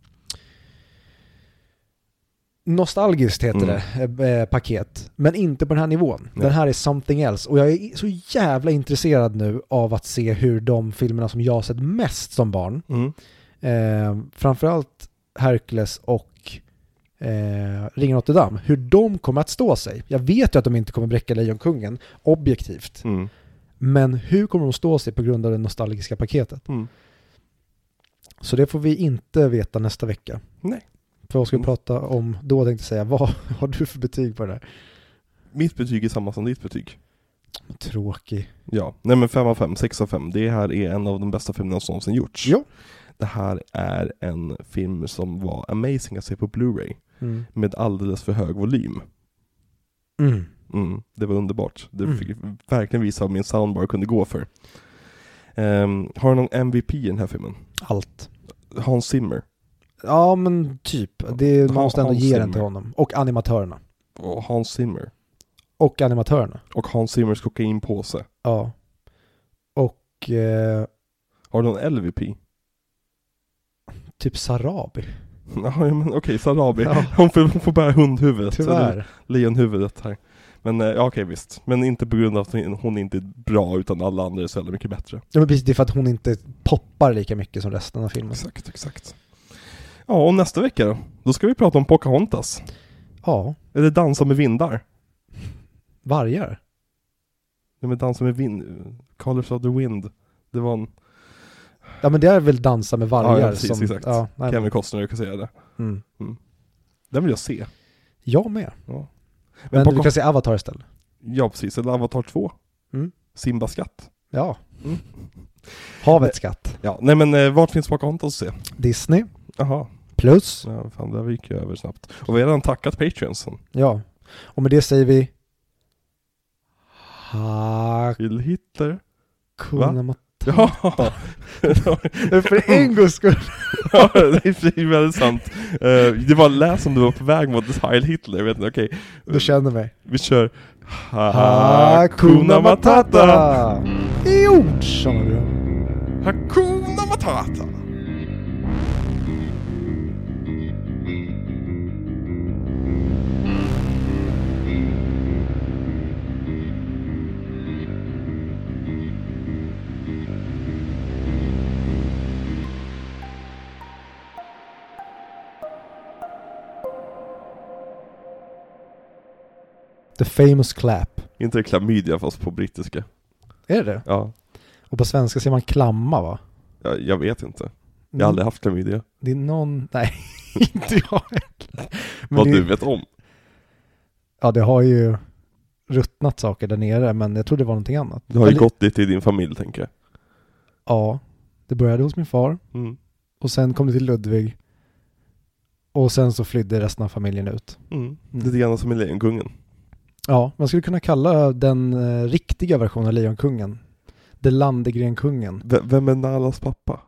nostalgiskt heter Mm. det, eh, eh, paket. Men inte på den här nivån. Nej. Den här är something else. Och jag är så jävla intresserad nu av att se hur de filmerna som jag har sett mest som barn, Mm. eh, framförallt Hercules och eh, Ringen Notre Dame, hur de kommer att stå sig. Jag vet ju att de inte kommer bräcka Lejonkungen, objektivt. Mm. Men hur kommer de stå sig på grund av det nostalgiska paketet? Mm. Så det får vi inte veta nästa vecka. Nej. För vad ska vi Mm. prata om då tänkte jag säga, vad har du för betyg på det där? Mitt betyg är samma som ditt betyg. Tråkig. Ja, nej men 5 av 5, 6 av 5. Det här är en av de bästa filmerna som någonsin gjorts. Jo. Det här är en film som var amazing att se på Blu-ray Mm. med alldeles för hög volym. Mm. Mm, det var underbart. Det Mm. fick verkligen visa vad min soundbar kunde gå för. Ehm, har du någon MVP i den här filmen? Allt. Hans Zimmer Ja men typ, det, man måste ändå Hans ge den till honom. Och animatörerna. och Hans Zimmer Och animatörerna. och Hans Zimmers kokainpåse. Ja. Och eh, Har du någon LVP? typ Sarabi. Ja men okej, Sarabi. Ja. Hon, får, hon får bära hundhuvudet. eller Tyvärr. Lejonhuvudet här. Men eh, ja okej visst. Men inte på grund av att hon hon inte är bra utan alla andra är så jävla mycket bättre. Ja men precis, det är för att hon inte poppar lika mycket som resten av filmen. Exakt, exakt. Ja, och nästa vecka då? Då ska vi prata om Pocahontas. Ja, Eller Dansa med vindar. vargar. Nej men Dansa med vind... Colors of the Wind. Det var en... Ja men det är väl dansa med vargar Ja, ja, precis, som... exakt. Ja, nej, Kevin Costner, säga det. mm. Den vill jag se. Jag med. Ja. Men Poca- du kan se Avatar istället. Ja precis, eller Avatar 2. Mm. Simba skatt. Ja. Mm. Havets skatt. Ja, nej men eh, vart finns Pocahontas att se? Disney. Jaha, Plus. ja, fan det gick ju över snabbt. Och vi har redan tackat Patreonsen. Ja. Och med det säger vi... Hakuna Till Hitler. Va? Ja! För en gångs skull. ja, det är väldigt sant. Eh, det var läs som du var på väg mot Heil Hitler, vet ni, okej. Du känner mig. Vi kör Hakuna Matata! I ord. Hakuna Matata! The famous clap. Inte klamydia fast på brittiska. Är det det? Ja, Och på svenska säger man klamma va? jag, jag vet inte. Jag har aldrig haft klamydia. Det är någon, nej, inte jag heller. Men Vad det, du vet om. Ja, det har ju ruttnat saker där nere, men jag tror det var någonting annat. Du har ju Eller- gått lite i din familj, tänker jag. Ja, det började hos min far Mm. och sen kom det till Ludvig. Och sen så flydde resten av familjen ut. Mm. Lite grann som i Lejonkungen. Ja, man skulle kunna kalla den eh, riktiga versionen av Lejonkungen The Landegrenkungen. V- vem är Nalas pappa?